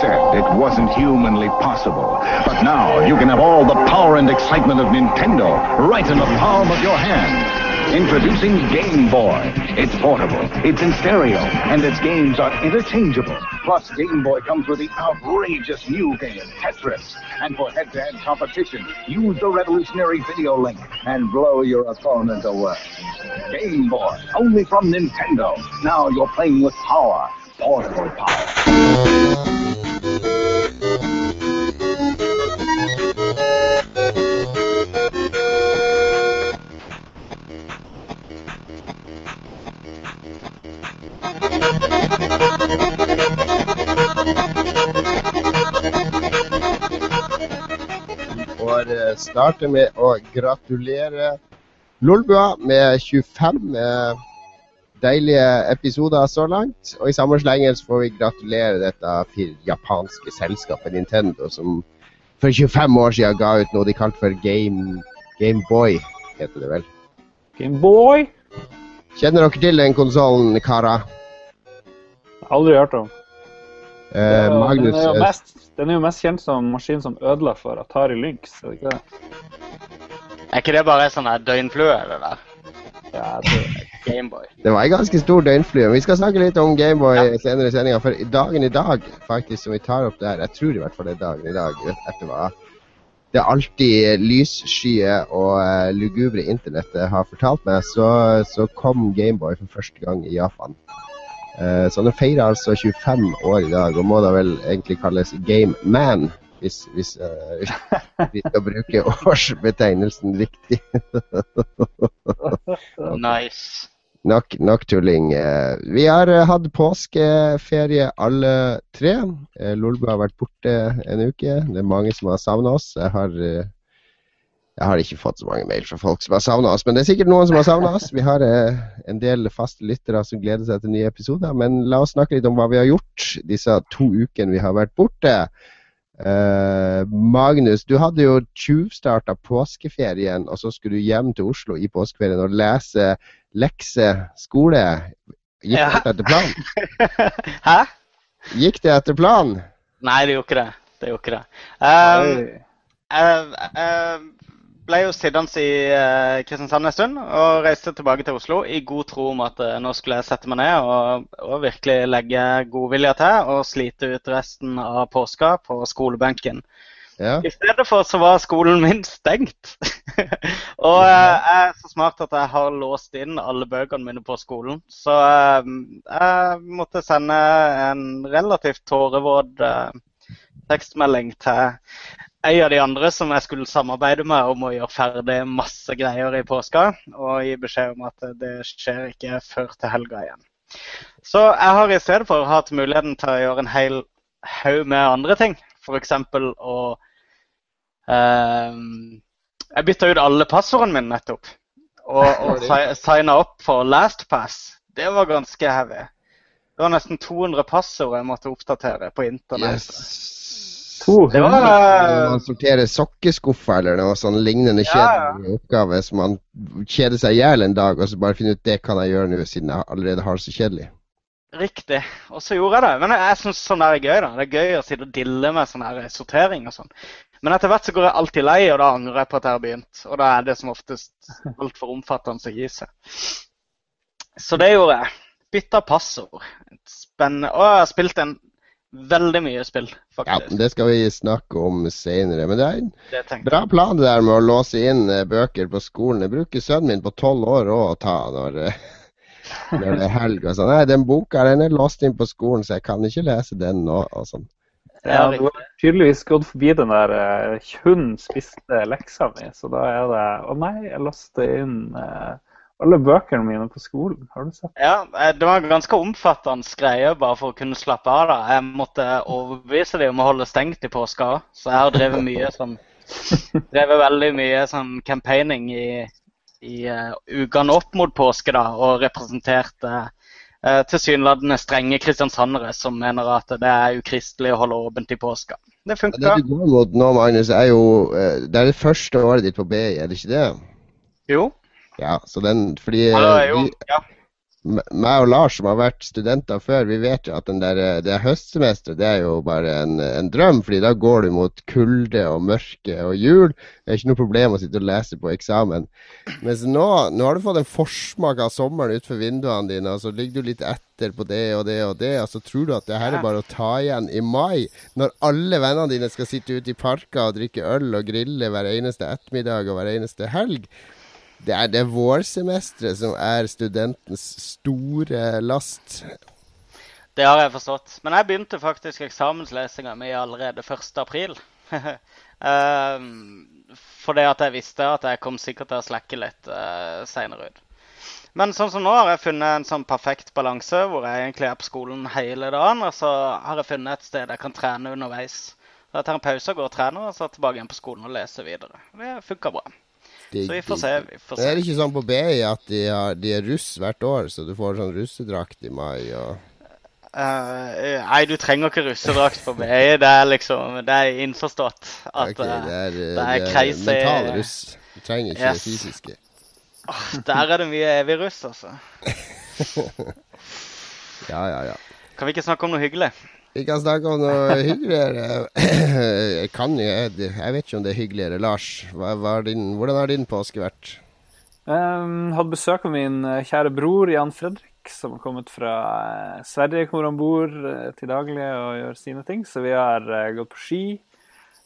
said it wasn't humanly possible. But now you can have all the power and excitement of Nintendo right in the palm of your hand. Introducing Game Boy. It's portable, it's in stereo, and its games are interchangeable. Plus, Game Boy comes with the outrageous new game, Tetris. And for head-to-head competition, use the revolutionary video link and blow your opponent away. Game Boy, only from Nintendo. Now you're playing with power, portable power. Får eh, starte med å gratulere Lolbua med 25 eh, deilige episoder så langt. Og i samme slengen får vi gratulere dette japanske selskapet Nintendo, som for 25 år siden ga ut noe de kalte for Game, Gameboy, heter det vel. Gameboy? Kjenner dere til den konsollen, karer? Aldri hørt om. Eh, Magnus den, er jo mest, den er jo mest kjent som maskin som ødela for Atari Lynx. Er det ikke det? Er ikke det bare sånn her døgnflue, det der? Ja, det. Gameboy. Det var en ganske stor døgnflue. Vi skal snakke litt om Gameboy Ja. senere i sendinga. For dagen i dag, faktisk, som vi tar opp der, jeg tror i hvert fall det er dagen i dag, etter hva det alltid lysskyer og uh, lugubre internettet har fortalt meg, så, så kom Gameboy for første gang i Japan. Eh, så han feirer altså 25 år i dag, og må da vel egentlig kalles Game Man. Hvis, hvis eh, vi skal bruke årsbetegnelsen riktig. Nice. Nok, nok tulling. Eh, Vi har hatt påskeferie alle tre. Lolbu har vært borte en uke. Det er mange som har savna oss. Jeg har, jeg har ikke fått så mange mail fra folk som har savna oss, men det er sikkert noen som har savna oss. Vi har eh, en del faste lyttere som gleder seg til nye episoder. Men la oss snakke litt om hva vi har gjort disse to ukene vi har vært borte. Eh, Magnus, du hadde jo tjuvstarta påskeferien, og så skulle du hjem til Oslo i påskeferien og lese lekse skole. Gikk Ja. det etter planen? Hæ? Gikk det etter planen? Nei, det gjorde ikke det. Det gjorde ikke det. Um, ble jo sittende i eh, Kristiansand en stund og reiste tilbake til Oslo i god tro om at eh, nå skulle jeg sette meg ned og, og virkelig legge godvilje til og slite ut resten av påska på skolebenken. Ja. I stedet for så var skolen min stengt. og eh, jeg er så smart at jeg har låst inn alle bøkene mine på skolen. Så jeg måtte sende en relativt tårevåt tekstmelding til en av de andre som jeg skulle samarbeide med om å gjøre ferdig masse greier i påska, og gi beskjed om at det skjer ikke før til helga igjen. Så jeg har i stedet for hatt muligheten til å gjøre en hel haug med andre ting. F.eks. å Ehm, jeg bytta ut alle passordene mine nettopp. Og, og signa opp for LastPass. Det var ganske heavy. Det var nesten 200 passord jeg måtte oppdatere på internett. Yes. To Det var Når man sorterer sokkeskuffer eller noe sånn lignende Ja, ja. oppgave som man kjeder seg i hjel en dag, og så bare finner ut det kan jeg gjøre nå, siden jeg allerede har det så kjedelig. Riktig. Og så gjorde jeg det. Men jeg, jeg syns sånn der er gøy. da. Det er gøy å sitte og dille med sånn her sortering og sånn. Men etter hvert så går jeg alltid lei, og da angrer jeg på at jeg har begynt. Og da er det som oftest altfor omfattende å gi seg. Så det gjorde jeg. Bytta passord. Spennende. Og jeg har spilt en veldig mye spill, faktisk. Ja. Det skal vi snakke om senere. Men det er en det bra plan det der med å låse inn eh, bøker på skolen. Jeg bruker sønnen min på tolv år òg å ta når, eh, når det er helg. og sånn. Nei, den boka den er låst inn på skolen, så jeg kan ikke lese den nå. og sånn. Ja, du har tydeligvis gått forbi den der uh, hun spiste leksa mi, så da er det Å nei, jeg låste inn eh, alle bøkene mine på skolen. Har du sett? Ja, eh, det var en ganske omfattende greie bare for å kunne slappe av. da. Jeg måtte overbevise dem om å holde stengt i påska òg. Så jeg har drevet mye sånn Drevet veldig mye sånn campaigning i, i uh, ukene opp mot påske, da, og representert uh, tilsynelatende strenge kristiansandere som mener at det er ukristelig å holde åpent i påska. Det Ja, funka. Det du går mot nå, Magnus, er jo eh, Det er det første året ditt på BI, er det ikke det? Jo. Ja, så den Fordi ja, jo. vi, Ja. meg og Lars som har vært studenter før, vi vet jo at den der, eh, det høstsemesteret det er jo bare en, en, drøm. fordi da går du mot kulde og mørke og jul. Det er ikke noe problem å sitte og lese på eksamen. Mens nå, nå har du fått en forsmak av sommeren utenfor vinduene dine, og så ligger du litt etter på det og det og det, og så tror du at det her er bare å ta igjen i mai, når alle vennene dine skal sitte ute i parker og drikke øl og grille hver eneste ettermiddag og hver eneste helg. Det er det vårsemesteret som er studentens store last. Det har jeg forstått. Men jeg begynte faktisk eksamenslesinga mi allerede 1.4. um, fordi at jeg visste at jeg kom sikkert til å slekke litt uh, seinere ut. Men sånn som nå har jeg funnet en sånn perfekt balanse hvor jeg egentlig er på skolen hele dagen. Og så har jeg funnet et sted jeg kan trene underveis. Så jeg tar en pause og går og trener, og så tilbake igjen på skolen og leser videre. Det funker bra. Så vi får se. vi får se. Det er ikke sånn på BI at de, har, de, er russ hvert år, så du får sånn russedrakt i mai og Uh, nei, du trenger ikke russedrakt på BI. Det er liksom Det er innforstått at okay, det er, det er, det er mental russ. Du trenger ikke yes. det fysiske. Oh, der er det mye evig russ, altså. ja, ja, ja. Kan vi ikke snakke om noe hyggelig? Vi kan snakke om noe hyggeligere. Jeg, kan, jeg, jeg vet ikke om det er hyggeligere. Lars, hva, hva din, hvordan har din påske vært? Um, hadde besøk av min eh, kjære bror Jan Fredrik, som har kommet fra eh, Sverige, hvor han bor eh, til daglig og gjør sine ting. Så vi har gått på ski.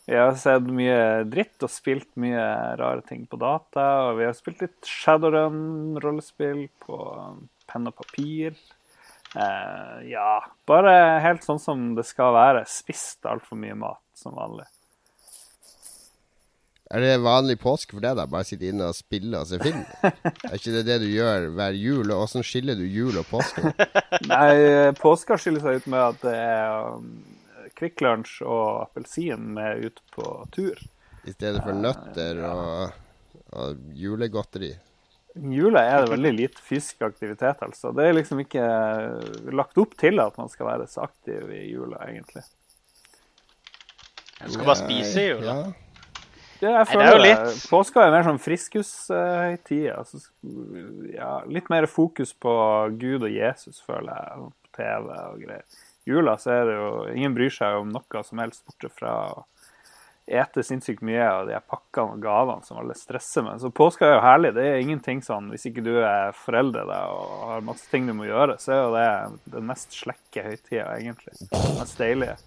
Vi har sett mye dritt og spilt mye rare ting på data. Og vi har spilt litt Shadowrun-rollespill på penn og papir. Uh, ja, bare helt sånn som det skal være. Spist altfor mye mat som vanlig. Er det vanlig påske for deg, da? Bare sitte inne og spille og se film? er ikke det det du gjør hver jul? Og Hvordan skiller du jul og påske? Nei, påska skiller seg ut med at det er um, Kvikk Lunsj og appelsin med ut på tur. I stedet for nøtter og, og julegodteri? Jula er det veldig lite fysisk aktivitet, altså. Det er liksom ikke lagt opp til at man skal være så aktiv i jula, egentlig. Du skal bare spise i jula. Ja. Jeg føler Nei, det er litt... Påska er mer sånn friskushøytid. Altså, ja, litt mer fokus på Gud og Jesus, føler jeg, på TV og greier. Jula så er det jo Ingen bryr seg om noe som helst bortsett fra ete sinnssykt mye av de pakkene og gavene som alle stresser med. Så påska er jo herlig. Det er ingenting sånn Hvis ikke du er forelder og har masse ting du må gjøre, så er jo det den mest slekke høytida, egentlig. Den mest deilige.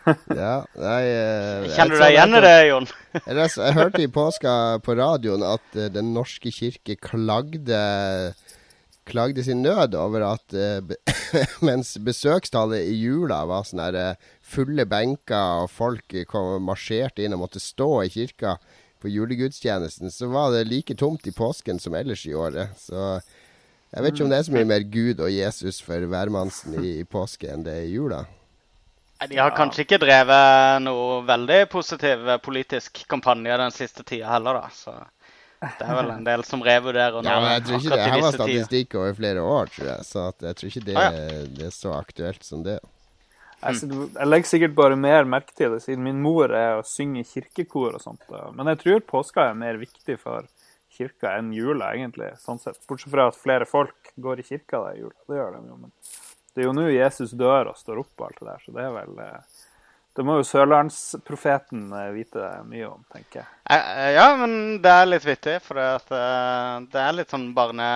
ja, nei, eh, Kjenner du deg igjen i det, Jon? jeg, hørte i påska på radioen at uh, Den norske kirke klagde klagde sin nød over at uh, mens besøkstallet i jula var sånn her uh, fulle benker, og folk kom marsjerte inn og måtte stå i kirka på julegudstjenesten, så var det like tomt i påsken som ellers i året. Så jeg vet ikke om det er så mye mer Gud og Jesus for hvermannsen i, i påske enn det er i jula. De har kanskje ikke drevet noe veldig positiv politisk kampanje den siste tida heller, da. Så det er vel en del som revurderer nå. Ja, men jeg tror ikke det her var statistikk over flere år, tror jeg. Så jeg tror ikke det, ah, ja. det er så aktuelt som det. Jeg, jeg, legger sikkert bare mer merke til det, siden min mor er å synge kirkekor og sånt. Men jeg tror påska er mer viktig for kirka enn jula, egentlig. sånn sett. Bortsett fra at flere folk går i kirka da i jula. Det gjør de jo. Men det er jo nå Jesus dør og står opp og alt det der, så det er vel eh, det må jo sørlandsprofeten eh, vite mye om, tenker jeg. Eh, ja, men det er litt vittig. For det er litt sånn barne...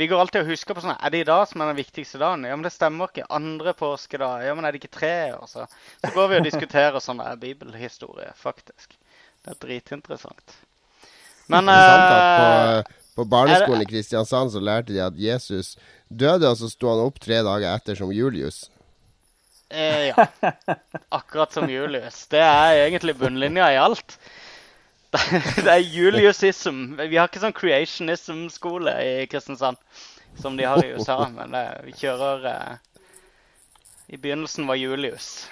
Vi går alltid og husker på sånn Er det i dag som er den viktigste dagen? Ja, men det stemmer ikke. Andre påskedag. Ja, men er det ikke tre? Og så, så går vi og diskuterer sånn bibelhistorie, faktisk. Det er dritinteressant. Men er på, på, barneskolen i Kristiansand så lærte de at Jesus døde, og så sto han opp tre dager etter som Julius. Eh, ja. Akkurat som Julius. Det er egentlig bunnlinja i alt. det er Juliusism. Vi har ikke sånn creationism-skole i Kristiansand som de har i USA, men det, vi kjører eh, I begynnelsen var Julius.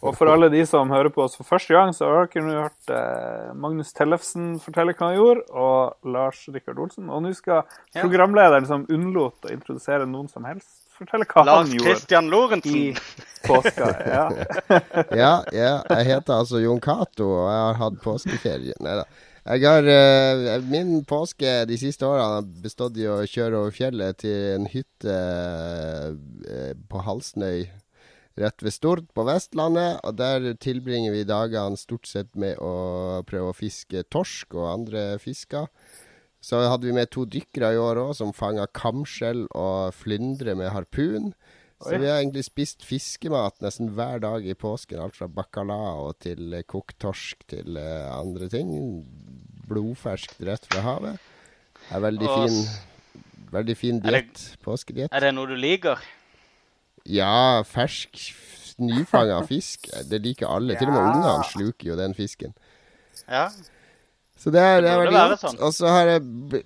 Og for alle de som hører på oss for første gang, så har dere nå hørt eh, Magnus Tellefsen fortelle hva han gjorde, og Lars Rikard Olsen. Og nå skal programlederen som unnlot å introdusere noen som helst, fortelle hva Lars han gjorde. Lars Christian Lorentzen. I påska, ja. ja, ja. Jeg heter altså Jon Cato, og jeg har hatt påskeferie. Nei da. Jeg har uh, Min påske de siste årene har bestått i å kjøre over fjellet til en hytte uh, på Halsnøy rett ved Stord på Vestlandet. Og der tilbringer vi dagene stort sett med å prøve å fiske torsk og andre fisker. Så hadde vi med to dykkere i år òg, som fanga kamskjell og flyndre med harpun. Så vi har egentlig spist fiskemat nesten hver dag i påsken. Alt fra bacalao til kokt torsk til uh, andre ting. Blodferskt rett fra havet. Det er veldig fin, veldig fin diett. Påskediett. Er det noe du liker? Ja, fersk, nyfanga fisk. Det liker alle. Ja. Til og med ungene sluker jo den fisken. Ja. Så det er, det er veldig godt. Sånn. Og så har jeg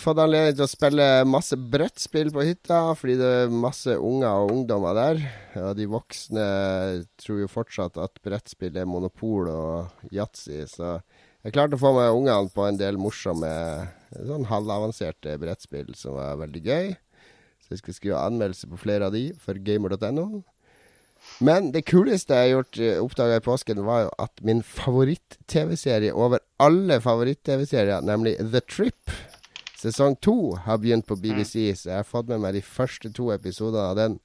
fått anledning til å spille masse brettspill på hytta, fordi det er masse unger og ungdommer der. Og de voksne tror jo fortsatt at brettspill er monopol og yatzy, så jeg klarte å få med ungene på en del morsomme sånn halvavanserte brettspill som var veldig gøy. Så jeg skal skrive anmeldelse på flere av de for gamer.no. Men det kuleste jeg har gjort, eh, oppdaga i påsken, var jo at min favoritt-TV-serie over alle favoritt-TV-serier, nemlig The Trip, sesong to, har begynt på BBC. Så jeg har fått med meg de første to episodene av den.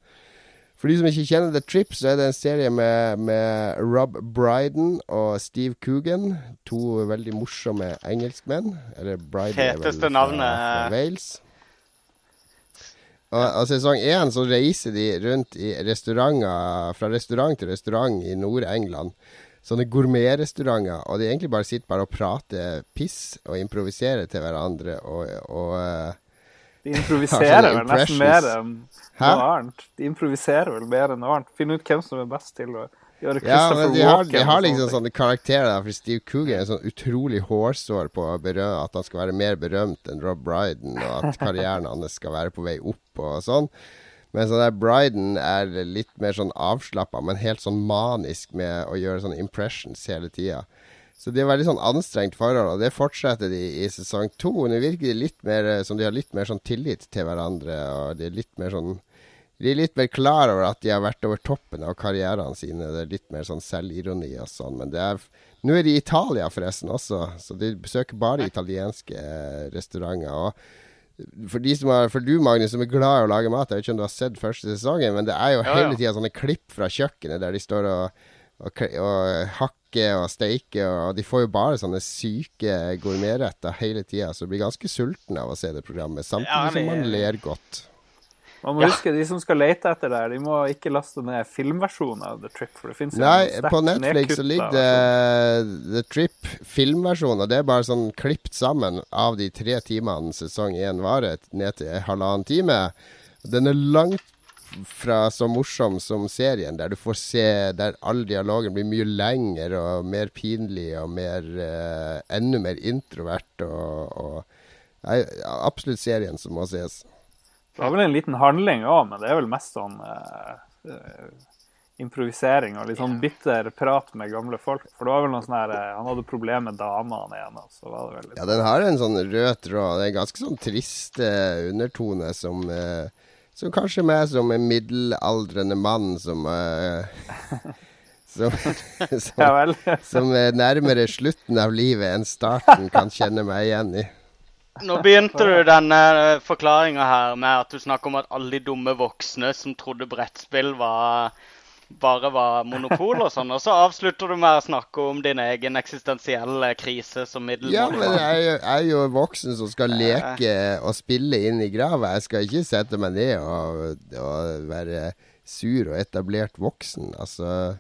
For de som ikke kjenner The Trip, så er det en serie med, med Rob Bryden og Steve Coogan. To veldig morsomme engelskmenn. Eller Bryden Feteste navnet. Fra Wales. Og, og sesong én så reiser de rundt i restauranter, fra restaurant til restaurant i Nord-England. Sånne gourmetrestauranter. Og de egentlig bare sitter bare og prater piss og improviserer til hverandre og, og uh, De improviserer vel nesten mer enn noe annet. De improviserer vel mer enn noe annet. Finne ut hvem som er best til å ja, men de har, de har liksom sånne karakterer der. For Steve Coogan er sånn utrolig hårsår på at han skal være mer berømt enn Rob Bryden, og at karrieren hans skal være på vei opp og sånn. Men sånn der Bryden er litt mer sånn avslappa, men helt sånn manisk med å gjøre sånne impressions hele tida. Så det er veldig sånn anstrengt forhold, og det fortsetter de i sesong to. Nå virker de litt mer som de har litt mer sånn tillit til hverandre, og de er litt mer sånn de er litt mer klar over at de har vært over toppen av karrierene sine. Det er litt mer sånn selvironi og sånn. Men det er Nå er de i Italia forresten også, så de besøker bare italienske eh, restauranter. For, de som er, for du, Magnus, som er glad i å lage mat, jeg vet ikke om du har sett første sesongen, men det er jo ja, hele tida sånne klipp fra kjøkkenet der de står og, og, og hakker og steiker, og de får jo bare sånne syke gourmetretter hele tida, så du blir ganske sulten av å se det programmet, samtidig som man ler godt. Man må ja. huske, De som skal lete etter det, de må ikke laste ned filmversjonen av The Trip. for det finnes Nei, på Netflix så ligger det The Trip filmversjon, og det er bare sånn klipt sammen av de tre timene sesong én varer, ned til halvannen time. Den er langt fra så morsom som serien, der du får se der all dialogen blir mye lengre og mer pinlig og mer uh, enda mer introvert. og, og nei, Absolutt serien som må ses. Det var vel en liten handling òg, men det er vel mest sånn uh, improvisering og litt sånn bitter prat med gamle folk. For det var vel noe sånn her uh, Han hadde problemer med damene igjen. Så var det vel litt... Ja, den har en sånn rød tråd. Det er en ganske sånn trist uh, undertone som som kanskje meg som en middelaldrende mann som som, som, ja som nærmere slutten av livet enn starten kan kjenne meg igjen i. Nå begynte du denne eh, forklaringa her med at du snakker om at alle de dumme voksne som trodde brettspill var, bare var monopol og sånn, og så avslutter du med å snakke om din egen eksistensielle krise som middelmådig. Ja, men jeg er, jo, jeg er jo voksen som skal leke og spille inn i grava. Jeg skal ikke sette meg ned og, og være sur og etablert voksen. Altså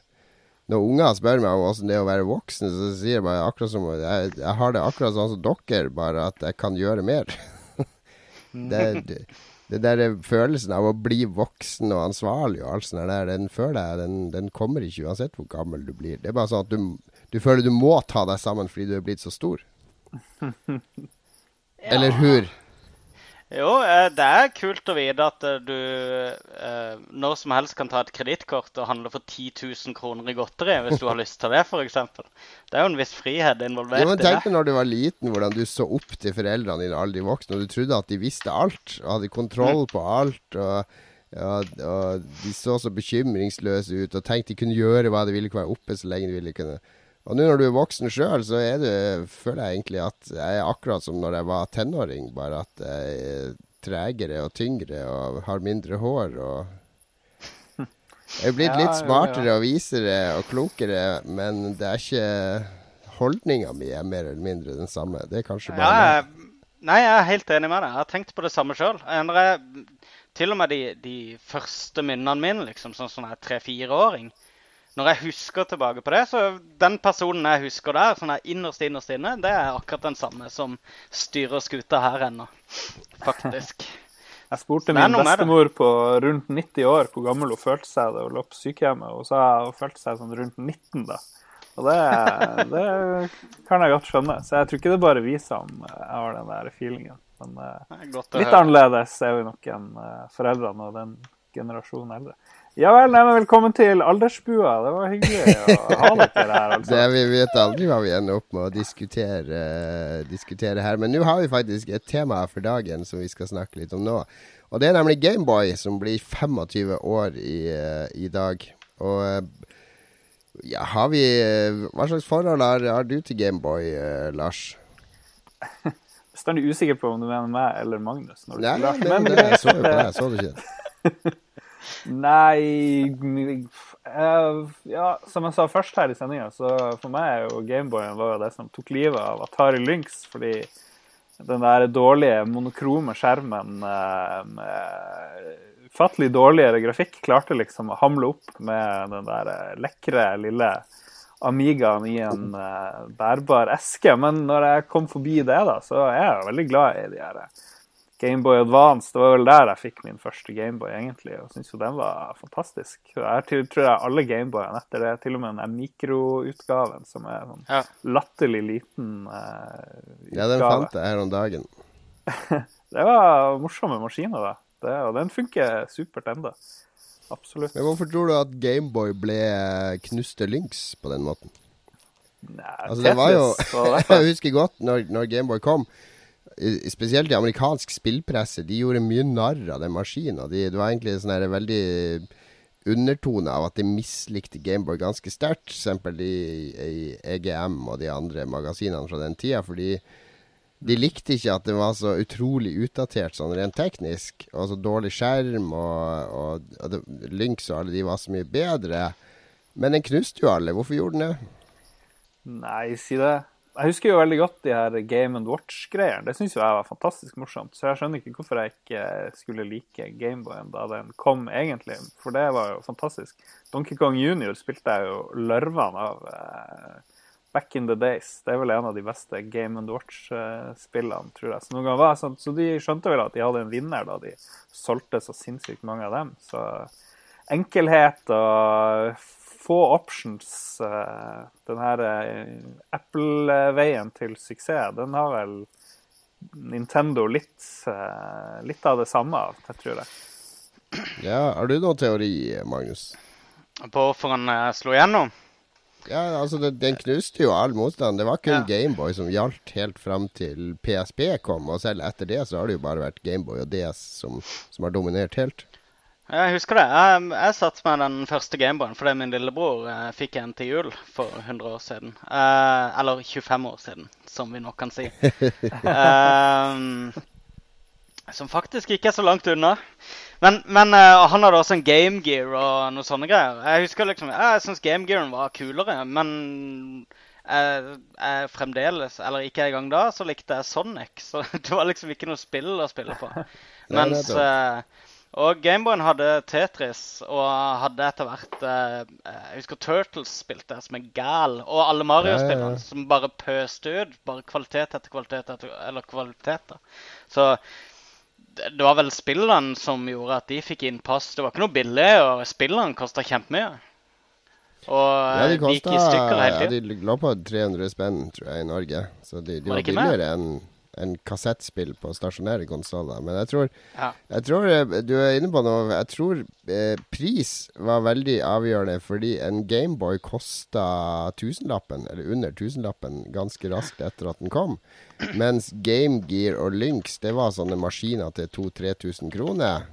når unger spør meg om åssen det er å være voksen, så sier jeg bare akkurat som jeg, jeg har det akkurat sånn som dere, bare at jeg kan gjøre mer. det, det, det der følelsen av å bli voksen og ansvarlig og alt sånt der, den føler jeg den, den, kommer ikke uansett hvor gammel du blir. Det er bare sånn at du, du føler du må ta deg sammen fordi du er blitt så stor. Eller hur? Jo, eh, det er kult å vite at eh, du eh, når som helst kan ta et kredittkort og handle for 10 000 kroner i godteri hvis du har lyst til det, f.eks. Det er jo en viss frihet involvert jo, men tenk deg når du var liten, hvordan du så opp til foreldrene dine, alle de voksne, og du trodde at de visste alt og hadde kontroll mm. på alt. og... Ja, og de så så bekymringsløse ut og tenkte de kunne gjøre hva de ville, kunne være oppe så lenge de ville. kunne Og nå når du er voksen sjøl, så er det, føler jeg egentlig at jeg er akkurat som når jeg var tenåring, bare at jeg er tregere og tyngre og har mindre hår. og Jeg er blitt ja, litt smartere ja, ja. og visere og klokere, men det er ikke holdninga mi er mer eller mindre den samme. Det er kanskje bare ja, Nei, jeg er helt enig med deg. Jeg har tenkt på det samme sjøl. Til og med de, de første minnene mine, liksom, sånn som jeg er tre-fireåring, når jeg husker tilbake på det, så den personen jeg husker der, sånn innerst innerst inne, det er akkurat den samme som styrer skuta her ennå. Faktisk. jeg spurte min bestemor på rundt 90 år hvor gammel hun følte seg da hun lå på sykehjemmet. Og sa hun følte seg sånn rundt 19 da. Og det, det, kan jeg godt skjønne. Så jeg tror ikke det er bare vi som har den der feelingen. Men litt litt annerledes er vi nok enn uh, foreldrene og den generasjonen eldre. Ja vel, nei, men velkommen til Aldersbua. Det var hyggelig å ha dere her. altså. Det, vi vet aldri hva vi ender opp med å diskutere, diskutere her. Men nå har vi faktisk et tema for dagen som vi skal snakke litt om nå. Og det er nemlig Gameboy, som blir 25 år i, i dag. Og ja, har vi Hva slags forhold har, har du til Gameboy, Lars? Bestandig usikker på om du mener meg eller Magnus. Når du Nei, men, men, det, jeg så jo på deg, så du ikke? Nei uh, Ja, som jeg sa først her i sendinga, så for meg er jo Gameboyen var det som tok livet av Atari Lynx. Fordi den der dårlige monokrome skjermen uh, med ufattelig dårligere grafikk klarte liksom å hamle opp med den der eh, lekre, lille Amigaen i en uh, bærbar eske. Men når jeg kom forbi det, da, så er jeg veldig glad i de her Gameboy Advance. Det var vel der jeg fikk min første Gameboy, egentlig. Og syns jo den var fantastisk. Jeg tror jeg alle Gameboyene etter det, til og med den mikroutgaven som er sånn ja. latterlig liten uh, utgave. Ja, den fant jeg her om dagen. det var morsomme maskiner, da. Det, og den funker supert enda. Absolutt. Men hvorfor tror du at Gameboy ble knuste lynx på den måten? Nei, altså, det var jo Jeg husker godt når, når Gameboy kom spesielt i amerikansk spillpresse, de gjorde mye narr av den maskinen. De, det var egentlig sånn veldig undertone av at de mislikte Gameboy ganske sterkt. F.eks. i, i EGM og de andre magasinene fra den tida. Fordi de likte ikke at det var så utrolig utdatert sånn rent teknisk. Og så dårlig skjerm, og, og, og det, Lynx og alle de var så mye bedre. Men den knuste jo alle. Hvorfor gjorde den det? Nei, si det. Jeg husker jo veldig godt de her Game and Watch-greiene. Det syns jeg var fantastisk morsomt. Så jeg skjønner ikke hvorfor jeg ikke skulle like Gameboyen da den kom, egentlig. For det var jo fantastisk. Donkey Kong Junior spilte jeg jo lørvene av eh, back in the days. Det er vel en av de beste Game and Watch-spillene, tror jeg. Så, noen var sånn, så de skjønte vel at de hadde en vinner da de solgte så sinnssykt mange av dem. Så enkelhet og få options. Eh, den her eh, Apple-veien til suksess, den har vel Nintendo litt, eh, litt av det samme av, jeg tror jeg. Ja, Har du noen teori, Magnus? På hvorfor han slo igjennom? Ja, altså det, Den knuste jo all motstand. Det var kun ja. Gameboy som gjaldt helt fram til PSP kom. Og selv etter det så har det jo bare vært Gameboy og DS som, som har dominert helt. Jeg husker det. Jeg, jeg satt med den første Gameboyen fordi min lillebror eh, fikk en til jul for 100 år siden. Eh, eller 25 år siden, som vi nok kan si. eh, som faktisk ikke er så langt unna. Men, men uh, han hadde også en Game Gear og noe sånne greier. Jeg husker liksom, jeg syns Game Gearen var kulere, men jeg, jeg fremdeles, eller ikke engang da, så likte jeg Sonic. Så det var liksom ikke noe spill å spille på. Mens uh, og Gameboyen hadde Tetris og hadde etter hvert eh, Jeg husker Turtles spilte som en gal. Og alle Mario-spillene ja, ja, ja. som bare pøste ut. Bare kvalitet etter kvalitet etter, eller kvaliteter. Så det var vel spillene som gjorde at de fikk innpass. Det var ikke noe billig, og spillene kosta kjempemye. Og ja, de, kosta, de gikk i stykker hele tiden. Ja, de lå på 300 spenn, tror jeg, i Norge. Så de, de var, var billigere enn en kassettspill på stasjonære konsoller. Men jeg tror, ja. jeg tror, eh, Du er inne på noe. Jeg tror eh, pris var veldig avgjørende fordi en Gameboy kosta tusenlappen, eller under tusenlappen, ganske raskt etter at den kom. Mens Game Gear og Lynx, det var sånne maskiner til 2000-3000 kroner.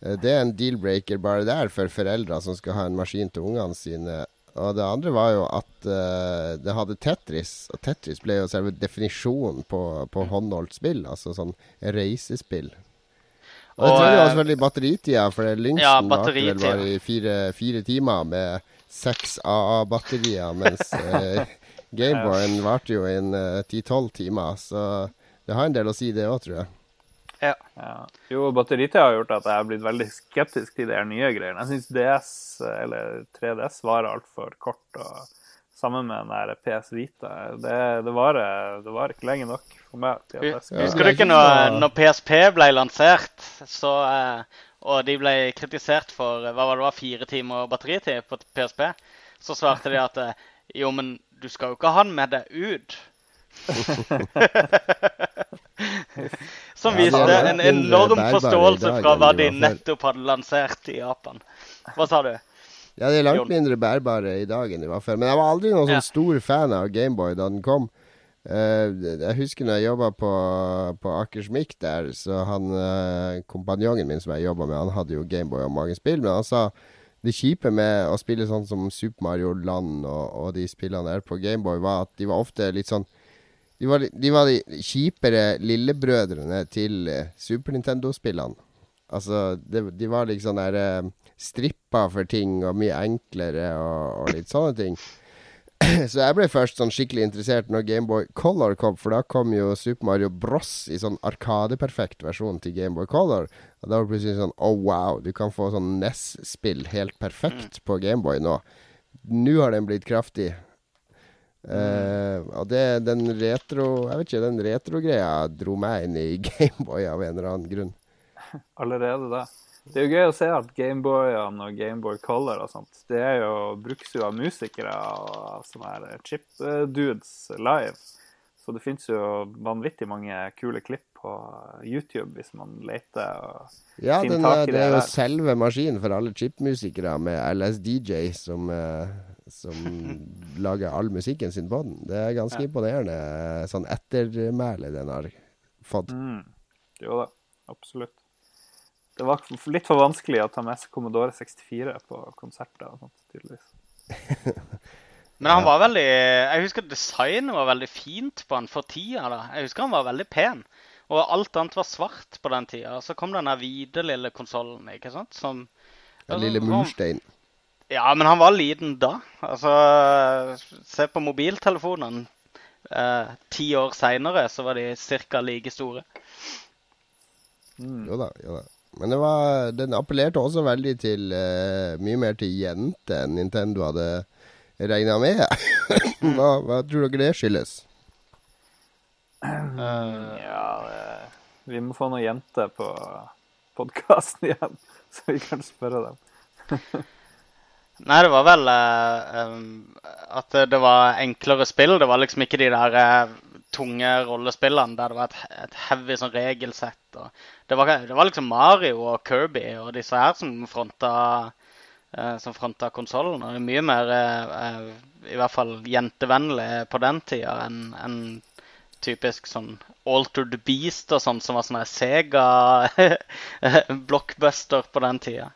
Eh, det er en deal-breaker bare der for foreldre som skal ha en maskin til ungene sine. Og det andre var jo at uh, det hadde Tetris. Og Tetris ble jo selve definisjonen på, på håndholdt spill. Altså sånn reisespill. Og, det trenger jo eh, selvfølgelig batteritida, for Lynxen ja, varte vel bare i fire, fire, timer med seks AA-batterier, mens uh, Gameboyen varte jo i ti-tolv uh, timer. Så det har en del å si, det òg, tror jeg. Ja. ja. Jo, batteritida har gjort at jeg har blitt veldig skeptisk til de her nye greiene. Jeg syns DS, eller 3DS, varer altfor kort. og Sammen med den der PS Vita. Det, det, varer, det varer ikke lenge nok for meg. til at jeg Husker du ikke når, når PSP ble lansert, så, eh, og de ble kritisert for hva var det var, fire timer batteritid på PSP, så svarte de at eh, jo, men du skal jo ikke ha den med deg ut. Som viste en enorm forståelse fra hva de nettopp hadde lansert i Japan. Hva sa du? Ja, de er langt mindre bærbare i dag enn de var før. Men jeg var aldri noen sånn stor fan av Gameboy da den kom. Uh, jeg husker når jeg jobba på, på Akersmik der, så han uh, kompanjongen min som jeg jobba med, han hadde jo Gameboy og mange spill, men han sa det kjipe med å spille sånn som Super Mario Land og, og de spillene der på Gameboy, var at de var ofte litt sånn de var, de var, de kjipere lillebrødrene til uh, Super Nintendo-spillene. Altså, de, de, var liksom der uh, strippa for ting og mye enklere og, og litt sånne ting. Så jeg ble først sånn skikkelig interessert når Gameboy Color kom, for da kom jo Super Mario Bros i sånn arkadeperfekt versjon til Gameboy Color. Og da var det plutselig sånn Oh wow, du kan få sånn NES-spill helt perfekt mm. på Gameboy nå. Nå har den blitt kraftig. Uh, og det, den retro Jeg vet ikke, den retro-greia dro meg inn i Gameboy av en eller annen grunn. Allerede da. Det er jo gøy å se at Gameboyene og Gameboy Color og sånt, det er jo, brukes jo av musikere og sånne her chip-dudes live. Så det fins jo vanvittig mange kule klipp på YouTube hvis man leter. og Ja, den, det er jo selve maskinen for alle chipmusikere med LSDJ som uh, som lager all musikken sin på den. Det er ganske ja. imponerende sånn ettermæle den har fått. Mm. Jo da, absolutt. Det var litt for vanskelig å ta med seg Commodore 64 på konserter og sånt, tydeligvis. Men han var veldig Jeg husker designet var veldig fint på han for tida. da. Jeg husker han var veldig pen. Og alt annet var svart på den tida. Så kom den hvite lille konsollen, ikke sant? Som Den lille murstein. Ja, men han var liten da. Altså, se på mobiltelefonene. Eh, ti år seinere så var de ca. like store. Mm. Jo da, jo da. Men var, den appellerte også veldig til eh, mye mer til jenter enn Nintendo hadde regna med. hva, hva, tror dere det skyldes? Uh, ja, vi må få noen jenter på podkasten igjen, så vi kan spørre dem. Nei, det var vel uh, at det var enklere spill. Det var liksom ikke de der uh, tunge rollespillene der det var et, et heavy sånn regelsett. Det var, det, var, liksom Mario og Kirby og disse her som fronta, uh, som fronta konsollen. Og er mye mer i hvert fall jentevennlig på den tida enn en typisk sånn Altered Beast og sånn, som var sånn Sega blockbuster på den tida.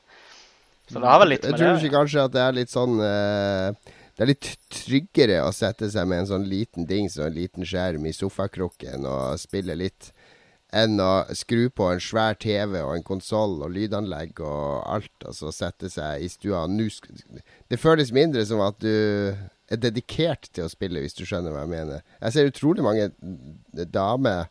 Så det har vel litt med det Jeg tror ikke kanskje at det er litt sånn uh, Det er litt tryggere å sette seg med en sånn liten dings og en liten skjerm i sofakroken og spille litt, enn å skru på en svær TV og en konsoll og lydanlegg og alt, altså sette seg i stua. Det føles mindre som at du er dedikert til å spille, hvis du skjønner hva jeg mener. Jeg ser utrolig mange damer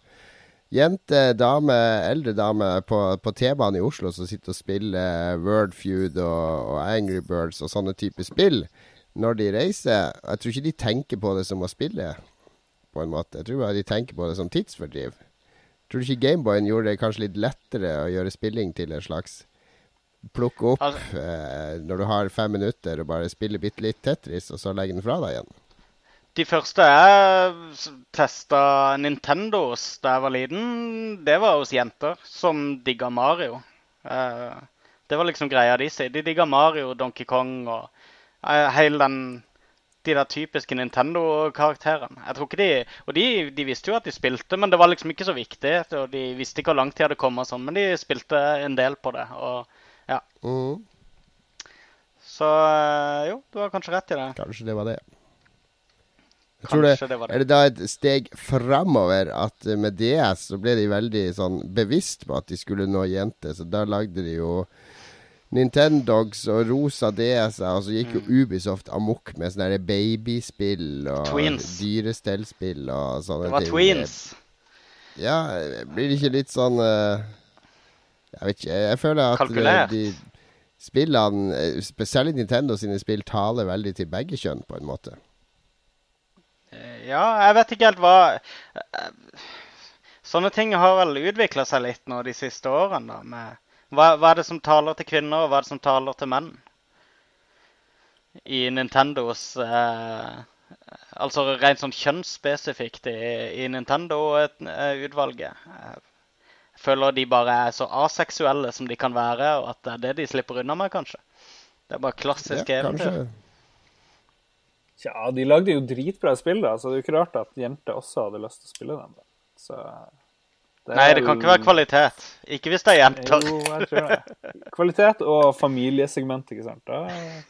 jente, dame, eldre dame på, på T-banen i Oslo som sitter og spiller Wordfeud og, og Angry Birds og sånne typer spill når de reiser. Jeg tror ikke de tenker på det som å spille, på en måte. Jeg tror bare de tenker på det som tidsfordriv. Tror du ikke Gameboyen gjorde det kanskje litt lettere å gjøre spilling til en slags plukke opp altså, eh, når du har fem minutter og bare spiller bitte litt Tetris, og så legge den fra deg igjen? De første jeg testa Nintendos da jeg var liten, det var hos jenter som digga Mario. Eh, det var liksom greia de sier. De digga Mario, Donkey Kong og eh, hele den de der typiske Nintendo-karakterene. Jeg tror ikke de, Og de, de, visste jo at de spilte, men det var liksom ikke så viktig. og De visste ikke hvor lang tid det kommet, sånn, men de spilte en del på det. og ja. Mm. Så uh, jo, du har kanskje rett i det. Kanskje det var det. Jeg tror det, det, det. Er det da et steg framover at med DS så ble de veldig sånn bevisst på at de skulle nå jenter, så da lagde de jo Nintendogs og rosa DS-er, og så gikk jo mm. Ubisoft amok med sånne babyspill og Twins. dyrestellspill og sånne ting. Det var ting. Twins. Ja, blir det ikke litt sånn uh, Jeg vet ikke. Jeg føler at Kalkulert. de spillene, spesielt Nintendo sine spill, taler veldig til begge kjønn, på en måte. Eh, ja, jeg vet ikke helt hva eh, Sånne ting har vel utvikla seg litt nå de siste årene, da. med hva, hva, er det som taler til kvinner, og hva er det som taler til menn? I Nintendos eh, Altså rent sånn kjønnsspesifikt i, i Nintendo-utvalget. Jeg føler de bare er så aseksuelle som de kan være, og at det er det de slipper unna med, kanskje. Det er bare klassisk ja, eventyr. Tja, de lagde jo dritbra spill, da, så det er jo ikke rart at jenter også hadde lyst til å spille dem. Da. Så det Nei, det kan ikke være kvalitet. Ikke hvis det er jenter. Jo, jeg tror det. Kvalitet og familiesegment, ikke sant. Da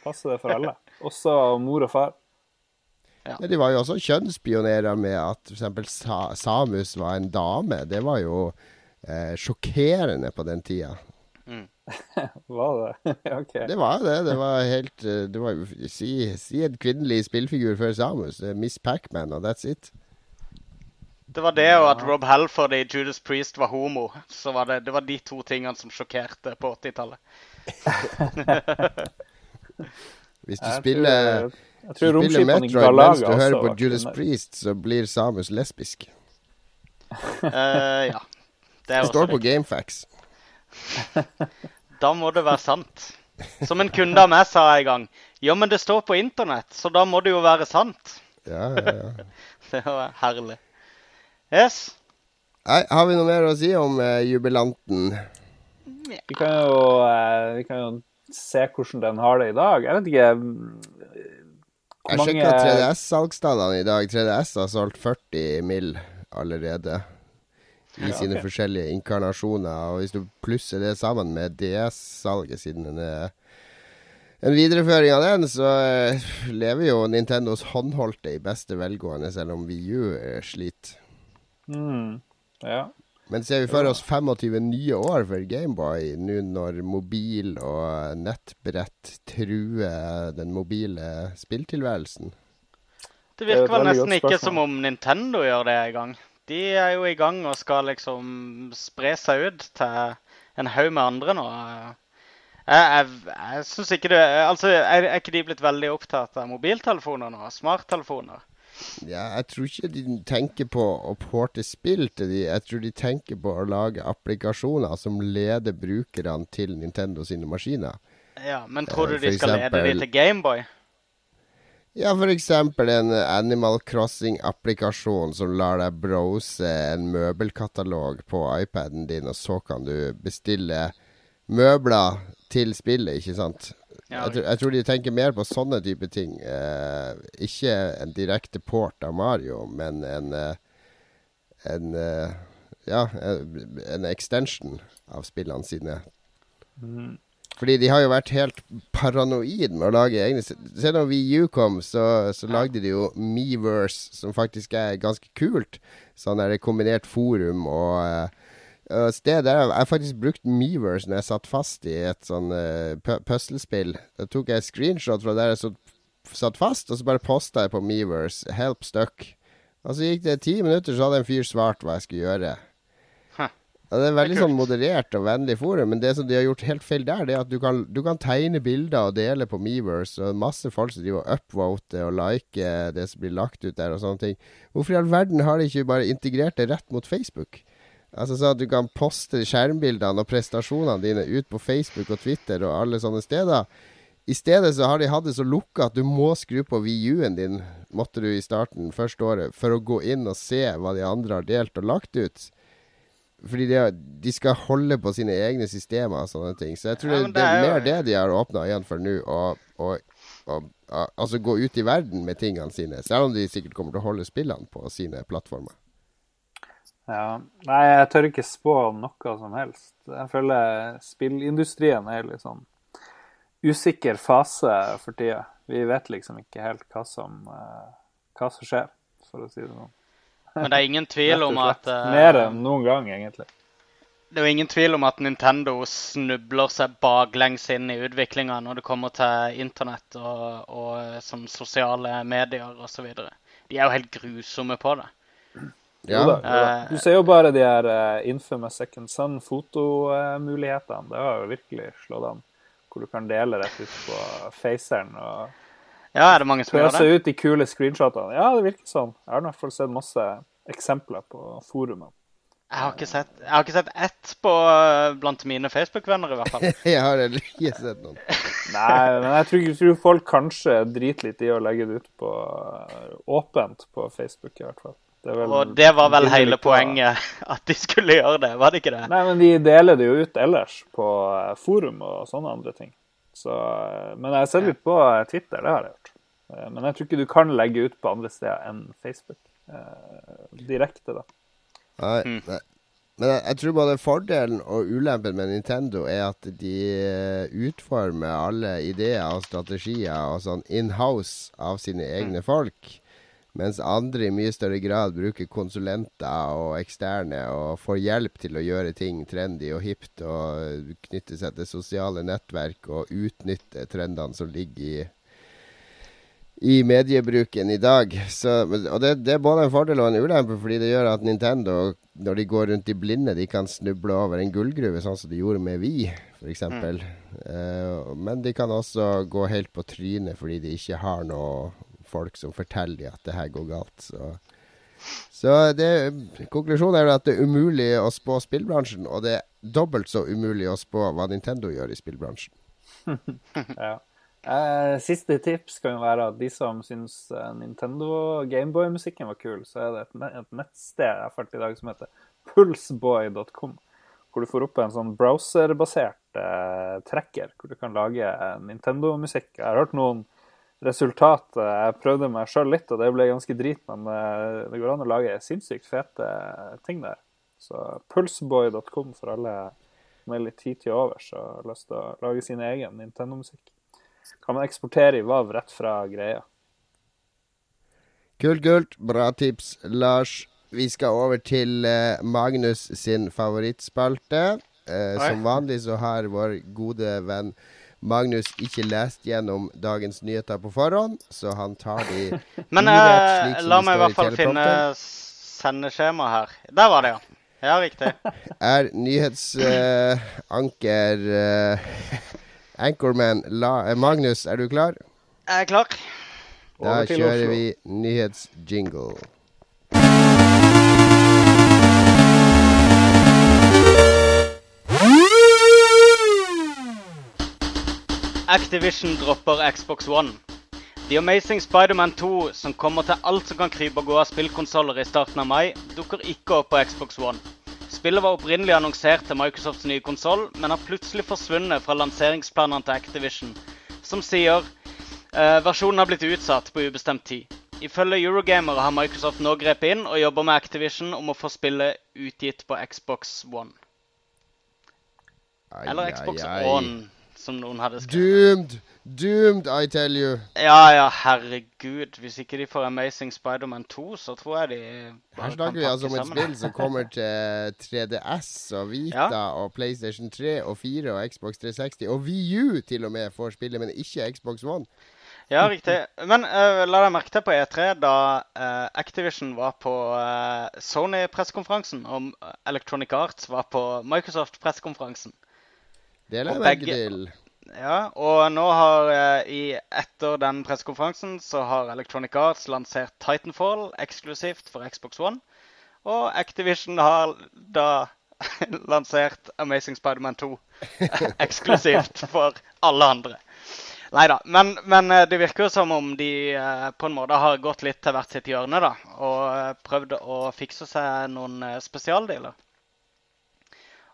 passer det for alle. Også mor og far. Ja. De var jo også kjønnspionerer med at f.eks. Sa Samus var en dame. Det var jo eh, sjokkerende på den tida. Var det? ok. Det var det. Det var helt eh, det var, si, si en kvinnelig spillfigur før Samus. Miss Pacman, og that's it. Det var det, og at Rob Halford i Judas Priest var homo. Så var det, det var de to tingene som sjokkerte på 80-tallet. Hvis du spiller, tror, tror du spiller Metroid mens du hører på Judas Priest, så blir Samus lesbisk. uh, ja. Det, det står på Gamefax. da må det være sant. Som en kunde av meg sa en gang. Ja, men det står på internett, så da må det jo være sant. Ja, ja, ja. det var herlig. Yes. Nei, har vi noe mer å si om uh, jubilanten? Vi kan, jo, uh, vi kan jo se hvordan den har det i dag. Jeg vet ikke Jeg mange... sjekka 3DS-salgstallene i dag. 3DS har solgt 40 mill. allerede. I ja, sine okay. forskjellige inkarnasjoner. Og hvis du plusser det sammen med DS-salget, siden den er en videreføring av den, så uh, lever jo Nintendos håndholdte i beste velgående, selv om VU sliter. Mm. Ja. Men ser vi for oss 25 nye år for Gameboy, nå når mobil og nettbrett truer den mobile spilltilværelsen? Det virker vel nesten ikke som om Nintendo gjør det engang. De er jo i gang og skal liksom spre seg ut til en haug med andre nå. Jeg, jeg, jeg synes ikke det Altså, er, er ikke de blitt veldig opptatt av mobiltelefoner nå? Smarttelefoner? Ja, jeg tror ikke de tenker på å porte spill til de. Jeg tror de tenker på å lage applikasjoner som leder brukerne til Nintendo sine maskiner. Ja, Men tror du de skal lede de til Gameboy? Ja, f.eks. en Animal Crossing-applikasjon som lar deg browse en møbelkatalog på iPaden din, og så kan du bestille møbler til spillet, ikke sant? jeg, tror, jeg, tror, de tenker mer på sånne type ting. Eh, ikke en direkte port av Mario, men en, eh, en eh, Ja, en extension av spillene sine. Mm. Fordi de har jo vært helt paranoid med å lage egne Se om VU kom, så, så lagde de jo Meverse, som faktisk er ganske kult. Sånn er det kombinert forum og uh, sted Jeg har faktisk brukt Meverse når jeg satt fast i et sånn uh, puslespill. Da tok jeg screenshot fra der jeg så, satt fast, og så bare posta jeg på Meverse 'help stuck'. Og så gikk det ti minutter, så hadde en fyr svart hva jeg skulle gjøre. Og det er veldig sånn moderert og vennlig forum, men det som de har gjort helt feil der, det er at du kan, du kan tegne bilder og dele på Meverse, og masse folk som driver og upvoter og liker det som blir lagt ut der og sånne ting. Hvorfor i all verden har de ikke bare integrert det rett mot Facebook? Altså så at du kan poste skjermbildene og prestasjonene dine ut på Facebook og Twitter og alle sånne steder. I stedet så har de hatt det så lukka at du må skru på VU-en din, måtte du i starten første året, for å gå inn og se hva de andre har delt og lagt ut. Fordi de, de skal holde på sine egne systemer og sånne ting. Så jeg tror ja, det, det, er jo... mer det de har åpna igjen for nå. Og, og, og, altså gå ut i verden med tingene sine. Selv om de sikkert kommer til å holde spillene på sine plattformer. Ja. Nei, jeg tør ikke spå noe som helst. Jeg føler spillindustrien er litt sånn usikker fase for tida. Vi vet liksom ikke helt hva som, hva som skjer, for å si det sånn. Men det er ingen tvil om at uh, Mer enn noen gang, egentlig. Det er jo ingen tvil om at Nintendo snubler seg baklengs inn i utviklinga når det kommer til internett og, og som sosiale medier osv. De er jo helt grusomme på det. Ja. Jo da, jo da. Du ser jo bare de her uh, infamous second sun-fotomulighetene. Det har jo virkelig slått an. Hvor du kan dele rett ut på faceren og ja, er det mange som gjør det? Pøse ut de kule screenshotene. Ja, det virker sånn. Jeg har i hvert fall sett masse eksempler på forumet. Jeg har ikke sett, jeg har ikke sett ett på, eh, blant mine Facebook-venner, i hvert fall. jeg har heller ikke sett noen. Nei, men jeg tror, jeg tror, folk kanskje driter litt i å legge det ut på eh, åpent på Facebook, i hvert fall. Det vel, og det var vel hele poenget, at de skulle gjøre det, var det ikke det? Nei, men de deler det jo ut ellers på eh, forum og sånne andre ting. Så, men jeg har sett litt på Twitter, det har jeg gjort. Men jeg tror ikke du kan legge ut på andre steder enn Facebook. Direkte, da. Nei, mm. nei. Men jeg, jeg, tror både fordelen og ulempen med Nintendo er at de eh, utformer alle ideer og strategier og sånn in-house av sine mm. egne mm. folk. Mens andre i mye større grad bruker konsulenter og eksterne og får hjelp til å gjøre ting trendy og hipt og knytte seg til sosiale nettverk og utnytte trendene som ligger i i mediebruken i dag. Så, og det, det, er både en fordel og en ulempe, fordi det gjør at Nintendo, når de går rundt i blinde, de kan snuble over en gullgruve, sånn som de gjorde med Vi, f.eks. Mm. Uh, men de kan også gå helt på trynet fordi de ikke har noe folk som forteller dem at det her går galt. Så, så det, konklusjonen er at det er umulig å spå spillbransjen, og det er dobbelt så umulig å spå hva Nintendo gjør i spillbransjen. ja. Eh, siste tips kan jo være at de som syns eh, Nintendo Gameboy-musikken var kul, så er det et, et nettsted jeg fant i dag som heter pulseboy.com. Hvor du får opp en sånn browserbasert eh, trekker hvor du kan lage Nintendo-musikk. Jeg har hørt noen resultat. Jeg prøvde meg sjøl litt, og det ble ganske drit, men eh, det går an å lage sinnssykt fete ting der. Så pulseboy.com for alle med litt tid til overs og har lyst til å lage sin egen Nintendo-musikk kan man eksportere i VAV rett fra greia. Kult, kult. Bra tips, Lars. Vi skal over til uh, Magnus sin favorittspalte. Uh, som vanlig så har vår gode venn Magnus ikke lest gjennom dagens nyheter på forhånd, så han tar de Men uh, la meg i hvert fall finne sendeskjema her. Der var det, ja. Ja, riktig. er nyhetsanker Anchorman La eh, Magnus, er du klar? Jeg er klar. Da kjører vi nyhetsjingle. Activision dropper Xbox One. The Amazing Spiderman 2, som kommer til alt som kan krype og gå av spillkonsoller i starten av mai, dukker ikke opp på Xbox One. Spillet var opprinnelig annonsert til Microsofts nye konsoll, men har plutselig forsvunnet fra lanseringsplanene til Activision, som sier eh, versjonen har blitt utsatt på ubestemt tid. Ifølge Eurogamer har Microsoft nå grepet inn og jobber med Activision om å få spillet utgitt på Xbox One. Eller Xbox ai, ai. One, som noen hadde skrevet. Doomed! Doomed, I tell you. Ja, ja, herregud. Hvis ikke de får Amazing Spiderman 2, så tror jeg de Her snakker vi altså om et spill som kommer til 3DS og Vita ja. og PlayStation 3 og 4 og Xbox 360 og VU til og med får spille, men ikke Xbox One. Ja, riktig. Men uh, la deg merke til på E3 da uh, Activision var på uh, Sony-pressekonferansen, og Electronic Arts var på Microsoft-pressekonferansen. Det la jeg merke til. Ja, og nå har eh, i, etter den pressekonferansen så har Electronic Arts lansert Titanfall eksklusivt for Xbox One. Og Activision har da lansert Amazing Spiderman 2 eksklusivt for alle andre. Nei da. Men, men, eh, det virker jo som om de eh, på en måte har gått litt til hvert sitt hjørne da, og prøvd å fikse seg noen spesialdeler.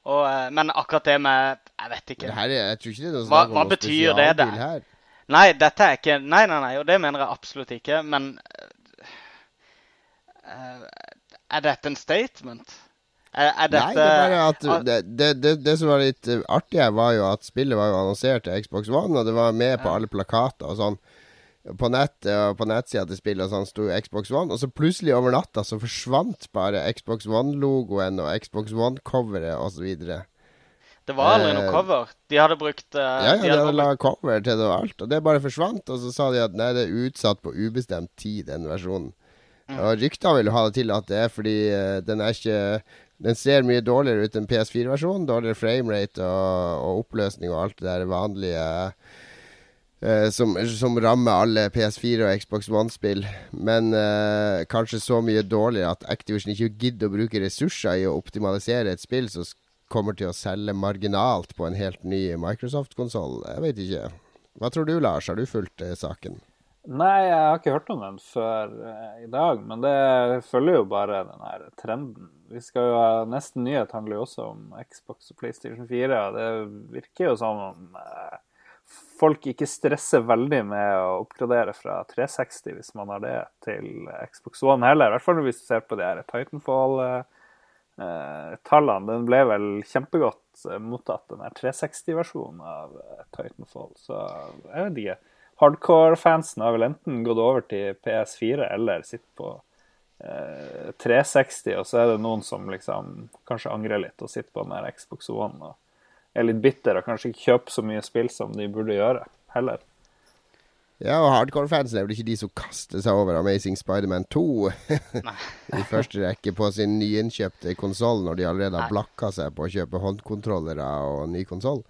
Og, eh, men akkurat det med Jeg vet ikke. Her, jeg tror ikke det er hva, hva betyr det? det? Her. Nei, dette er ikke Nei, nei, nei, og det mener jeg absolutt ikke. Men uh, Er dette en statement? Er, er dette Nei, det er bare at det, det, det, det, som var litt artig, var jo at spillet var jo annonsert til Xbox One, og det var med på alle plakater og sånn. På nett og på nettsida til spillet og sånn sto Xbox One, og så plutselig over natta så forsvant bare Xbox One-logoen og Xbox One-coveret osv. Det var aldri noe cover. De hadde brukt uh, Ja, ja, de hadde laga cover til det og alt, og det bare forsvant. Og så sa de at nei, det er utsatt på ubestemt tid, den versjonen. Mm. Og ryktene vil ha det til at det er fordi uh, den er ikke Den ser mye dårligere ut enn PS4-versjonen. Dårligere framerate og, og oppløsning og alt det der vanlige Uh, som, som, rammer alle PS4 og Xbox One-spill. Men uh, kanskje så mye dårligere at Activision ikke gidder å bruke ressurser i å optimalisere et spill som kommer til å selge marginalt på en helt ny Microsoft-konsoll. Jeg vet ikke. Hva tror du, Lars? Har du fulgt uh, saken? Nei, jeg har ikke hørt om den før i dag. Men det følger jo bare den her trenden. Vi skal jo ha Nesten nyhet handler jo også om Xbox og PlayStation 4. og Det virker jo som om folk ikke stresser veldig med å oppgradere fra 360 hvis man har det, til Xbox One heller. I hvert fall hvis du ser på de her Titanfall-tallene. Den ble vel kjempegodt mottatt, den her 360-versjonen av Titanfall. Så jeg vet ikke. Hardcore-fansen har vel enten gått over til PS4 eller sitter på 360, og så er det noen som liksom kanskje angrer litt og sitter på den her Xbox One. og er litt bitter og kanskje ikke kjøper så mye spill som de burde gjøre, heller. Ja, og hardcore-fansen er vel ikke de som kaster seg over Amazing Spiderman 2 i første rekke på sin nyinnkjøpte konsoll, når de allerede har blakka seg på å kjøpe håndkontrollere og ny konsoll?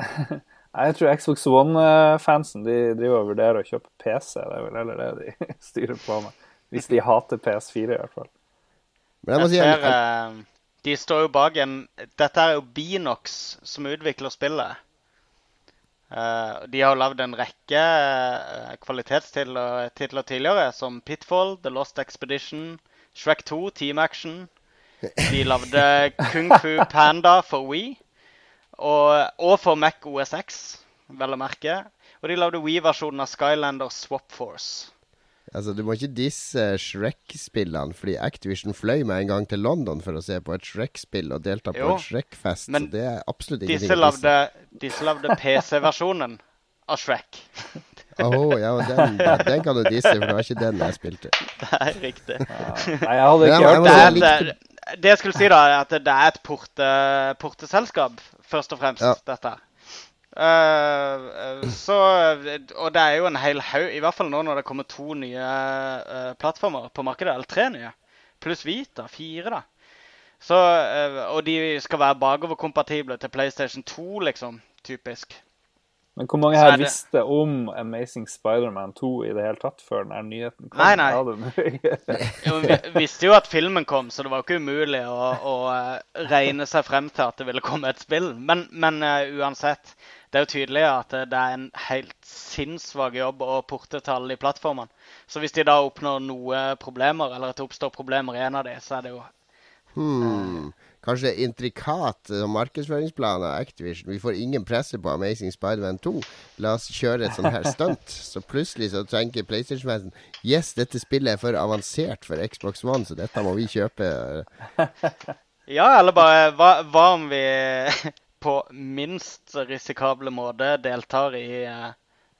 Jeg tror Xbox One-fansen de driver og vurderer å kjøpe PC. Det er vel heller det de styrer på med. Hvis de hater PS4, i hvert fall. Men jeg må si, jeg, jeg, de står jo bak en Dette er jo Binox som utvikler spillet. Uh, de har lagd en rekke uh, kvalitetstitler tidligere, som Pitfall, The Lost Expedition, Shrek 2, Team Action. De lagde Kung Fu Panda for We, og, og for Mac OSX, vel å merke. Og de lagde We-versjonen av Skylander Swap Force. Altså, Du må ikke disse Shrek-spillene, fordi Activision fløy med en gang til London for å se på et Shrek-spill og delta på jo, en Shrek-fest. Men det er absolutt ingenting disse disse lagde PC-versjonen av Shrek. oh, ja, den, den, kan du disse, for det var ikke den jeg spilte. Det er riktig. Ja. Nei, jeg hadde ikke hørt det. Det, det, jeg skulle si, da, er at det er et porte, porteselskap, først og fremst, ja. dette. Uh, så, og det er jo en hel haug, i hvert fall nå når det kommer to nye uh, plattformer på markedet. Eller tre nye. Pluss Vita. Fire, da. Så, uh, og de skal være bakoverkompatible til PlayStation 2, liksom. Typisk. Men hvor mange her visste om Amazing Spiderman 2 i det hele tatt før denne nyheten kom? Nei, nei. jo, vi visste jo at filmen kom, så det var ikke umulig å, å regne seg frem til at det ville komme et spill. Men, men uansett det er jo tydelig at det er en helt sinnssvak jobb å porte alle de plattformene. Så hvis de da oppnår noe problemer, eller at det oppstår problemer i en av de, så er det jo hmm. Kanskje intrikat markedsføringsplan av Activision. Vi får ingen presse på Amazing Spiderman 2. La oss kjøre et sånt her stunt. Så plutselig så tenker PlayStation-fansen Yes, dette spillet er for avansert for Xbox One, så dette må vi kjøpe. ja, eller bare hva, hva om vi på minst risikable måte deltar i eh,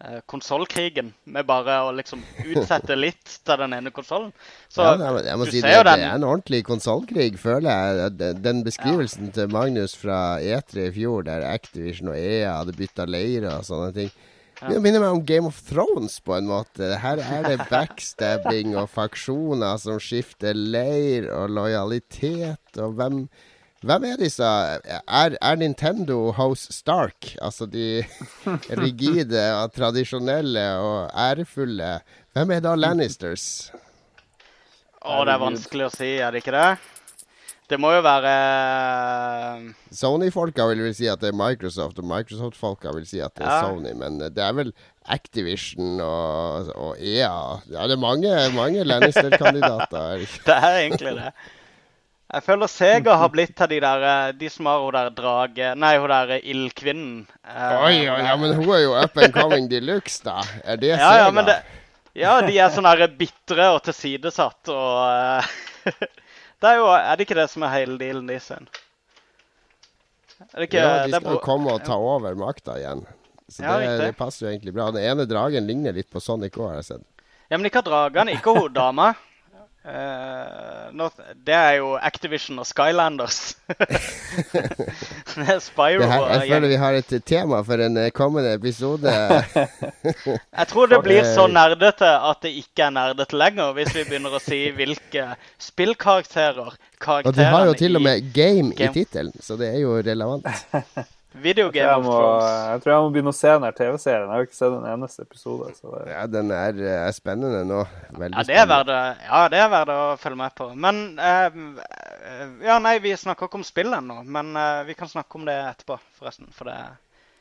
eh konsollkrigen med bare å liksom utsette litt til den ene konsollen. Så ja, jeg må si det, det, er en ordentlig konsollkrig, føler jeg. Den beskrivelsen ja. til Magnus fra E3 i fjor, der Activision og EA hadde bytta leire og sånne ting. Det minner meg om Game of Thrones på en måte. Her er det backstabbing og faksjoner som skifter leir og lojalitet og hvem hvem er disse? Er, er, Nintendo House Stark? Altså de rigide og tradisjonelle og ærefulle. Hvem er da Lannisters? Å, det er vanskelig å si, er det ikke det? Det må jo være eh, Sony-folka vil vel si at det er Microsoft, og Microsoft-folka vil si at det er ja. Sony. Men det er vel Activision og, og EA. Ja, det er mange, mange Lannister-kandidater. det er egentlig det. Jeg føler Sega har blitt av de der eh, De som har hun der drage... Nei, hun der ildkvinnen. Uh, oi, oi, ja, men hun er jo up and coming de luxe, da. Er det ja, Sega? Ja, men det, ja, de er sånn der bitre og tilsidesatt og Det er jo Er det ikke det som er hele dealen deres? Er det ikke, ja, de skal komme og ta over makta igjen. Så ja, det, det, passer jo egentlig bra. Den ene dragen ligner litt på Sonic òg, har jeg sett. Ja, men ikke dragene, ikke hun dama. Uh, not, det er jo Activision og Skylanders. er Spyro det her, Jeg føler vi har et tema for en eh, kommende episode. jeg tror det blir så nerdete at det ikke er nerdete lenger, hvis vi begynner å si hvilke spillkarakterer Og du har jo til og med game, game. i tittelen, så det er jo relevant. Video Game jeg, må, Jeg tror jeg må begynne å se den her TV-serien. Jeg har ikke sett den eneste episode. Det... Ja, den er, er, spennende nå. Veldig ja, det er verdt, ja, det er verdt å følge med på. Men eh, Ja, nei, vi snakker ikke om spill ennå. Men eh, vi kan snakke om det etterpå, forresten. For det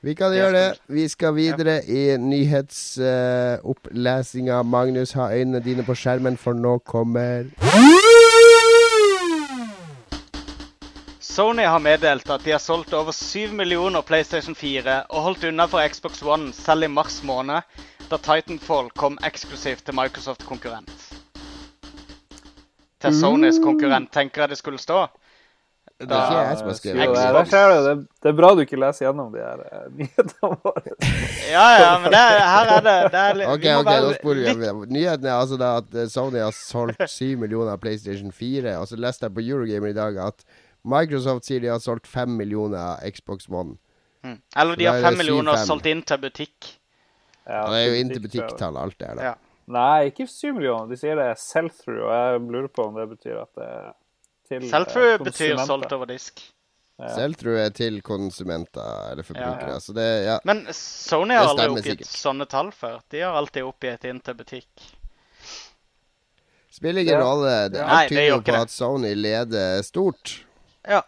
vi kan gjøre det. Vi skal videre i nyhetsopplesinga. Uh, Magnus, ha øynene dine på skjermen, for nå kommer Sony har meddelt at de har solgt over 7 millioner PlayStation 4 og holdt unna for Xbox One selv i mars måned, da Titanfall kom eksklusivt til Microsoft-konkurrent. Til Sonys konkurrent, tenker jeg det skulle stå. Det er ikke jeg som har skrevet det. Det er bra du ikke leser gjennom de her uh, nyhetene våre. ja, ja, men det, her er det, det er OK, ok, da sporer vi. Nyheten er altså da at Sony har solgt 7 millioner PlayStation 4. Og så leste jeg på Eurogamer i dag at Microsoft sier de har solgt fem millioner Xbox One. Mm. Eller de har fem millioner solgt inn til butikk. Ja, det er jo inn til butikktall, alt det der. Ja. Nei, ikke syv millioner. De sier det er sell-through, og jeg lurer på om det betyr at det er til Sell-through eh, betyr solgt over disk. Ja. Sell-through er til konsumenter eller forbrukere. Ja, det, ja. Men Sony har aldri oppgitt sikkert. sånne tall før. De har alltid oppgitt inn til butikk. Spiller ingen rolle. Alt tyder tydelig på at Sony leder stort. Ja.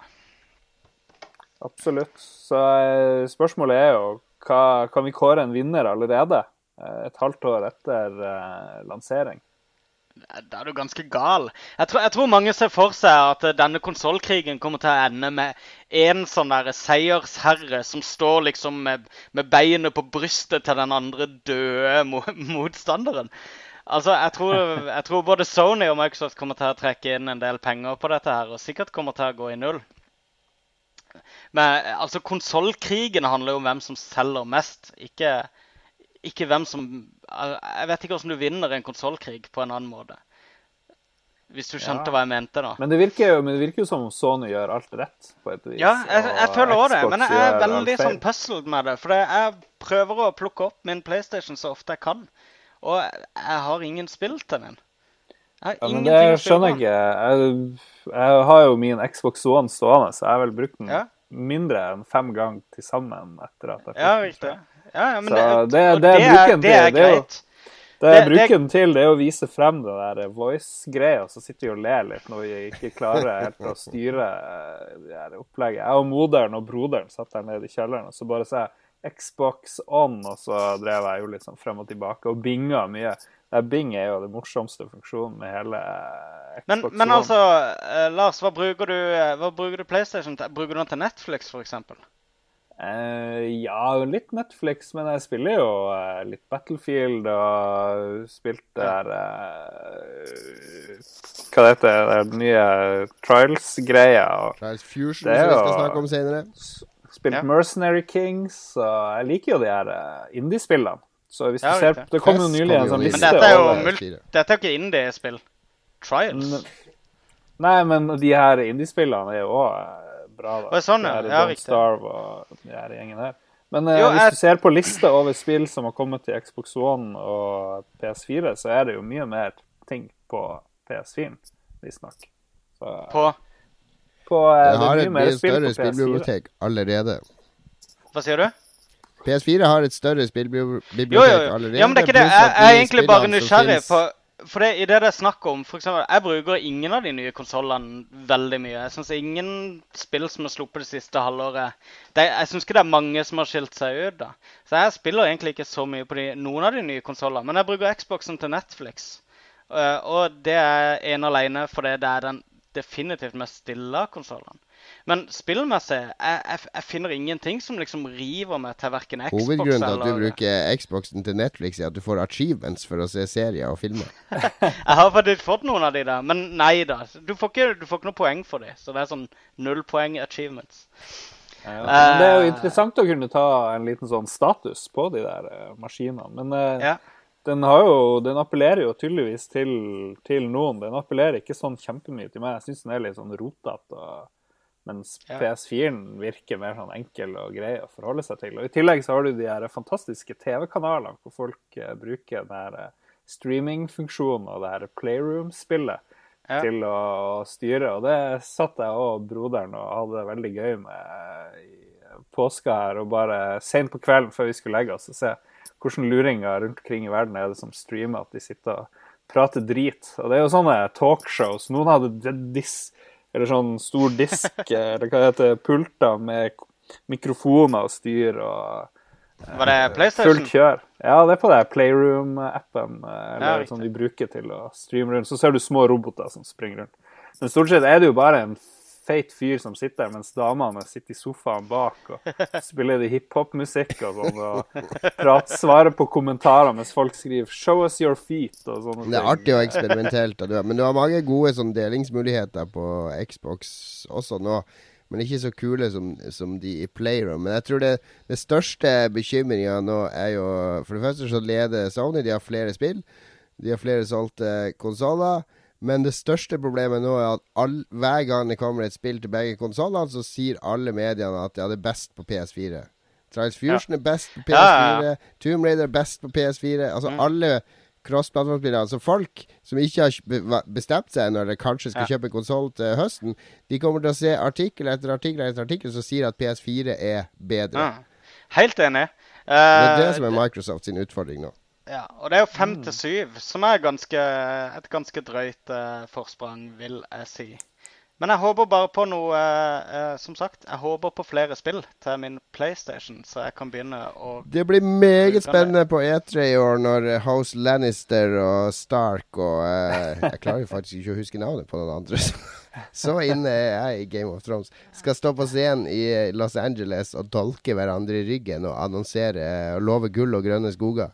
Absolutt. Så eh, spørsmålet er jo hva, kan vi kåre en vinner allerede? Eh, et halvt år etter uh, lansering? Da er du ganske gal. Jeg tror, jeg tror, mange ser for seg at denne konsollkrigen kommer til å ende med en sånn der seiersherre som står liksom med, med beinet på brystet til den andre døde motstanderen. Altså, jeg tror, jeg tror, både Sony og Microsoft kommer til å trekke inn en del penger på dette her, og sikkert kommer til å gå i null. Men altså, konsollkrigen handler jo om hvem som selger mest, ikke, ikke hvem som Jeg vet ikke hvordan du vinner en konsollkrig på en annen måte. Hvis du skjønte ja. hva jeg mente, da. Men det, virker jo, men det virker jo som om Sony gjør alt rett, på et vis. Ja, jeg, jeg føler òg det. Men jeg er veldig sånn puzzled med det. For jeg prøver å plukke opp min PlayStation så ofte jeg kan. Og jeg har ingen spill til den. Jeg har ja, men det skjønner jeg ikke. Jeg, har jo min Xbox One stående, så jeg har vel brukt den ja. mindre enn fem ganger til sammen etter at jeg fikk ja, riktig. Ja, ja, men så det, det, det, det, er, det er greit. Det jeg bruker den til, det er å vise frem det der voice-greia, og så sitter vi og ler litt når vi ikke klarer helt å styre eh, det opplegget. Jeg og moderen og broderen satt der nede i kjelleren, og så bare sier jeg Xbox on, og så drev jeg jo litt sånn frem og tilbake og binga mye. Bing er jo det morsomste funksjonen med hele eh, Xbox men, men altså, uh, Lars, hva bruker, du, uh, hva bruker du PlayStation til? Bruker du den til Netflix, f.eks.? Uh, ja, litt Netflix, men jeg spiller jo uh, litt Battlefield og spilte der Hva det heter det? Den nye Trials-greia. Trials Fusion, som vi skal snakke om senere spilt ja. Mercenary Kings, og jeg liker jo de her uh, indie-spillene. Så hvis ja, du ser, Det kom jo nylig en sånn liste Men dette er jo dette er ikke indie-spill. Trials. Nei, men de her indie-spillene er jo òg uh, bra. da. er sånn, ja. ja Don't Starve og de her gjengen her. Men uh, jo, hvis jeg... du ser på lista over spill som har kommet til Xbox One og PS4, så er det jo mye mer ting på PS4, visstnok. På? På, uh, det har et mye større spillbibliotek allerede. Hva sier du? PS4 har et større spillbibliotek allerede. Ja, men det er ikke det. Jeg, jeg er egentlig bare nysgjerrig på for det, i det det er snakk om for eksempel, Jeg bruker ingen av de nye konsollene veldig mye. Jeg syns ingen spill som er sluppet det siste halvåret det, Jeg syns ikke det er mange som har skilt seg ut. da. Så jeg spiller egentlig ikke så mye på de, noen av de nye konsollene. Men jeg bruker Xboxen til Netflix. Uh, og det er ene alene fordi det er den definitivt mest stille konsollene. Men spillmessig, jeg, jeg, jeg, finner ingenting som liksom river meg til verken Xbox eller Hovedgrunnen til at du bruker Xboxen til Netflix, er at du får achievements for å se serier og filmer. jeg har faktisk fått noen av de der, men nei da. Du får ikke, du får ikke noe poeng for de, så det er sånn null poeng achievements. Ja, uh, det er jo interessant å kunne ta en liten sånn status på de der uh, maskinene. Men uh, ja. Den, jo, den, appellerer jo tydeligvis til, til, noen. Den appellerer ikke sånn kjempemye til meg. Jeg syns den er litt sånn rotete. Mens PS4-en virker mer sånn enkel og grei å forholde seg til. Og I tillegg så har du de her fantastiske TV-kanalene hvor folk uh, bruker den eh, streamingfunksjonen og det her Playroom-spillet ja. til å styre. Og det satt jeg og broderen og hadde det veldig gøy med i påska her. Og bare sent på kvelden før vi skulle legge oss, og se hvordan luringer rundt omkring i verden er det som streamer at de sitter og prater drit. Og det er jo sånne talkshows. Noen hadde diss eller sånn stor disk, eller hva det heter, pulter med mikrofoner og styr og Var det PlayStation? Fullt kjør. Ja, det er på det Playroom-appen eh, eller ja, som de bruker til å streame rundt. Så ser du små roboter som springer rundt. Men stort sett er det jo bare en feit fyr som sitter mens damene sitter i sofaen bak og spiller hiphop-musikk og sånn. Og prat, svarer på kommentarer mens folk skriver 'show us your feet' og sånne ting. Det er artig og eksperimentelt. Men du har mange gode sånn, delingsmuligheter på Xbox også nå. Men ikke så kule som, som de i Playroom. Men jeg tror det, det største bekymringa nå er jo For det første så leder Sony. De har flere spill. De har flere solgte konsoller. Men det største problemet nå er at all, hver gang det kommer et spill til begge konsollene, så sier alle mediene at ja, det er best på PS4. Trials Fusion ja. er best på PS4. Ja, Tomb Raider er best på PS4. Altså mm. alle cross-plattformspillere. Altså folk som ikke har bestemt seg når de kanskje skal kjøpe konsoll til høsten, de kommer til å se artikkel etter artikkel etter artikkel som sier at PS4 er bedre. Helt enig. Uh, det er det som er eh, Microsoft sin utfordring nå. Ja, og det er jo fem mm. til syv, som er ganske, et ganske drøyt uh, forsprang, vil jeg si. Men jeg håper bare på noe uh, Som sagt, jeg håper på flere spill til min PlayStation, så jeg kan begynne å Det blir meget spennende på E3 i år når House Lannister og Stark og uh, Jeg klarer faktisk ikke å huske navnet på noen andre. Så inne er jeg i Game of Thrones. Skal stå på scenen i Los Angeles og dolke hverandre i ryggen og annonsere og love gull og grønne skoger.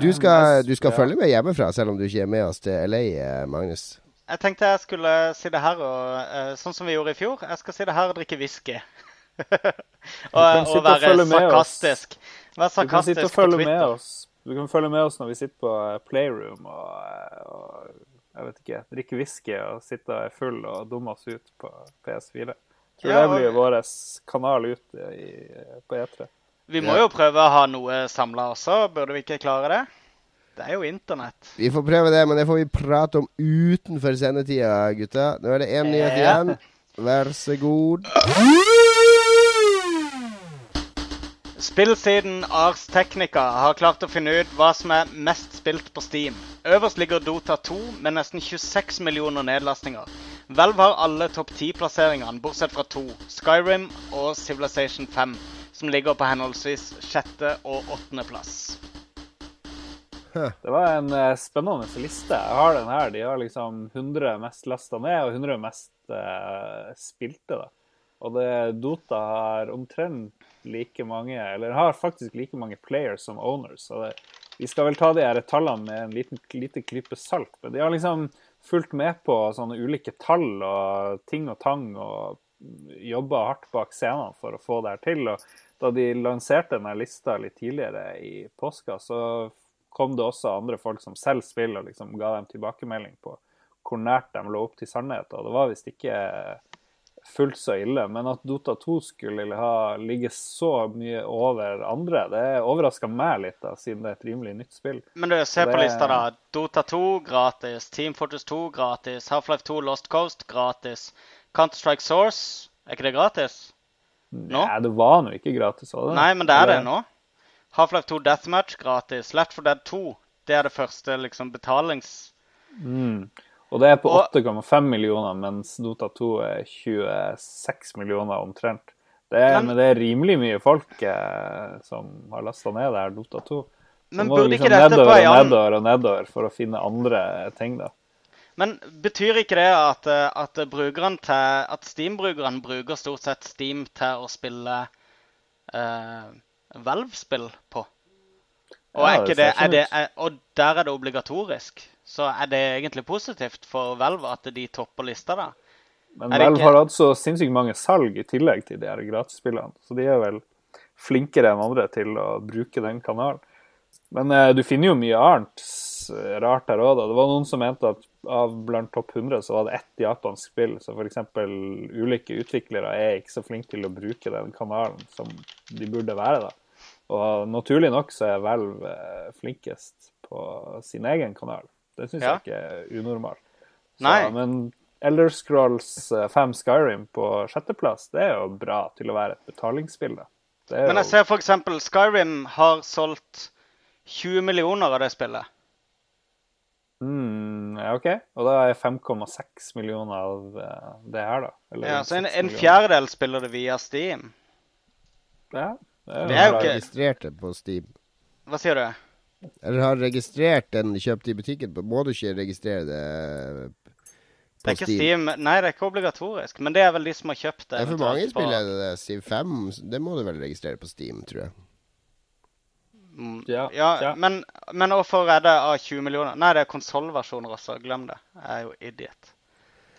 Du skal, du skal følge med hjemmefra, selv om du ikke er med oss til LA, eh, Magnus? Jeg tenkte jeg skulle sitte her og uh, Sånn som vi gjorde i fjor. Jeg skal sitte her og drikke whisky. og, og, være sarkastisk. Vær sarkastisk du kan sitte og følge med oss. Du kan følge med oss når vi sitter på eh, Playroom og, og jeg vet ikke, drikke whisky og sitte er full og dumme oss ut på PS4. Jeg tror ja, det blir vår kanal ut i, på E3. Vi må jo prøve å ha noe samla også, burde vi ikke klare det? Det er jo internett. Vi får prøve det, men det får vi prate om utenfor sendetida, gutta. Nå er det én nyhet igjen. Vær så god. Spillsiden Ars Technica har klart å finne ut hva som er mest spilt på Steam. Øverst ligger Dota 2 med nesten 26 millioner nedlastninger. Hvelv har alle topp 10-plasseringene, bortsett fra to. Skyrim og Civilization 5 som ligger på henholdsvis sjette- og åttendeplass. Det var en uh, spennende liste. Jeg har den her. De har liksom 100 mest lasta ned og 100 mest uh, spilte. da. Og det, Dota har omtrent like mange, eller har faktisk like mange players som owners. Så det, vi skal vel ta de her tallene med en liten, lite klype salt. Men de har liksom fulgt med på sånne ulike tall og ting og tang og jobba hardt bak scenene for å få det her til. Og da de lanserte denne lista litt tidligere i påska, så kom det også andre folk som selv spiller, og liksom ga dem tilbakemelding på hvor nært de lå opp til sannheten. Og det var visst ikke fullt så ille. Men at Dota 2 skulle ha ligge så mye over andre, det overraska meg litt, da, siden det er et rimelig nytt spill. Men du, se på lista, da. Dota 2 gratis. Team Fortress 2 gratis. Half-Life 2 Lost Coast gratis. Counter-Strike Source, er ikke det gratis? Nå? Nei, det var nå ikke gratis. Det? Nei, men det er det nå. Half-Life 2 Deathmatch gratis. Left for Dead 2 det er det første liksom betalings... Mm. Og det er på 8,5 millioner, mens Dota 2 er 26 millioner omtrent. Det er, men, men, det er rimelig mye folk eh, som har lasta ned der Dota 2. Så men burde liksom ikke dette nedover og nedover og nedover for å finne andre ting, da. Men betyr ikke det at, at til At Steam-brukeren bruker stort sett Steam til å spille uh, Valve-spill på? Og, ja, det, er det, er, og der er det obligatorisk. Så er det egentlig positivt for Valve at de topper lista, da? Men Valve ikke... har hatt så sinnssykt mange salg i tillegg til de her gratisspillene. Så de er vel flinkere enn andre til å bruke den kanalen. Men eh, du finner jo mye annet rart her òg, da. Det var noen som mente at av blant topp 100 så var det ett japansk spill. Så f.eks. ulike utviklere er ikke så flinke til å bruke den kanalen som de burde være. da. Og naturlig nok så er Valve eh, flinkest på sin egen kanal. Det syns ja. jeg ikke er unormalt. Men Elder Scrolls 5 eh, Skyrim på sjetteplass, det er jo bra til å være et betalingsspill. Men jeg jo... ser f.eks. Skyrim har solgt 20 millioner av det spillet. Mm, ja, OK. Og da er 5,6 millioner av eh, det her, da. Eller ja, Så en, en fjerdedel spiller det via Steam? Ja. Det er, det er jo ikke registrert det på Steam. Hva sier du? Eller har registrert den kjøpt i butikken. Må du ikke registrere det på det er ikke Steam. Nei, det er ikke obligatorisk. Men det er vel de som har kjøpt det. Er for mange spill er det det. Steam 5, det må du vel registrere på Steam, tror jeg. Mm, ja, ja, ja. Men, men hvorfor er det av 20 millioner? Nei, det er konsollversjoner også. Glem det. Jeg er jo idiot.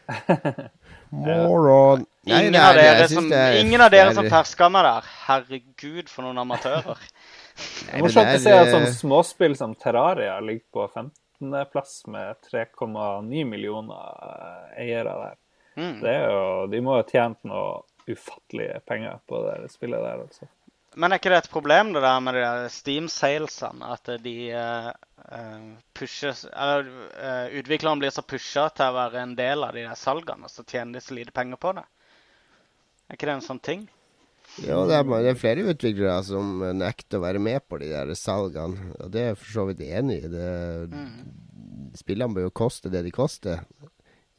Moron. Ingen, nei, av dere som, er, ingen av dere som ferska meg der. Herregud, for noen amatører. er morsomt å se at sånn småspill som Terraria ligger på 15.-plass med 3,9 millioner eh, eiere der. Mm. Det er jo, de må ha tjent noe ufattelige penger på det spillet der. altså. Men er ikke det et problem det der med de Steam-salesene? At de uh, pushes Eller uh, utviklerne blir så pusha til å være en del av de der salgene, og så tjener de så lite penger på det? Er ikke det en sånn ting? Jo, det er, det er flere utviklere som nekter å være med på de der salgene. Og det er jeg for så vidt enig i. Mm. Spillene bør jo koste det de koster.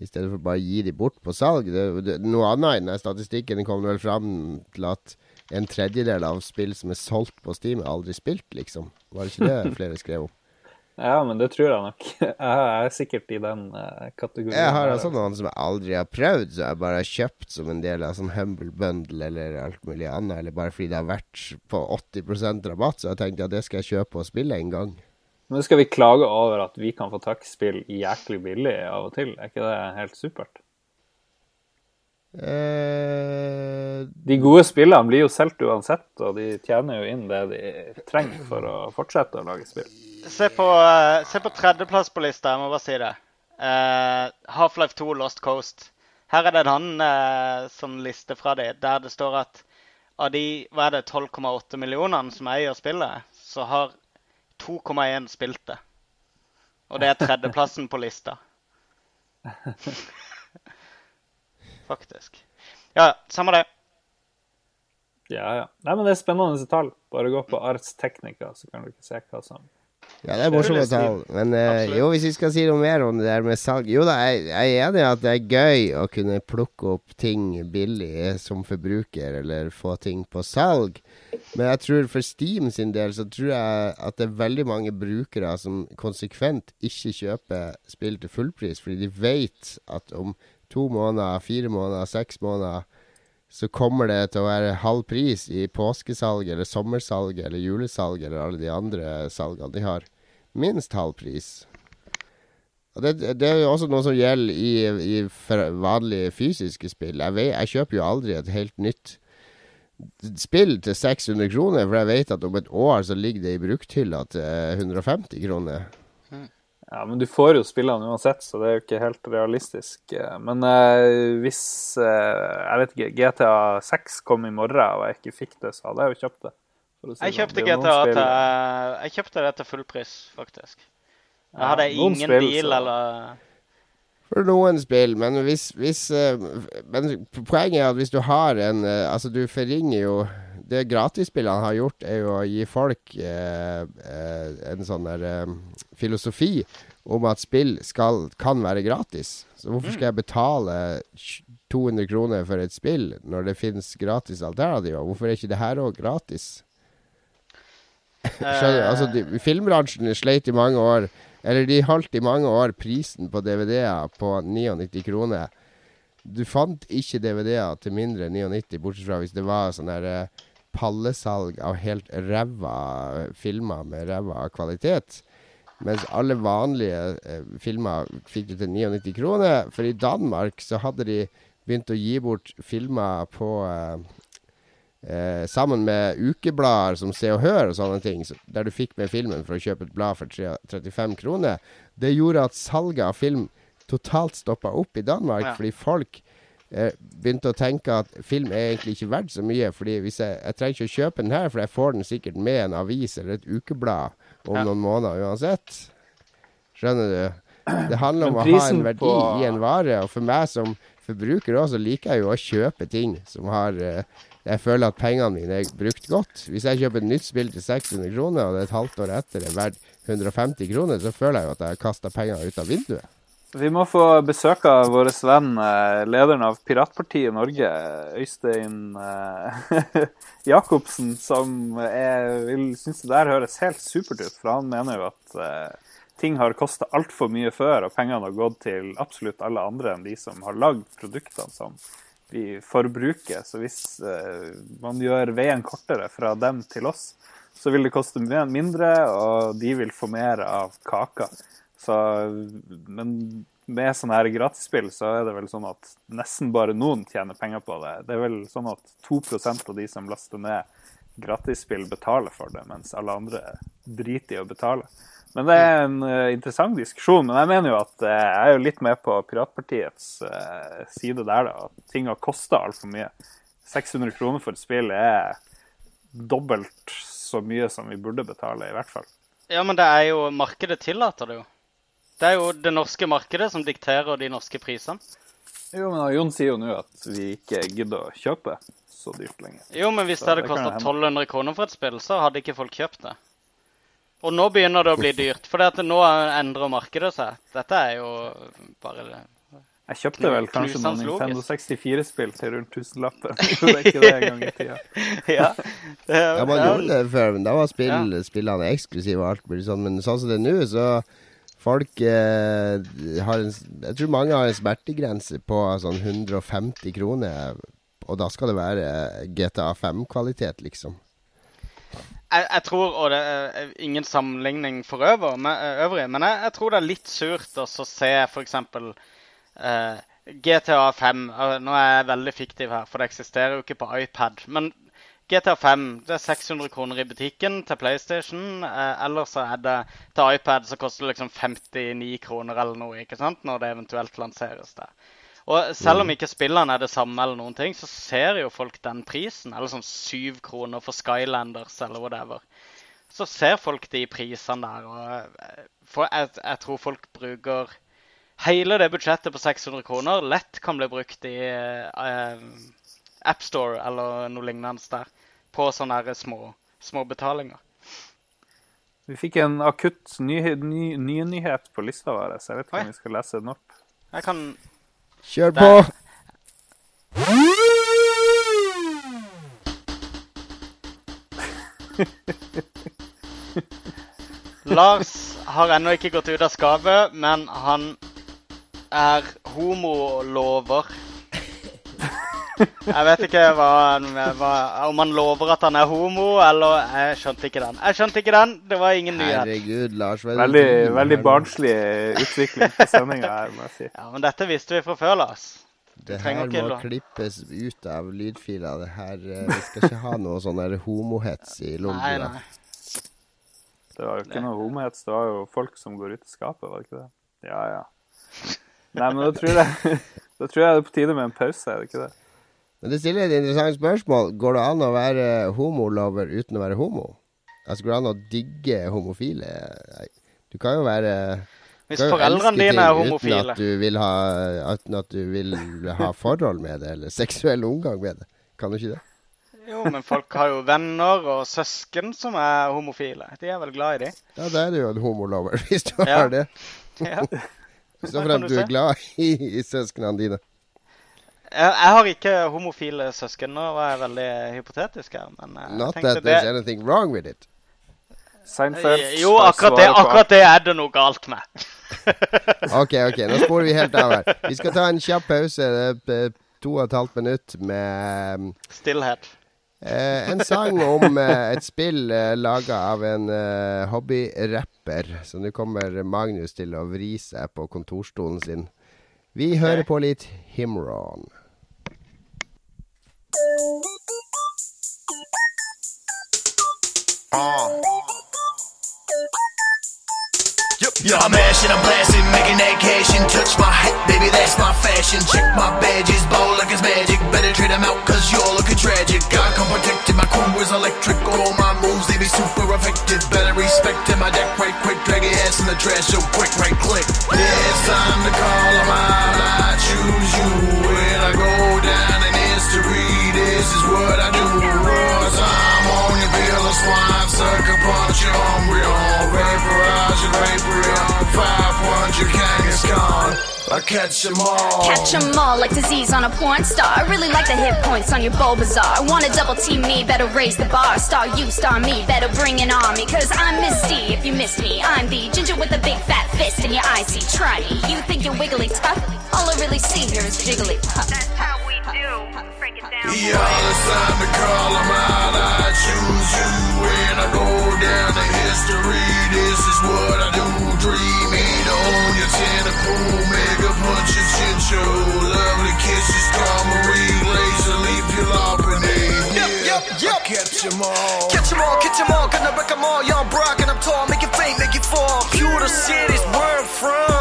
I stedet for bare å gi de bort på salg. Det, det, noe annet i den statistikken kom vel fram til at en tredjedel av spill som er solgt på Steam, er aldri spilt, liksom. Var det ikke det flere skrev om? Ja, men det tror jeg nok. Jeg er sikkert i den uh, kategorien. Jeg har altså noen som jeg aldri har prøvd, så jeg bare har kjøpt som en del av sånn Humble Bundle eller alt mulig annet, eller bare fordi det har vært på 80% rabatt, så jeg tenkte at det skal jeg kjøpe og spille en gang. Men skal vi klage over at vi kan få tak i spill jæklig billig av og til? Er ikke det helt supert? Eh, de gode spillene blir jo solgt uansett, og de tjener jo inn det de trenger for å fortsette å lage spill. Se på, uh, se på tredjeplass på lista, jeg må bare si det. Uh, Half-Life 2 Lost Coast. Her er det en annen uh, sånn liste fra de, der det står at av de hva er det, 12,8 millionene som eier spillet, så har 2,1 spilt det. Og det er tredjeplassen på lista. faktisk. Ja, samme det. Ja, ja. Nei, men det er spennende tall. Bare gå på Arts Technica, så kan du ikke se hva som ja, det er morsomme tall. Men uh, jo, hvis vi skal si noe mer om det der med salg Jo da, jeg, jeg er enig i at det er gøy å kunne plukke opp ting billig som forbruker, eller få ting på salg. Men jeg tror for Steam sin del så tror jeg at det er veldig mange brukere som konsekvent ikke kjøper spill til fullpris, fordi de vet at om to måneder, fire måneder, seks måneder, så kommer det til å være halv pris i påskesalg eller sommersalg eller julesalg eller alle de andre salgene de har. Minst halv pris. Og det, det er jo også noe som gjelder i, i vanlige fysiske spill. Jeg, vet, jeg, kjøper jo aldri et helt nytt spill til 600 kroner, for jeg vet at om et år så ligger det i brukthylla til 150 kroner. Ja, men du får jo spillene uansett, så det er jo ikke helt realistisk. Men eh, hvis eh, Jeg vet ikke, GTA 6 kom i morgen og jeg ikke fikk det, så hadde jeg jo kjøpt det. Si jeg kjøpte det. GTA til Jeg kjøpte det til full pris, faktisk. Jeg hadde ja, ingen spill, deal så... eller for noen spill, men hvis, hvis uh, Men poenget er at hvis du har en Altså, du forringer jo det gratisspillene har gjort, er jo å gi folk eh, eh, en sånn der eh, filosofi om at spill skal, kan være gratis. Så hvorfor skal jeg betale 200 kroner for et spill når det finnes gratis alternativer? Hvorfor er ikke det her òg gratis? Skjønner du? Altså, de, filmbransjen sleit i mange år Eller de holdt i mange år prisen på DVD-er på 99 kroner. Du fant ikke DVD-er til mindre enn 99, bortsett fra hvis det var sånn der eh, pallesalg av helt ræva filmer med ræva kvalitet. Mens alle vanlige eh, filmer fikk du til 99 kroner. For i Danmark så hadde de begynt å gi bort filmer på eh, eh, Sammen med ukeblader som Se og Hør og sånne ting, så, der du fikk med filmen for å kjøpe et blad for 35 kroner. Det gjorde at salget av film totalt stoppa opp i Danmark, ja. fordi folk eh, begynte å tenke at film er egentlig ikke verdt så mye. fordi hvis jeg, jeg trenger ikke å kjøpe den her, for jeg får den sikkert med en avis eller et ukeblad om ja. noen måneder uansett. Skjønner du? Det handler om å ha en verdi på... i en vare. Og for meg som forbruker også, liker jeg jo å kjøpe ting som har uh, Jeg føler at pengene mine er brukt godt. Hvis jeg kjøper et nytt spill til 600 kroner, og det er et halvt år etter er verdt 150 kroner, så føler jeg jo at jeg har kasta pengene ut av vinduet. Vi må få besøk av vår venn, eh, lederen av Piratpartiet Norge, Øystein eh, Jacobsen, som er, vil synes det der høres helt supert ut. For han mener jo at eh, ting har kosta altfor mye før, og pengene har gått til absolutt alle andre enn de som har lagd produktene som vi forbruker. Så hvis eh, man gjør veien kortere fra dem til oss, så vil det koste mindre, og de vil få mer av kaka. Så, men med sånne her gratisspill så er det vel sånn at nesten bare noen tjener penger på det. Det er vel sånn at 2% av de som laster ned gratisspill, betaler for det, mens alle andre driter i å betale. Men det er en uh, interessant diskusjon. Men jeg mener jo at uh, jeg er jo litt med på Piratpartiets uh, side der, da. At ting har kosta altfor mye. 600 kroner for et spill er dobbelt så mye som vi burde betale, i hvert fall. Ja, men det er jo Markedet tillater det jo. Det er jo det norske markedet som dikterer de norske prisene. Jo, men Jon sier jo nå at vi ikke gidder å kjøpe så dyrt lenger. Jo, men hvis så det hadde kosta 1200 kroner for et spill, så hadde ikke folk kjøpt det. Og nå begynner det å bli dyrt, for nå endrer markedet seg. Dette er jo bare. Jeg kjøpte vel kanskje noen Nintendo 64-spill til rundt tusenlappen. Det er ikke det en gang i tida. ja, det, ja, man gjorde det før, men da var spill, ja. spillene eksklusive og alt mulig sånn. Men sånn som det er nå, så Folk eh, har en, Jeg tror mange har en smertegrense på sånn 150 kroner. Og da skal det være GTA 5-kvalitet, liksom. Jeg, jeg, tror, og det er ingen sammenligning for øver, men, øvrig, men jeg, jeg, tror det er litt surt å se f.eks. Uh, GTA 5 Nå er jeg veldig fiktiv her, for det eksisterer jo ikke på iPad. Men GTA 5 det er 600 kroner i butikken til PlayStation. Uh, eller så er det til iPad så koster det liksom 59 kroner eller noe ikke sant? når det eventuelt lanseres der. Og selv om mm. ikke spillene er det samme, eller noen ting, så ser jo folk den prisen. Eller sånn syv kroner for Skylanders eller whatever. Så ser folk de prisene der. og eh, jeg, jeg tror folk bruker hele det budsjettet på 600 kroner lett kan bli brukt i uh, AppStore eller noe lignende der. På sånne små, små betalinger. Vi fikk en akutt ny, ny, ny, nyhet på lista vår, så jeg vet ikke om vi skal lese den opp. Jeg kan Kjør på! Lars har ennå ikke gått ut av skapet, men han er homolover. Jeg vet ikke hva, hva, om han lover at han er homo, eller Jeg skjønte ikke den. Jeg skjønte ikke den. Det var ingen nyhet. Herregud, Lars. Veldig, veldig barnslig utvikling på sendinga her, må jeg si. Ja, Men dette visste vi fra før, Lars. Det her må klippes ut av lydfila. Det her, eh, Vi skal ikke ha noe sånn homohets i nei. Det var jo ikke noe homohets. Det var jo folk som går ut i skapet, var det ikke det? Ja, ja. Nei, men da tror jeg, da tror jeg det er på tide med en pause, er det ikke det? Men det stiller et interessant spørsmål. Går det an å være homolover uten å være homo? Altså, Går det an å digge homofile? Du kan jo være Hvis foreldrene dine er homofile. Uten at du vil ha, at du vil ha forhold med det, eller seksuell omgang med det. Kan du ikke det? Jo, men folk har jo venner og søsken som er homofile. De er vel glad i de. Ja, da er du jo en homolover, hvis du ja. har det. Ja. Så at du er glad i, i søsknene dine. Jeg, jeg, har ikke homofile søsken. Nå var jeg veldig hypotetisk her. Men Not that there's det... anything wrong with it. Seinfeld Jo, akkurat det, akkurat det er det noe galt med. OK, ok, nå sporer vi helt av her. Vi skal ta en kjapp pause. To og et halvt minutt med Stillhet. Eh, en sang om eh, et spill eh, laga av en eh, hobbyrapper. Så nå kommer Magnus til å vri seg på kontorstolen sin. Vi hører på litt Himron. Uh. Yo, I'm mashing, I'm blasting, making that cash and touch my hat, baby, that's my fashion. Check my badges, ball like it's magic. Better trade them out, cause you're looking tragic. God come protected, my crew is electric. All my moves, they be super effective. Better respect in my deck right quick. Drag your ass in the trash so quick, right click. Yeah, it's time to call them out. I choose you when I go down in history. This is what I do. Raw time on your bill of swine. Sucker punch your embryo. Vaporize your Vaporeon. Five punch your Kangaskhan. I catch them all. Catch them all like disease on a porn star. I really like the hit points on your Bulbasaur. Wanna double team me, better raise the bar. Star you, star me, better bring it on me. Cause I'm Misty if you missed me. I'm the ginger with the big fat fist in your icy. Try me. You think you're wiggly tough? All I really see here is jiggly puff. That's how we do. Break it down. Yeah, it's time to call them out. I choose you when I go down to history. This is what I do. Dream it on your tentacle. Mega punch your chin show. Lovely kisses, call Marie. Laser leaf your loppany. Yep, yep, yep. Catch them all. Catch them all, catch them all. Gonna wreck them all. Young Brock and I'm tall. Make it faint, make it fall. Pewter cities, where I'm from.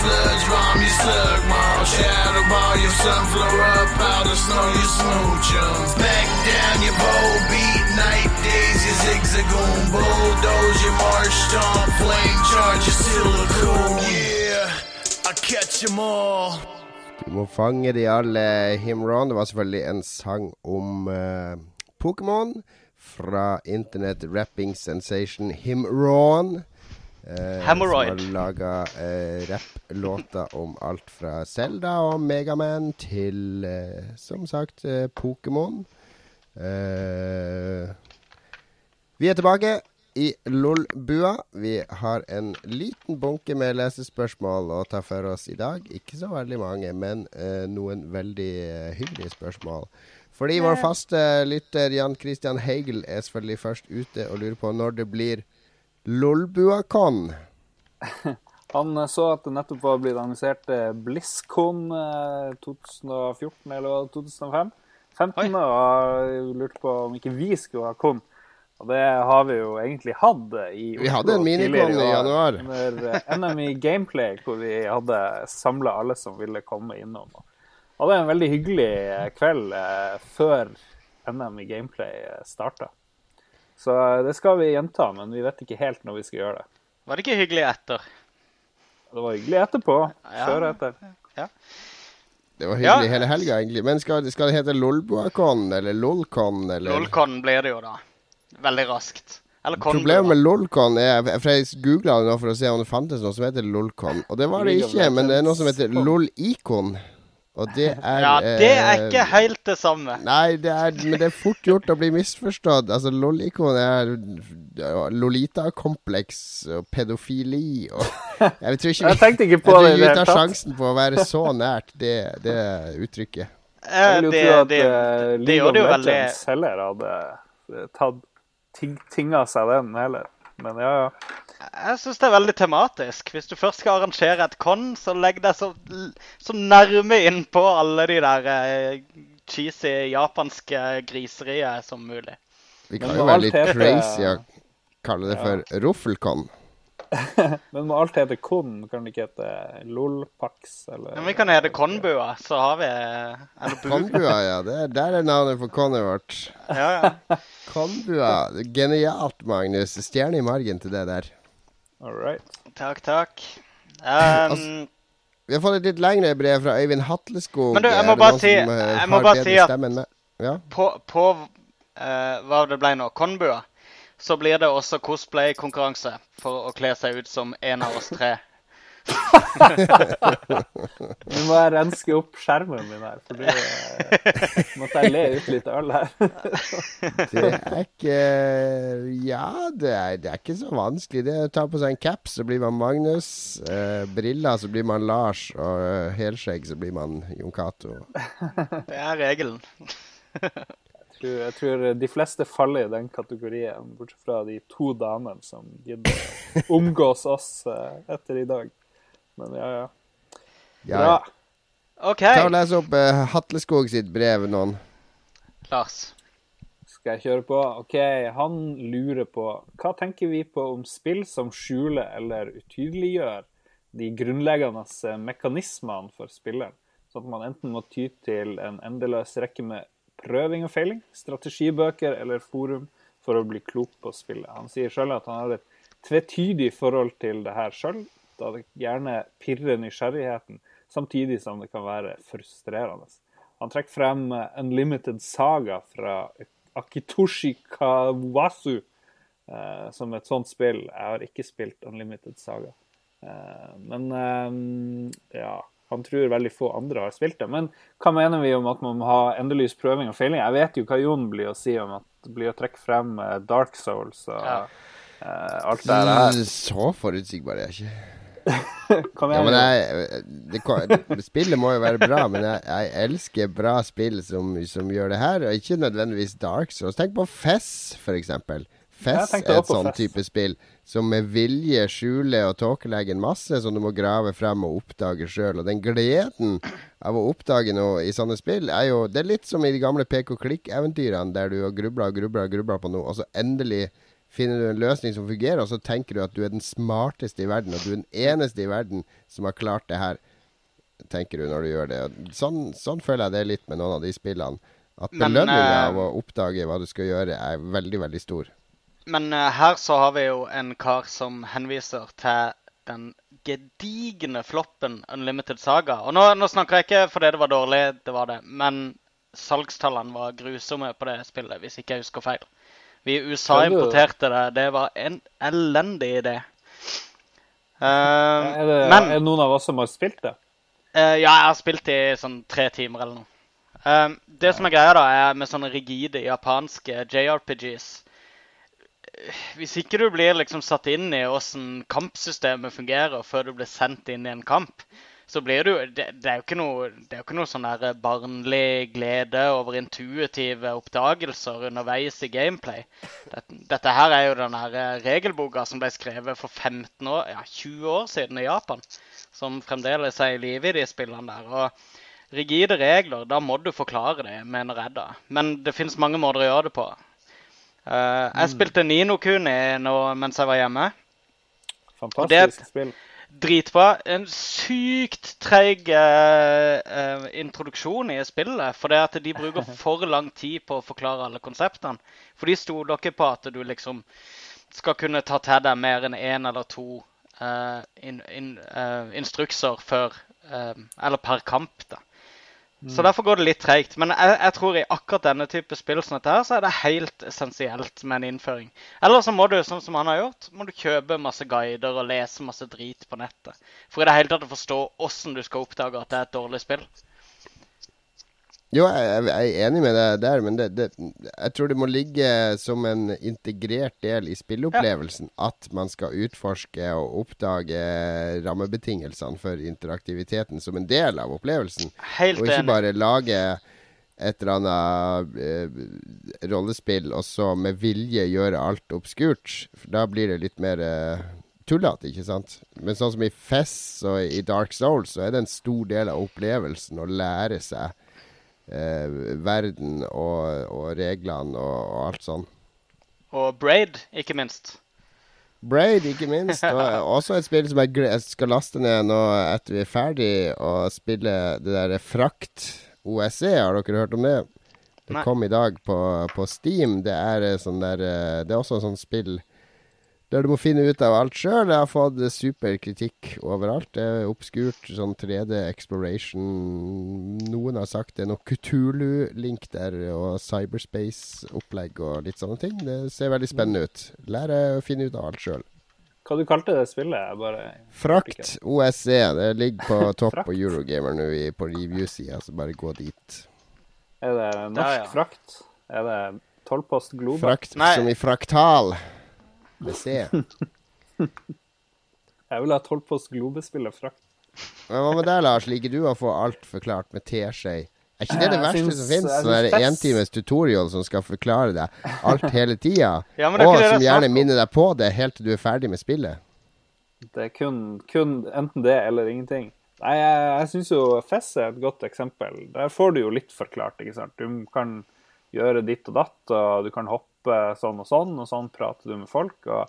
Sludge bomb your slug maw. Shadow ball your sunflower up out of snow. Your smoochums. Back zigzagoon. Bulldoze your marsh stomp. Flame charge your silicone. Yeah, I catch them all. Du må fange de alle. Himron. Det var selvfølgelig en sang om uh, Pokémon fra Internet Rapping Sensation Himron. Uh, Hemorrhoid. Som har laga uh, rapplåter om alt fra Selda og Megaman til, uh, som sagt, uh, Pokémon. Uh, vi er tilbake i LOL-bua. Vi har en liten bunke med lesespørsmål å ta for oss i dag. Ikke så veldig mange, men uh, noen veldig uh, hyggelige spørsmål. Fordi vår faste lytter Jan Christian Heigel er selvfølgelig først ute og lurer på når det blir LOL-bua-con. Han uh, så at det nettopp var blitt annonsert BlizzCon 2014 eller 2005. 15, og lurte på om ikke vi skulle ha con. Og det har vi jo egentlig hatt i Oslo. Vi hadde en minikon i januar. Under NM i Gameplay, hvor vi hadde samla alle som ville komme innom. Og det var en veldig hyggelig kveld eh, før NM i Gameplay starta. Så det skal vi gjenta, men vi vet ikke helt når vi skal gjøre det. Var det ikke hyggelig etter? Det var hyggelig etterpå. Ja. Før og etter. Ja. Det var hyggelig ja. hele helga, egentlig. Men skal, skal det hete Lolbuacon eller Lolcon? Eller? Lolcon blir det jo, da. Veldig raskt. Problemet med Lolcon er For jeg googla det nå for å se om det fantes noe som heter Lolcon. Og det var det ikke, men det er noe som heter Lol-Icon. Og det er Ja, det er ikke helt det samme. Nei, det er, men det er fort gjort å bli misforstått. Altså, Lol-Icon er Lolita-kompleks og pedofili og Jeg tror ikke vi, jeg tenkte ikke på jeg tror Vi tar sjansen på å være så nært det, det uttrykket. Jeg vil jo tro at det, League of Legends heller hadde tatt ting, tinga seg den heller. Men ja, ja. Jeg syns det er veldig tematisk. Hvis du først skal arrangere et con, så legg deg så, så nærme inn på alle de der eh, cheesy japanske griseriet som mulig. Vi kan jo være litt crazy og kalle det for ja. Men må alt hete Kon? Kan det ikke hete Lolpax? Eller Ja, vi kan hete Konbua, så har vi Eller Konbua, ja. Det er, der er navnet for konet vårt. Ja, ja. Konbua. Genialt, Magnus. Stjerne i margen til det der. All right. Takk, takk. Um, vi har fått et litt lengre brev fra Øyvind Hatleskog. Men du, jeg må bare si, jeg må bare si at ja? på, på uh, hva det ble nå, Konbua, så blir det også cosplay-konkurranse for å kle seg ut som en av oss tre. Nå må jeg renske opp skjermen min her, for nå måtte jeg le ut litt øl her. det er ikke Ja, det er, det er, ikke så vanskelig. Det er å ta på seg en caps, så blir man Magnus. Eh, briller, så blir man Lars. Og uh, helskjegg, så blir man Jon Cato. Det er regelen. Jeg tror, de fleste faller i den kategorien, bortsett fra de to damene som gidder omgås oss eh, etter i dag. Men ja, ja. Bra. Ja, OK. Ta og Les opp uh, Hatleskog sitt brev, noen. Lars. Skal jeg kjøre på? OK, han lurer på Hva tenker vi på om spill som skjuler eller utydeliggjør de grunnleggende mekanismene for spilleren? Sånn at man enten må ty til en endeløs rekke med prøving og feiling, strategibøker eller forum for å bli klok på spillet. Han sier sjøl at han har et tvetydig forhold til det her sjøl, da det gjerne pirrer nysgjerrigheten, samtidig som det kan være frustrerende. Han trekker frem Unlimited Saga fra Akitoshi Kawasu eh, som et sånt spill. Jeg har ikke spilt Unlimited Saga. Eh, men eh, ja han tror veldig få andre har spilt det. Men hva mener vi om at man må ha endelys prøving og feiling? Jeg vet jo hva Jon blir å si om at det blir å trekke frem eh, Dark Souls og ja. uh, alt det der. Så forutsigbar er jeg ikke. ja, men jeg, det, Spillet må jo være bra, men jeg, jeg elsker bra spill som, som, gjør det her, og ikke nødvendigvis Dark Souls. Tenk på Fess, for eksempel. Fess er et sånn type spill som med vilje skjuler og tåkelegger masse som du må grave frem og oppdage sjøl. Og den gleden av å oppdage noe i sånne spill er jo Det er litt som i de gamle pek og klikk-eventyrene, der du har grubla og grubla og grubla på noe, og så endelig finner du en løsning som fungerer, og så tenker du at du er den smarteste i verden, og du er den eneste i verden som har klart det her, tenker du når du gjør det. Sånn, sånn føler jeg det litt med noen av de spillene. At belønninga uh, av å oppdage hva du skal gjøre, er veldig, veldig stor. Men uh, her så har vi jo en kar som henviser til den gedigne floppen Unlimited Saga. Og nå, nå snakker jeg ikke fordi det var dårlig, det var det. Men salgstallene var grusomme på det spillet, hvis ikke jeg husker feil. Vi i USA importerte det. Det var en elendig idé. Uh, er, det, men, er det noen av oss som har spilt det? Uh, ja, jeg har spilt det i sånn tre timer eller noe. Uh, det som er greia, da, er med sånne rigide japanske JRPGs Hvis ikke du blir liksom satt inn i åssen kampsystemet fungerer før du blir sendt inn i en kamp, så blir du Det, det er jo ikke noe, jo ikke noe sånn barnlig glede over intuitive oppdagelser underveis i gameplay. Dette, dette her er jo den der eh, regelboka som ble skrevet for 15 år, ja, 20 år siden i Japan. Som fremdeles er i live i de spillene der. Og rigide regler, da må du forklare det, mener jeg da. Men det fins mange måter å gjøre det på. Uh, jeg mm. spilte Nino Kuni nå mens jeg var hjemme. Fantastisk spill dritbra. En sykt treig uh, uh, introduksjon i spillet. For det at de bruker for lang tid på å forklare alle konseptene. For de stoler ikke på at du liksom skal kunne ta til deg mer enn én en eller to in, in, instrukser før Eller per kamp, da. Så derfor går det litt treigt. Men jeg, jeg, tror i akkurat denne type spill som dette her, så er det helt essensielt med en innføring. Eller så må du, sånn som han har gjort, må du kjøpe masse guider og lese masse drit på nettet. For i det hele tatt å forstå åssen du skal oppdage at det er et dårlig spill. Jo, jeg, jeg, er enig med deg der, men det, det, jeg tror det må ligge som en integrert del i spilleopplevelsen ja. at man skal utforske og oppdage rammebetingelsene for interaktiviteten som en del av opplevelsen. Helt og ikke enig. bare lage et eller annet eh, rollespill og så med vilje gjøre alt obskurt. For da blir det litt mer eh, tullete, ikke sant? Men sånn som i Fess og i Dark Souls, så er det en stor del av opplevelsen å lære seg verden og, og reglene og, og, alt sånn. Og Braid, ikke minst. Braid, ikke minst. Og også et spill som jeg skal laste ned nå etter vi er ferdig og spille det derre Frakt OSE. Har dere hørt om det? Det kom i dag på, på Steam. Det er, eh, sånn der, eh, det er også et sånt spill der du må finne ut av alt sjøl. Jeg har fått super kritikk overalt. Det er obskurt, sånn 3D exploration. Noen har sagt det er noe Kutulu-link der, og cyberspace-opplegg og litt sånne ting. Det ser veldig spennende ut. Lære å finne ut av alt sjøl. Hva du kalte det spillet? Bare... Frakt OSE. Det ligger på topp på Eurogamer nå på review-sida, så bare gå dit. Er det norsk ja, ja. frakt? Er det tolvpost Global? Frakt Nei. som i fraktal. Med C. Jeg vil ha tolvpost Globespiller frakt. Men hva med deg, Lars? Liker du å få alt forklart med teskje? Er ikke det det verste syns, som fins? Sånn entimes tutorial som skal forklare deg alt hele tida? ja, og som gjerne minner deg på det helt til du er ferdig med spillet? Det er kun, kun enten det eller ingenting. Nei, jeg, jeg syns jo Fess er et godt eksempel. Der får du jo litt forklart, ikke sant. Du kan gjøre ditt og datt, og du kan hoppe sånn og sånn, og sånn prater du med folk. Og,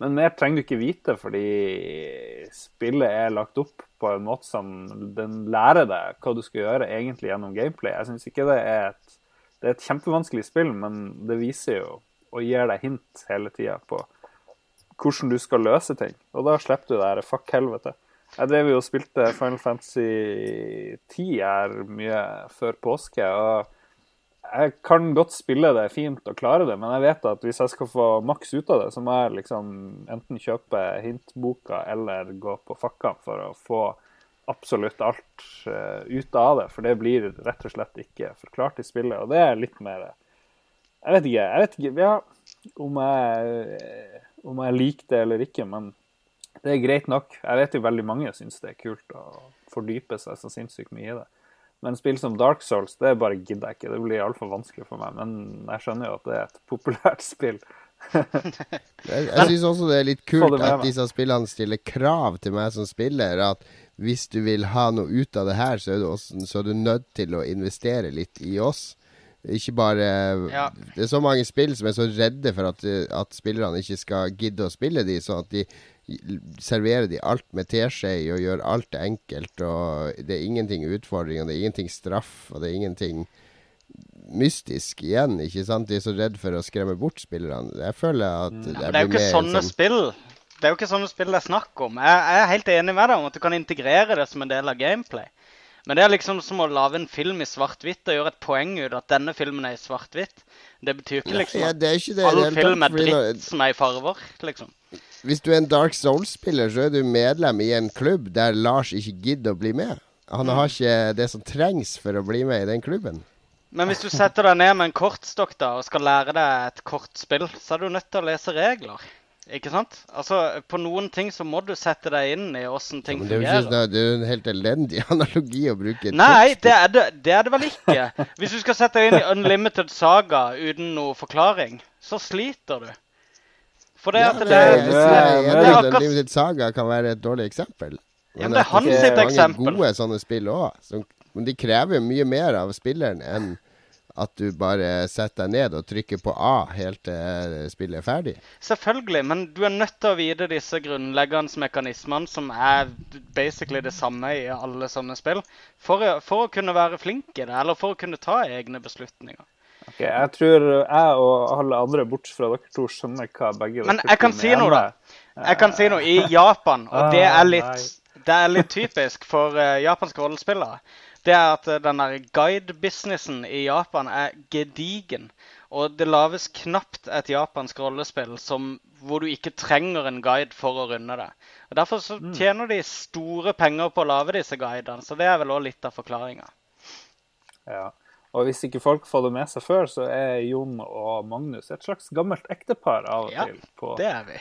men mer trenger du ikke vite, fordi spillet er lagt opp på en måte som den lærer deg hva du skal gjøre egentlig gjennom gameplay. Jeg syns ikke det er et Det er et kjempevanskelig spill, men det viser jo og gir deg hint hele tida på hvordan du skal løse ting. Og da slipper du det her fuck helvete. Jeg drev jo og spilte Final Fantasy 10 her mye før påske. og jeg kan godt spille det fint og klare det, men jeg vet at hvis jeg skal få maks ut av det, så må jeg liksom enten kjøpe hintboka eller gå på fakka for å få absolutt alt uh, ut av det. For det blir rett og slett ikke forklart i spillet. Og det er litt mer Jeg vet ikke, jeg vet ikke ja, om, jeg, om jeg liker det eller ikke, men det er greit nok. Jeg vet jo veldig mange syns det er kult å fordype seg så sinnssykt mye i det. Men spill som Dark Souls, det bare gidder jeg ikke. Det blir altfor vanskelig for meg. Men jeg skjønner jo at det er et populært spill. jeg jeg syns også det er litt kult at disse spillene stiller krav til meg som spiller. At hvis du vil ha noe ut av det her, så er du, også, så er du nødt til å investere litt i oss. Ikke bare ja. Det er så mange spill som er så redde for at, at spillerne ikke skal gidde å spille de, sånn at de serverer de alt med teskje og gjør alt enkelt. og Det er ingenting utfordring, og det er ingenting straff, og det er ingenting mystisk igjen. ikke sant? De er så redd for å skremme bort spillerne. Jeg føler at ja, Det er jo ikke sånne sånn... spill. Det er jo ikke sånne spill det er snakk om. Jeg, jeg er helt enig med deg om at du kan integrere det som en del av gameplay. Men det er liksom som å lage en film i svart-hvitt og gjøre et poeng ut at denne filmen er i svart-hvitt. Det betyr ikke liksom ja, det ikke det, all film er dritt som er i farver, liksom. Hvis du er en Dark Souls-spiller, så er du medlem i en klubb der Lars ikke gidder å bli med. Han mm. har ikke det som trengs for å bli med i den klubben. Men hvis du setter deg ned med en kortstokk da, og skal lære deg et kortspill, så er du nødt til å lese regler. Ikke sant? Altså, På noen ting så må du sette deg inn i åssen ting ja, det fungerer. Ikke, det er jo en helt elendig analogi å bruke. Nei, det er det, det er det, vel ikke. Hvis du skal sette deg inn i Unlimited Saga uten noe forklaring, så sliter du. For det ja, at det, det, det, det, det, det. Unlimited Saga kan være et dårlig eksempel. Men, ja, men det er hans sitt eksempel. Det er mange gode sånne spill òg. Men de krever mye mer av spilleren enn at du bare setter deg ned og trykker på A helt til spillet er ferdig? Selvfølgelig, men du er nødt til å vite disse grunnleggende mekanismene, som er basically det samme i alle sånne spill, for, for å kunne være flink i det, eller for å kunne ta egne beslutninger. Ok, Jeg tror jeg og alle andre, bortsett fra dere to, skjønner hva begge Men jeg kan si noe, da. Jeg kan si noe. I Japan, og det er litt, det er litt typisk for uh, japanske rollespillere det er at eh, den guide-businessen i Japan er gedigen. Og det lages knapt et japansk rollespill som, hvor du ikke trenger en guide for å runde det. Og Derfor så mm. tjener de store penger på å lage disse guidene, så det er vel òg litt av forklaringa. Ja. Og hvis ikke folk får det med seg før, så er Jon og Magnus et slags gammelt ektepar av og ja, til på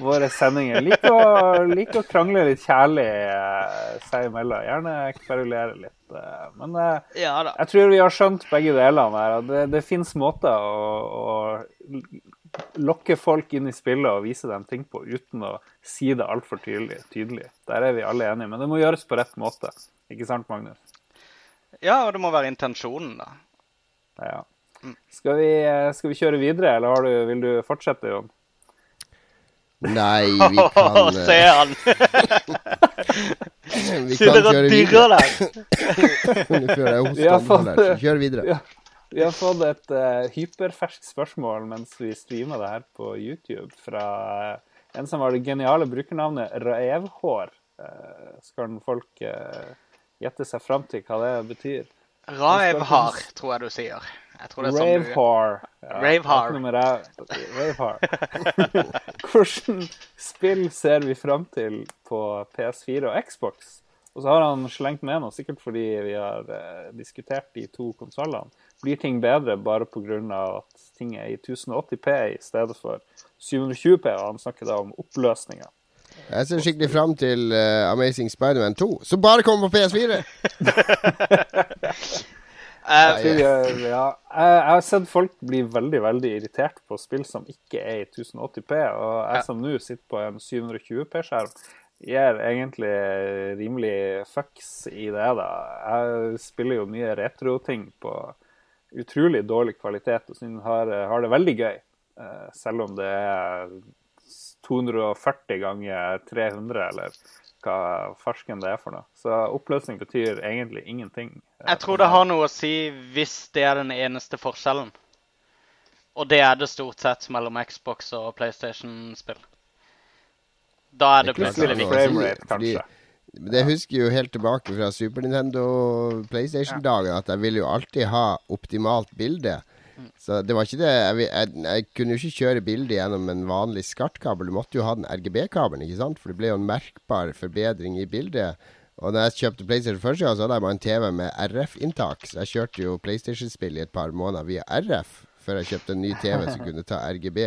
våre sendinger. Liker å, like å krangle litt kjærlig eh, seg imellom. Gjerne kverulere litt. Eh, men eh, ja, jeg tror vi har skjønt begge delene her. Det, det fins måter å, å, lokke folk inn i spillet og vise dem ting på uten å si det altfor tydelig, tydelig. Der er vi alle enige. Men det må gjøres på rett måte. Ikke sant, Magnus? Ja, og det må være intensjonen, da. Ja. Skal vi, skal vi kjøre videre, eller du, vil du fortsette, Jon? Nei, vi kan Se han! Vi kan kjøre videre. Vi har fått- Kjør videre. Ja. Vi har fått et uh, hyperferskt spørsmål mens vi streama det her på YouTube fra uh, en som har det geniale brukernavnet Raevhår. Uh, skal folk uh, gjette seg fram til hva det betyr? Ravehar, tror jeg du sier. Jeg tror det er sånn du Ja, Ravehar. Hvordan spill ser vi fram til på PS4 og Xbox? Og så har han slengt med noe, sikkert fordi vi har eh, diskutert de to konsollene. Blir ting bedre bare pga. at ting er i 1080P i stedet for 720P? Og han snakker da om oppløsninga. Jeg ser skikkelig fram til uh, Amazing Spiderman 2, som bare kommer på PS4. Uh, Jeg, jeg- ja, jeg, jeg har sett folk bli veldig veldig irritert på spill som ikke er i 1080P, og jeg som nå sitter på en 720P-skjerm, gir egentlig rimelig fucks i det. da. Jeg spiller jo mye retro-ting på utrolig dårlig kvalitet og synes har, har det veldig gøy, eh, selv om det er 240 ganger 300, eller hva farsken det er for noe. Så oppløsning betyr egentlig ingenting. Jeg tror det har noe å si hvis det er den eneste forskjellen. Og det er det stort sett mellom Xbox og PlayStation-spill. Da er det Det plutselig viktig. Det husker jeg jo helt tilbake fra Super Nintendo og PlayStation-dagen, at jeg ville jo alltid ha optimalt bilde. Så det var ikke det Jeg, jeg, jeg kunne jo ikke kjøre bildet gjennom en vanlig skartkabel. Du måtte jo ha den RGB-kabelen, ikke sant? For det ble jo en merkbar forbedring i bildet. Og da jeg kjøpte PlayStation første gang, så hadde jeg bare en TV med RF-inntak. Så jeg kjørte jo PlayStation-spill i et par måneder via RF før jeg kjøpte en ny TV som kunne ta RGB.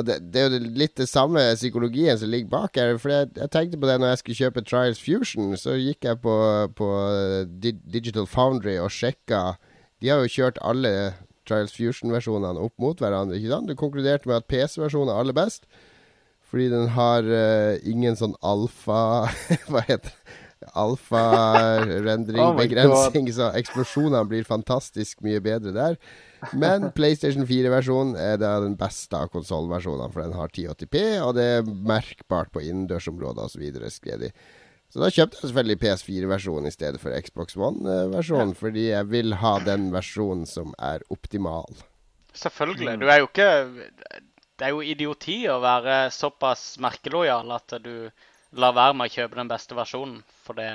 Og det, det er jo litt det samme psykologien som ligger bak her. For jeg, jeg tenkte på det når jeg skulle kjøpe Trials Fusion. Så gikk jeg på, på Digital Foundry og sjekka De har jo kjørt alle Trials Fusion-versjonene opp mot hverandre. ikke sant? Du konkluderte med at PC-versjonen er aller best. Fordi den har uh, ingen sånn alfa Hva heter det? Alfa-rendring-begrensning, så eksplosjonene blir fantastisk mye bedre der. Men PlayStation 4-versjonen er den beste av konsollversjonene, for den har 1080P, og det er merkbart på innendørsområder osv., skrev de. Så da kjøpte jeg selvfølgelig PS4-versjonen i stedet for Xbox One-versjonen, fordi jeg vil ha den versjonen som er optimal. Selvfølgelig. Du er jo ikke Det er jo idioti å være såpass merkelojal at du lar være med å kjøpe den beste versjonen fordi,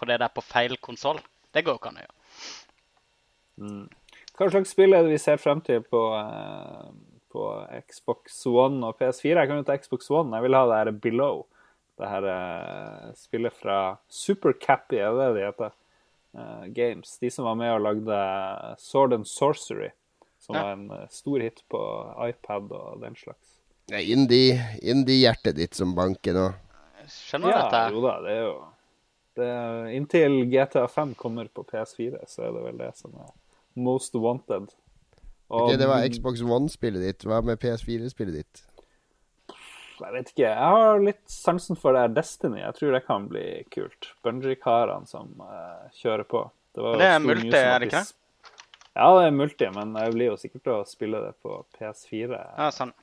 fordi det er på feil konsoll. Det går ikke an å gjøre. Hva slags spill er det vi ser frem til på, eh, på Xbox One og PS4? Jeg kan jo ta Xbox One. Jeg vil ha det her Below. Det her eh, spillet fra Supercappy, er det de heter? Uh, Games. De som var med og lagde Sword and Sorcery. Som Ja. var en eh, stor hit på iPad og den slags. Det er indie- indie-hjertet ditt som banker nå. Skjønner Ja, dette? jo da, det er jo det er, Inntil GTA 5 kommer på PS4, så er det vel det som er most wanted. Og okay, det var Xbox One-spillet ditt. Hva med PS4-spillet ditt? Jeg vet ikke. Jeg har litt sansen for det her Destiny. Jeg tror det kan bli kult. Bungee-karene som uh, kjører på. var Det er multi, er det ikke det? Ja, det er multi, men jeg blir jo sikkert til å spille det på PS4. Ja, sånn.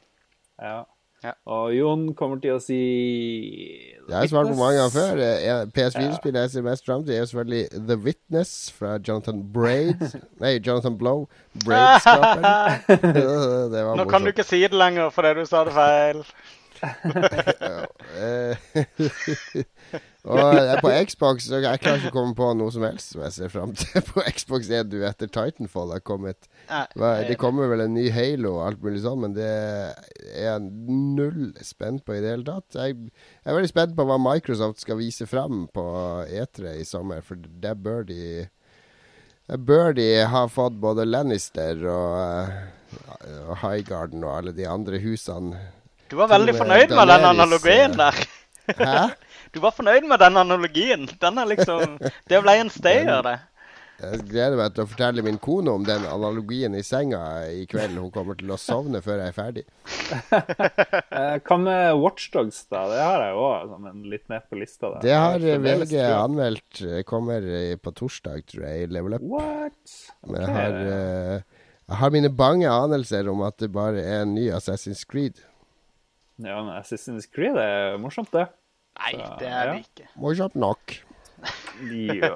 Ja. Ja. Og Jon kommer til å si Jeg har svart på mange ganger før. Eh, PS4-spillet jeg ser mest fram til, er selvfølgelig The Witness fra Jonathan Braid. Nei, Jonathan Blow. Braid-skaperen. det var Nå kan du ikke si det lenger fordi du sa det feil. Og på Xbox så Jeg klarer ikke å komme på noe som helst som jeg ser fram til. På Xbox er du etter Titanfall har kommet Det kommer vel en ny Halo og alt mulig sånn, men det er jeg null spent på i det hele tatt. Jeg, jeg er veldig spent på hva Microsoft skal vise frem på E3 i sommer, for der bør de der bør de ha fått både Lannister og, eh, og Highgarden og alle de andre husene. Du var veldig eh, fornøyd med den analogien eh, der. Hæ? Du var fornøyd med den analogien. Den er liksom Det ble en stayer, det. Jeg gleder meg til å fortelle min kone om den analogien i senga i kveld. Hun kommer til å sovne før jeg er ferdig. Eh, Hva med Watchdogs, da? Det har jeg òg litt ned på lista. Da. Det har VG anmeldt. Kommer på torsdag, tror jeg, i Level Up. What? Men jeg har, jeg har mine bange anelser om at det bare er en ny Assassin's Creed. Ja, men Assassin's Creed er morsomt, det. Nei, det er det ikke. Morsomt nok. Ja,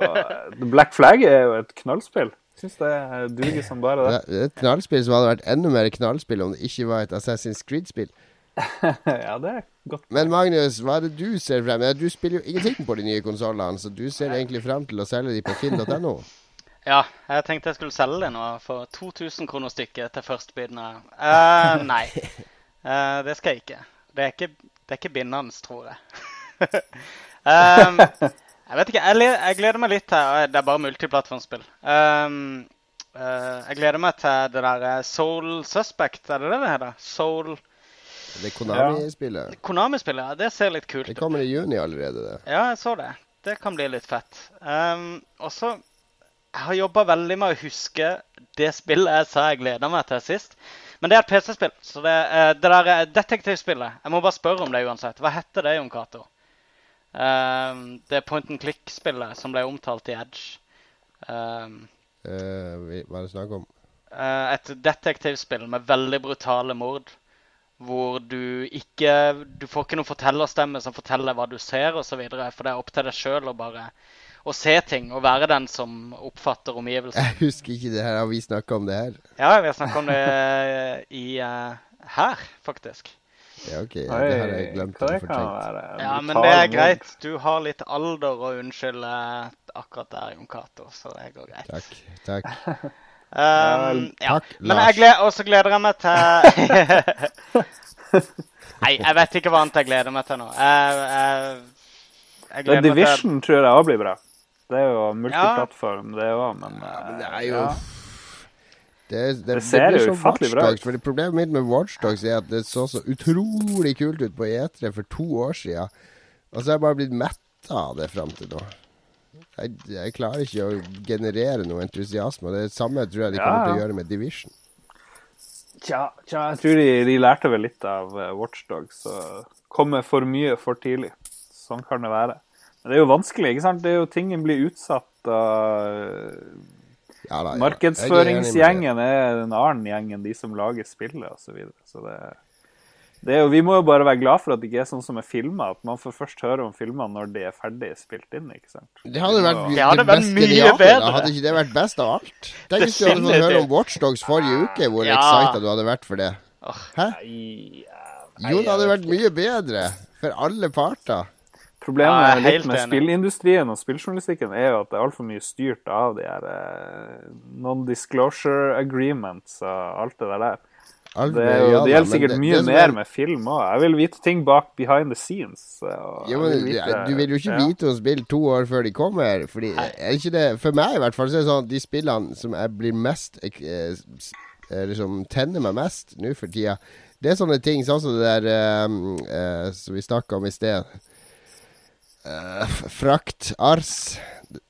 Black Flag er jo et knallspill. Syns det duger som bare det. Det er et knallspill som hadde vært enda mer knallspill om det ikke var et Assassin's Creed-spill. ja, det er godt. Men Magnus, hva er det du ser frem til? Du spiller jo ingenting på de nye konsollene, så du ser egentlig frem til å selge de på finn.no? Ja, jeg tenkte jeg skulle selge de nå for 2000 kroner stykket til førstebydende. Uh, nei, uh, det skal jeg ikke. Det er ikke, det er ikke bindende, tror jeg. um, jeg vet ikke. Jeg, jeg, gleder meg litt til Det er bare multiplattformspill. Um, uh, jeg gleder meg til det der Soul Suspect, er det det det heter? Soul Det Konami-spillet? Ja. Konami-spillet, ja. Det ser litt kult ut. Det kommer i juni allerede, det. Ja, jeg så det. Det kan bli litt fett. Um, og så Jeg har jobba veldig med å huske det spillet jeg sa jeg gleda meg til sist. Men det er et PC-spill. Så det, det der detektivspillet Jeg må bare spørre om det uansett. Hva heter det, Jon Cato? Um, det point and click-spillet som ble omtalt i Edge. Um, uh, hva er det snakk om? Et detektivspill med veldig brutale mord. Hvor du ikke Du får ikke noen fortellerstemme som forteller hva du ser osv. For det er opp til deg sjøl å bare å se ting og være den som oppfatter omgivelsene. Jeg husker ikke det her. Har vi snakka om det her? Ja, vi har snakka om det i, uh, her, faktisk. Ja, OK. Ja, det har jeg glemt. å det? Ja, men det er greit. Du har litt alder å unnskylde akkurat der, Jon Cato, så det går greit. Takk. Takk. Um, ja. Takk, Men jeg gleder, også gleder jeg meg til Nei, jeg vet ikke hva annet jeg gleder meg til nå. Jeg, jeg, jeg gleder The Division til... tror jeg òg blir bra. Det er jo multiplattform, ja. det òg, men, ja, men det er jo ja. Det, det, det, ser det jo ufattelig bra ut. Problemet mitt med Watchdogs er at det så så utrolig kult ut på E3 for to år siden. Og så har jeg bare blitt metta av det fram til nå. Jeg, jeg, klarer ikke å generere noe entusiasme. Det samme tror jeg de kommer til å gjøre med Division. Tja, tja jeg tror de, de, lærte vel litt av uh, Watchdogs. Så kommer for mye for tidlig. Sånn kan det være. Det er jo vanskelig. ikke sant? Det er jo Tingen blir utsatt av ja, da, ja. Markedsføringsgjengen er en annen gjeng enn de som lager spillet osv. Så, videre. så det, det er jo, vi må jo bare være glad for at det ikke er sånn som er filma, at man får først høre om filmene når de er ferdig spilt inn. ikke sant? Det hadde vært, det hadde vært mye geniale. bedre. Hadde ikke det vært best av alt? Tenk hvis du hadde fått høre om Watchdogs forrige uke, hvor ja. excited du hadde vært for det. Hæ? Jo, det hadde vært mye bedre for alle parter. Problemet ja, litt med spillindustrien og spilljournalistikken er jo at det er altfor mye styrt av de her uh, non-disclosure agreements og alt det der. Alt, det, jo, ja, det gjelder sikkert det, mye det mer er... med film òg. Jeg vil vite ting bak behind the scenes. Jo, men, vite, du vil jo ikke ja. vite om spill to år før de kommer. Fordi, er ikke det, For meg i hvert fall så er det sånn at de spillene som jeg blir mest eh, eh, Liksom tenner meg mest nå for tida, det er sånne ting sånn som det der um, uh, som vi snakka om i sted. Uh, frakt, Ars,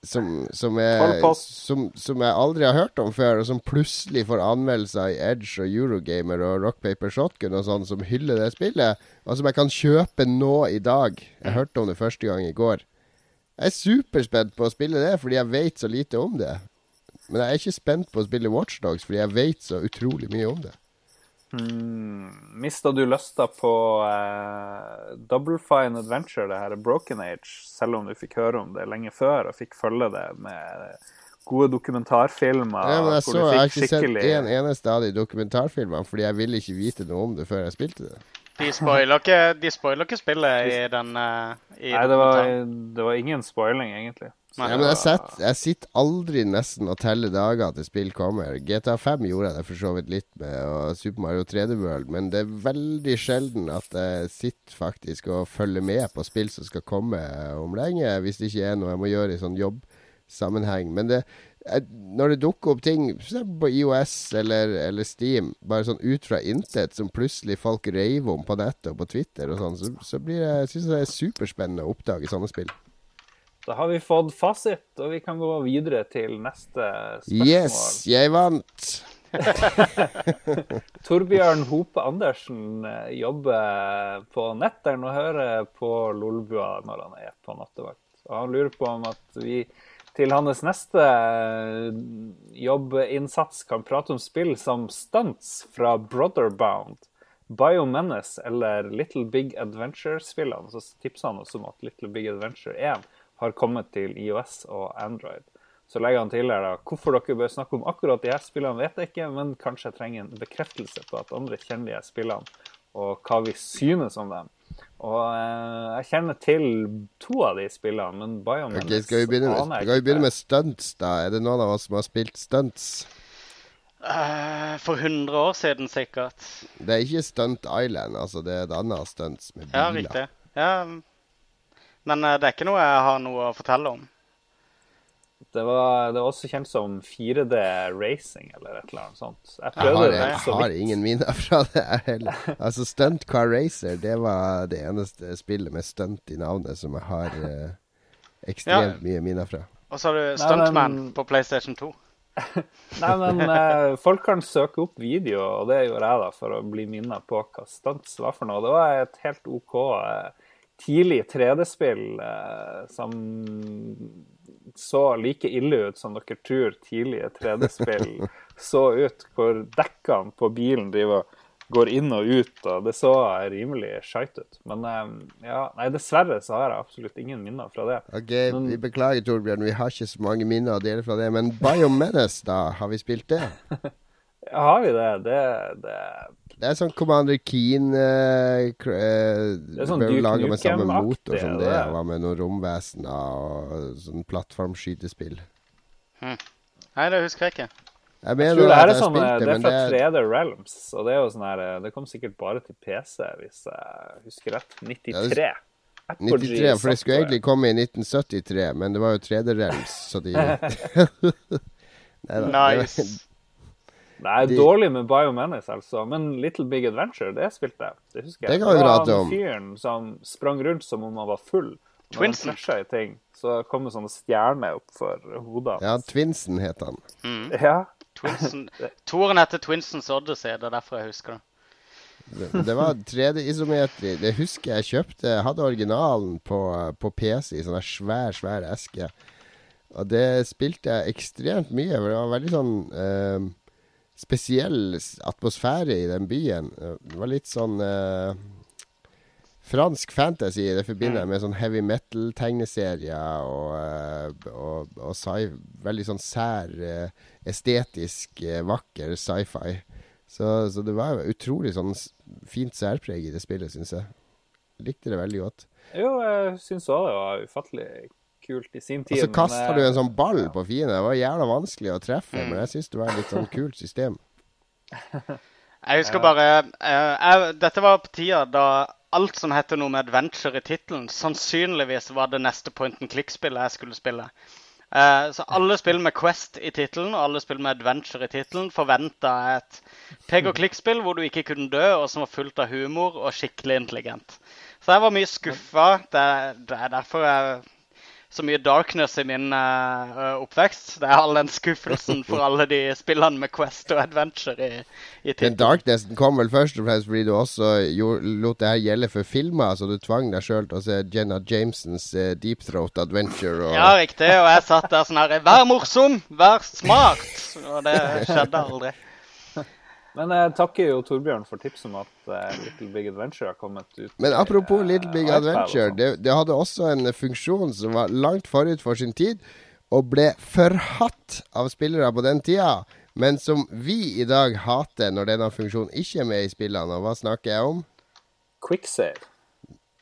som, som, jeg, som, som, jeg aldri har hørt om før, og som plutselig får anmeldelser i Edge og Eurogamer og Rock Paper Shotgun og sånn, som hyller det spillet, og som jeg kan kjøpe nå i dag. Jeg hørte om det første gang i går. Jeg er superspent på å spille det, fordi jeg vet så lite om det. Men jeg er ikke spent på å spille Watchdogs, fordi jeg vet så utrolig mye om det. Mm, Mista du lysta på eh, Double Fine Adventure, det her Broken Age, selv om du fikk høre om det lenge før og fikk følge det med gode dokumentarfilmer? Ja, men jeg, så, jeg har ikke skikkelig... sett en eneste av de dokumentarfilmene, fordi jeg ville ikke vite noe om det før jeg spilte det. De spoiler ikke, de spoiler ikke spillet i den uh, i Nei, det var, det var ingen spoiling, egentlig. Ja, men jeg, set, jeg, sitter aldri nesten og teller dager til spill kommer. GTA 5 gjorde jeg det for så vidt litt med, og Super Mario 3D World, men det er veldig sjelden at jeg sitter faktisk og følger med på spill som skal komme om lenge, hvis det ikke er noe jeg må gjøre i sånn jobbsammenheng. Men det, når det dukker opp ting på IOS eller, eller, Steam, bare sånn ut fra intet, som plutselig folk reiver om på nettet og på Twitter og sånn, så, så blir det, synes jeg det er superspennende å oppdage sånne spill. Da har vi fått fasit, og vi kan gå videre til neste spørsmål. Yes, jeg vant! Torbjørn Hope Andersen eh, jobber på netteren og hører på Lolbua når han er på nattevakt. Og han lurer på om at vi til hans neste eh, jobbinnsats kan prate om spill som stunts fra Brotherbound. Biomenace eller Little Big Adventure-spillene. Så tipser han oss om at Little Big Adventure 1 har kommet til IOS og Android. Så legger han til her da, hvorfor dere bør snakke om akkurat de her spillene, vet jeg ikke, men kanskje jeg trenger en bekreftelse på at andre kjenner de her spillene, og hva vi synes om dem. Og eh, jeg kjenner til to av de spillene, men Biomenace okay, skal vi begynne med, skal vi begynne med stunts, da? Er det noen av oss som har spilt stunts? Uh, for 100 år siden, sikkert. Det er ikke Stunt Island, altså. Det er et annet stunts med biler. Ja, riktig. Ja, men uh, det er ikke noe jeg har noe å fortelle om. Det var, det var, også kjent som 4D racing eller et eller annet sånt. Jeg, jeg har, jeg, jeg har ingen minner fra det heller. Altså Stunt Car Racer det var det eneste spillet med stunt i navnet som jeg har eh, ekstremt ja. mye minner fra. Og så har du Stuntman på PlayStation 2. Nei, men eh, folk kan søke opp video, og det gjorde jeg da for å bli minnet på hva stunts var for noe. Det var et helt OK eh, tidlig 3D-spill eh, som så like ille ut som dere tror tidlige 3D-spill så ut, hvor dekkene på bilen driver går inn og ut, og det så rimelig skeit ut. Men ehm, ja, nei, dessverre så har jeg absolutt ingen minner fra det. Ok, men, Vi beklager, Torbjørn, vi har ikke så mange minner å dele fra det. Men Biomenace, da? Har vi spilt det? har vi det? Det, det det er sånn Commander Keen uh, uh, sånn Laga med samme motor som det. det. Var med noen romvesener og sånn plattformskytespill. Hm. Nei, det husker jeg ikke. Jeg, jeg tror det er, sånn, det, det er fra 3D Realms, og det er jo sånn her Det kom sikkert bare til PC, hvis jeg husker rett. 93. Ja, 93, for det skulle egentlig komme i 1973, men det var jo 3D Realms, så de Neida, nice. Det er de... dårlig med Biomenace, altså. Men Little Big Adventure, det spilte jeg. Det husker jeg. Det det var han fyren som sprang rundt som om han var full. Twinsen. I ting, så kom det sånne stjerner opp for hodet Ja, Twinsen het han. Mm. Ja. Twinsen. Toren heter Twinsens Odyssey, det er derfor jeg husker det. Det, det var 3D-isometri. Det husker jeg kjøpte. Jeg hadde originalen på, på PC i sånn svær, svær eske. Og det spilte jeg ekstremt mye. For det var veldig sånn uh, spesiell atmosfære i den byen. Det var litt sånn eh, fransk fantasy. Det forbinder jeg mm. med sånn heavy metal-tegneserier og, eh, og, og sci veldig sånn sær, eh, estetisk eh, vakker sci-fi. Så, så, det var utrolig sånn fint særpreg i det spillet, syns jeg. Likte det veldig godt. Jo, jeg syns òg det var ufattelig kult i sin tid. Og så kasta du en sånn ball på Fine. Det var jævla vanskelig å treffe, mm. men jeg syns det var et litt sånn kult system. Jeg husker bare uh, jeg, Dette var på tida da alt som heter noe med adventure i tittelen, sannsynligvis var det neste point and click-spillet jeg skulle spille. Uh, så alle spill med Quest i tittelen og alle spill med adventure i tittelen forventa et pek og klikk-spill hvor du ikke kunne dø, og som var fullt av humor og skikkelig intelligent. Så jeg var mye skuffa. Det, det er derfor jeg så mye darkness i min uh, oppvekst. Det er all den skuffelsen for alle de spillene med Quest og Adventure i, i Den darknessen kom vel først og fremst fordi du også lot det her gjelde for filmer, så du tvang deg sjøl til å se Jenna Jamesons uh, Deep Throat Adventure. Og... Ja, riktig. Og jeg satt der sånn her Vær morsom! Vær smart! Og det skjedde aldri. Men jeg takker jo Torbjørn for tipset om at uh, Little Big Adventure har kommet ut. Men apropos Little Big Adventure, det, det, hadde også en funksjon som var langt forut for sin tid, og ble forhatt av spillere på den tida. Men som vi i dag hater når denne funksjonen ikke er med i spillene. Og hva snakker jeg om? Quicksave.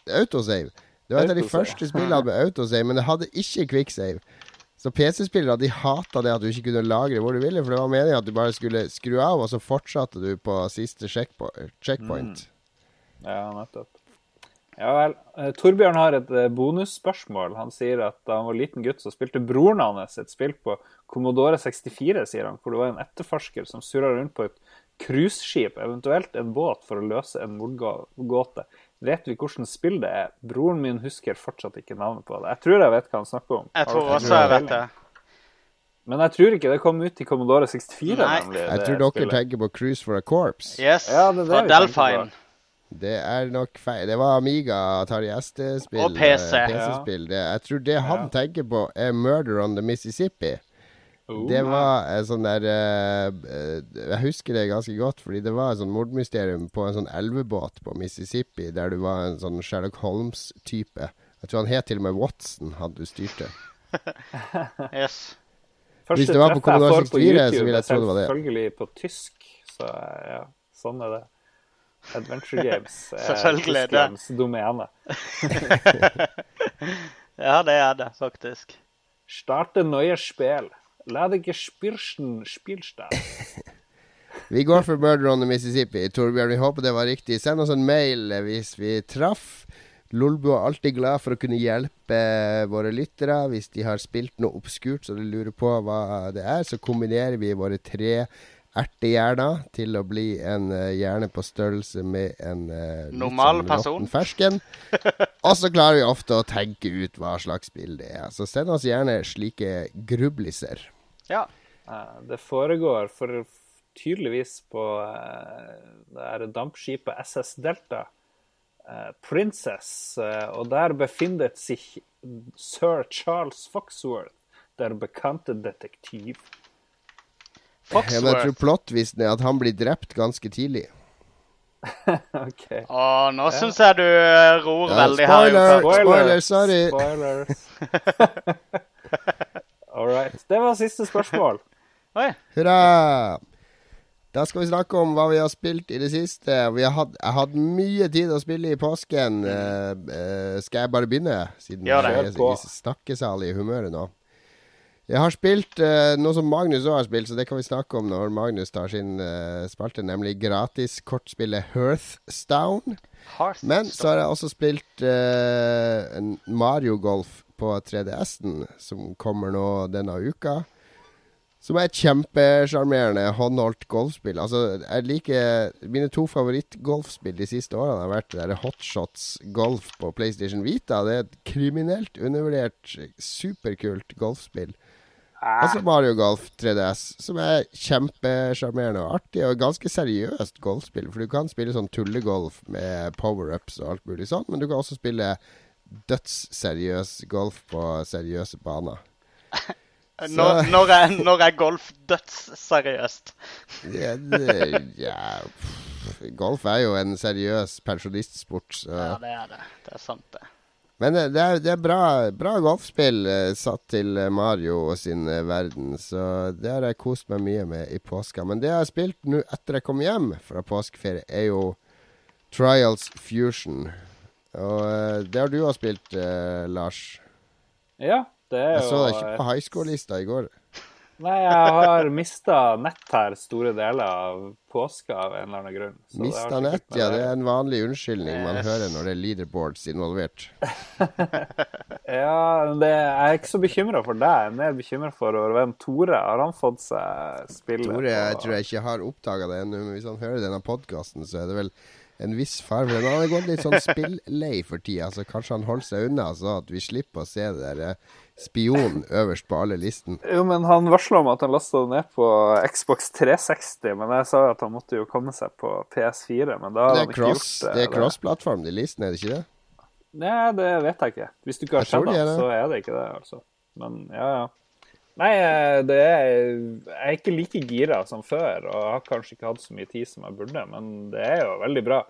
Autosave. Det var et av de første spillene med autosave, men det hadde ikke quicksave. Så PC-spillere de hata det at du ikke kunne lagre hvor du ville, for det var meningen at du bare skulle skru av, og så fortsatte du på siste checkpoint. Mm. Ja, nettopp. Ja vel. Eh, Torbjørn har et eh, bonusspørsmål. Han sier at da han var liten gutt, så spilte broren hans et spill på Commodore 64, sier han, hvor det var en etterforsker som surra rundt på et cruiseskip, eventuelt en båt, for å løse en mordgåte. Vet vi hvordan spill det er? Broren min husker fortsatt ikke navnet på det. Jeg tror jeg vet hva han snakker om. Jeg tror også jeg vet det. Men jeg tror ikke det kom ut i Commodore 64. Nemlig, jeg tror dere spillet. tenker på Cruise for a Corpse. Yes, ja, det er Delphine. Det er nok feil. Det var Amiga, Atari ST-spill. Og PC. PC ja. jeg tror det han ja. tenker på, er Murder on the Mississippi. Oh, det var en sånn der uh, Jeg husker det ganske godt, fordi det var et sånn mordmysterium på en sånn elvebåt på Mississippi, der du var en sånn Sherlock Holmes-type. Jeg tror han het til og med Watson, han du styrte. yes. Første Hvis det var på Kommunal 64, så ville jeg tro det var det. Selvfølgelig på tysk, så ja, sånn er det. Adventure Games er Tysklands domene. ja, det er det faktisk. Starte nye spill. La deg ikke spirsen spillstad. vi går for Murder on the Mississippi. Torbjørn, vi håper det var riktig. Send oss en mail hvis vi traff. Lolbu er alltid glad for å kunne hjelpe våre lyttere hvis de har spilt noe obskurt så de lurer på hva det er. Så kombinerer vi våre tre ertehjerner til å bli en uh, hjerne på størrelse med en uh, normal sånn person. fersken. Og så klarer vi ofte å tenke ut hva slags spill det er. Så send oss gjerne slike grubliser. Ja. Uh, det foregår for tydeligvis på det er dampskipet SS Delta. Princess, og der befinner seg sir Charles Foxworth, der bekjente detektiv. Foxworth. Jeg tror plottvisen er at han blir drept ganske tidlig. ok. Å, nå ja. syns jeg du eh, ror ja, veldig spoiler, her. Spoiler, sorry. Spoilers. All right. Det var siste spørsmål. Oi. Hurra. Da skal vi snakke om hva vi har spilt i det siste. Vi har hatt, jeg har hatt mye tid å spille i påsken. Uh, uh, skal jeg bare begynne, siden ja, jeg er i snakkesalig humøret nå? Jeg har spilt uh, noe som Magnus òg har spilt, så det kan vi snakke om når Magnus tar sin uh, spalte, nemlig gratiskortspillet Hearthstone. Hearthstone. Men så har jeg også spilt uh, Mario Golf på 3DS-en, som kommer nå denne uka. Som er et kjempesjarmerende håndholdt golfspill. Altså, jeg liker Mine to favorittgolfspill de siste årene har vært det Hotshots Golf på PlayStation Vita. Det er et kriminelt undervurdert, superkult golfspill. Altså Mario Golf 3DS, som er kjempesjarmerende og artig, og ganske seriøst golfspill. For du kan spille sånn tullegolf med power-ups og alt mulig sånn, men du kan også spille dødsseriøs golf på seriøse baner. Når, når, er, når, er, golf dødsseriøst? ja, ja Golf er jo en seriøs pensjonistsport. Ja, det er det. Det er sant, det. Men det er, det er bra, bra, golfspill eh, satt til eh, Mario og sin eh, verden, så det har jeg kost meg mye med i påska. Men det jeg har spilt nå etter jeg kom hjem fra påskeferie, er jo Trials Fusion. Og eh, det har du òg spilt, eh, Lars. Ja, det er jo Jeg så deg ikke på high school-lista i går. Nei, jeg har mista nett her store deler av påska av en eller annen grunn. Mista nett, ja. Det er en vanlig unnskyldning man yes. hører når det er leaderboards involvert. ja, det, jeg er ikke så bekymra for deg. Jeg er mer bekymra for hvem Tore. Har han fått seg spille? Tore jeg tror jeg ikke har oppdaga det ennå, men hvis han hører denne podkasten, så er det vel en viss farge For han har gått litt sånn spillei for tida, så kanskje han holder seg unna, så at vi slipper å se det der spionen spion øverst på alle listen. Jo, men han varsla om at han lasta det ned på Xbox 360, men jeg sa at han måtte jo komme seg på PS4. Men da har han ikke cross, gjort det. Det er cross-plattform, de listene, er det ikke det? Nei, det vet jeg ikke. Hvis du ikke har sett det, så er det ikke det, altså. Men ja, ja. Nei, eh, det er, jeg er ikke like gira som før, og har kanskje ikke hatt så mye tid som jeg burde, men det er jo veldig bra.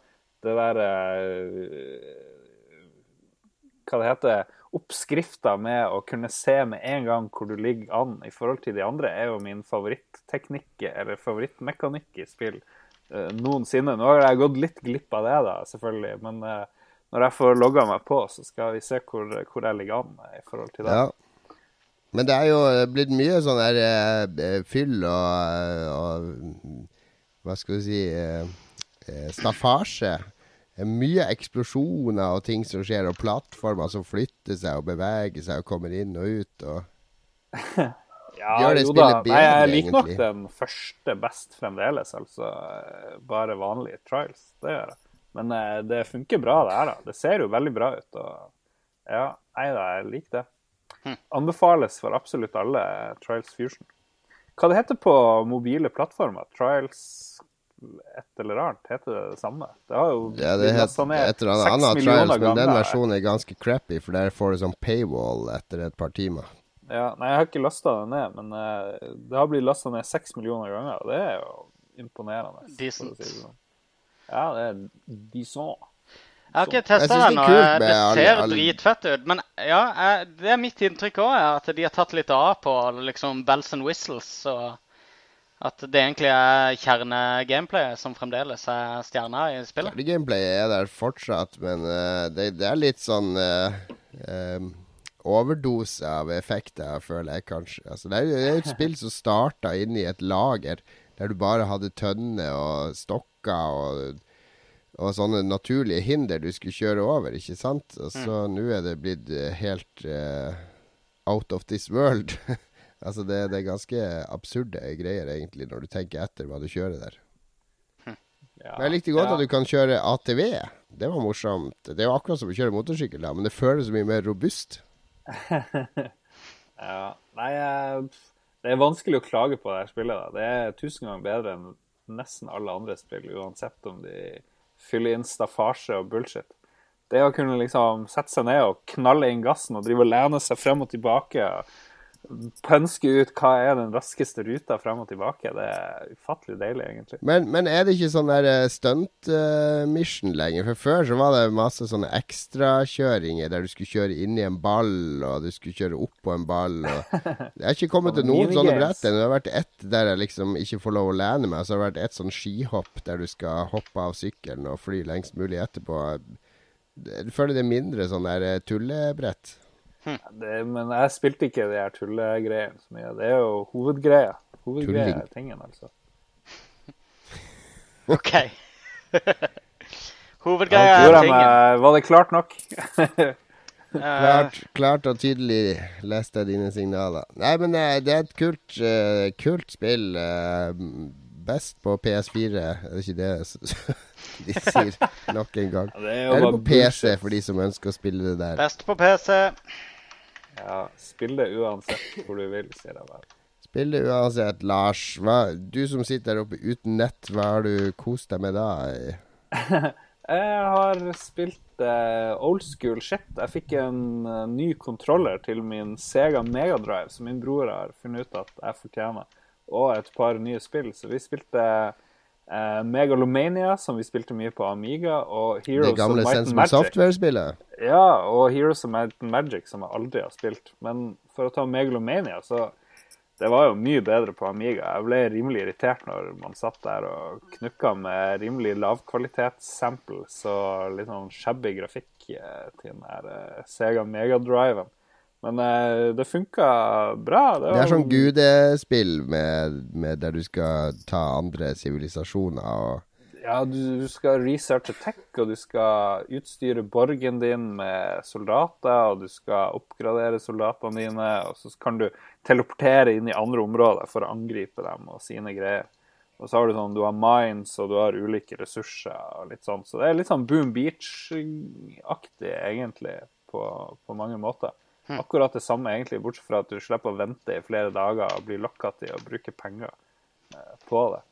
Det der eh, Hva det heter oppskrifta med å kunne se med en gang hvor du ligger an i forhold til de andre, er jo min favoritteknikk, eller favorittmekanikk i spill uh, noensinne. Nå har jeg gått litt glipp av det, da, selvfølgelig. Men når jeg får logga meg på, så skal vi se hvor, hvor, jeg ligger an i forhold til det. Ja. Men det er jo blitt mye sånn der uh, fyll og, og, Hva skal du si Staffasje mye eksplosjoner og ting som skjer, og plattformer som flytter seg og beveger seg og kommer inn og ut. og ja, gjør det spillet. Bedre, Nei, jeg liker nok den første best fremdeles, altså. Bare vanlige trials. Det gjør jeg. Men det funker bra, det her. da. Det ser jo veldig bra ut. og ja, Nei da, jeg liker det. Anbefales for absolutt alle Trials Fusion. Hva det heter på mobile plattformer? Trials et eller annet. Heter det det samme? Det har jo ja, det ned et eller annet, annet trials, men den versjonen er ganske crappy, for der får du sånn paywall etter et par timer. Ja, nei, jeg har ikke lasta det ned, men uh, det har blitt lasta ned seks millioner ganger. Og det er jo imponerende. Decent. Si det sånn. Ja, det er decent. Jeg har ikke testa det ennå. Det, ser dritfett ut. Men ja, jeg, det er mitt inntrykk òg, at de har tatt litt av på liksom bells and whistles. og at det egentlig er kjernegameplayet som fremdeles er stjerna i spillet. Kjernegameplayet er der fortsatt, men uh, det, det, er litt sånn uh, um, overdose av effekter, føler jeg kanskje. Altså, det, er, er et spill som starta inn i et lager der du bare hadde tønner og stokker og, og sånne naturlige hinder du skulle kjøre over, ikke sant? Og så mm. nå er det blitt helt uh, out of this world. Altså det, det, er ganske absurde greier, egentlig, når du tenker etter hva du kjører der. Ja, men jeg likte godt ja. at du kan kjøre ATV. Det var morsomt. Det er jo akkurat som å kjøre motorsykkel, da, men det føles mye mer robust. ja. Nei, det er vanskelig å klage på det her spillet. Da. Det er tusen ganger bedre enn nesten alle andre spill, uansett om de fyller inn staffasje og bullshit. Det å kunne liksom sette seg ned og knalle inn gassen og drive og lene seg frem og tilbake og pønske ut hva er den raskeste ruta frem og tilbake. Det er ufattelig deilig, egentlig. Men, men er det ikke sånn der eh, stunt-mission uh, lenger? For før så var det masse sånne ekstrakjøringer der du skulle kjøre inn i en ball, og du skulle kjøre opp på en ball. Og... Det har ikke kommet til noen sånne brett Det har vært ett der jeg liksom ikke får lov å lene meg. Så har det vært ett sånn skihopp der du skal hoppe av sykkelen og fly lengst mulig etterpå. Jeg føler det er mindre sånn der eh, tullebrett. Det, men jeg spilte ikke de her tullegreiene så mye. Det er jo hovedgreia. Hovedgreia er tingen, altså. OK. hovedgreia er tingen. Var det klart nok? klart, klart, og tydelig leste jeg dine signaler. Nei, men eh, det er et kult, uh, kult spill. Uh, best på PS4, er det ikke det de sier nok en gang? Ja, det er Eller på PC, for de som ønsker å spille det der. Best på PC. Ja, spill det uansett hvor du vil, sier jeg bare. Spill det uansett, Lars. Hva, du som sitter der oppe uten nett, hva har du kost deg med da? jeg har spilt eh, old school shit. Jeg fikk en uh, ny kontroller til min Sega Megadrive, som min bror har funnet ut at jeg fortjener, og et par nye spill. Så vi spilte uh, Uh, Megalomania, som vi spilte mye på Amiga, og Heroes Det gamle Sensible Software-spillet? Ja, og Heroes of Might and Magic, som jeg aldri har spilt. Men for å ta Megalomania, så Det var jo mye bedre på Amiga. Jeg ble rimelig irritert når man satt der og knukka med rimelig lavkvalitetssamples og litt sånn shabby grafikk eh, til den der uh, Sega Megadriven. Men uh, det funka bra. Det, det er sånn gudespill med, med der du skal ta andre sivilisasjoner og Ja, du, du, skal researche tech, og du skal utstyre borgen din med soldater, og du skal oppgradere soldatene dine, og så kan du teleportere inn i andre områder for å angripe dem og sine greier. Og så har du sånn, du har mines, og du har ulike ressurser og litt sånn. Så det er litt sånn Boom Beach-aktig, egentlig, på, på mange måter. Hm. Akkurat det samme, egentlig, bortsett fra at du slipper å vente i flere dager og bli lokka til å bruke penger eh, på det.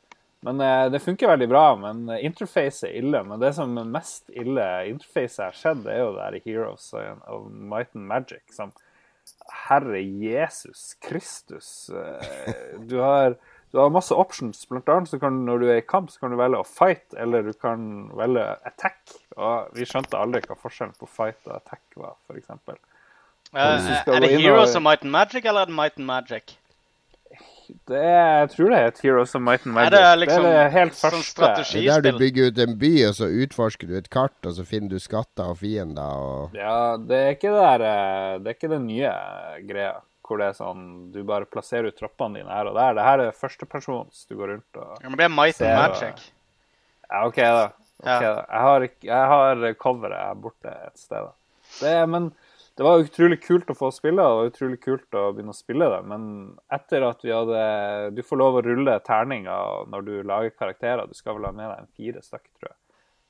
Men eh, det funker veldig bra. Men interface er ille. Men det som er mest ille interface har skjedd, er jo det her Heroes of Might and Magic. Som Herre Jesus Kristus. Eh, du har, du har masse options. Blant annet så kan du, når du er i kamp, så kan du velge å fight, eller du kan velge attack. Og vi skjønte aldri hva forskjellen på fight og attack var, f.eks. Uh, er det Heroes of Might and Magic, eller er det Might and Magic? Det er, jeg tror det er Heroes of Might and Magic. Er det, liksom, det er det helt sånn første. Det er der du bygger ut en by, og så utforsker du et kart, og så finner du skatter og fiender og Ja, det er ikke det der eh, Det er ikke den nye greia hvor det er sånn du bare plasserer ut troppene dine her og der. Det her er førstepersons du går rundt og Ja, Men det er Might and Magic. Og... Ja, OK, da. Okay, ja. da. Jeg, har, jeg har coveret borte et sted. Da. Det, men det var utrolig kult å få spille, og utrolig kult å begynne å spille det. Men etter at vi hadde Du får lov å rulle terninger når du lager karakterer. Du skal vel ha med deg en fire stykk, tror jeg.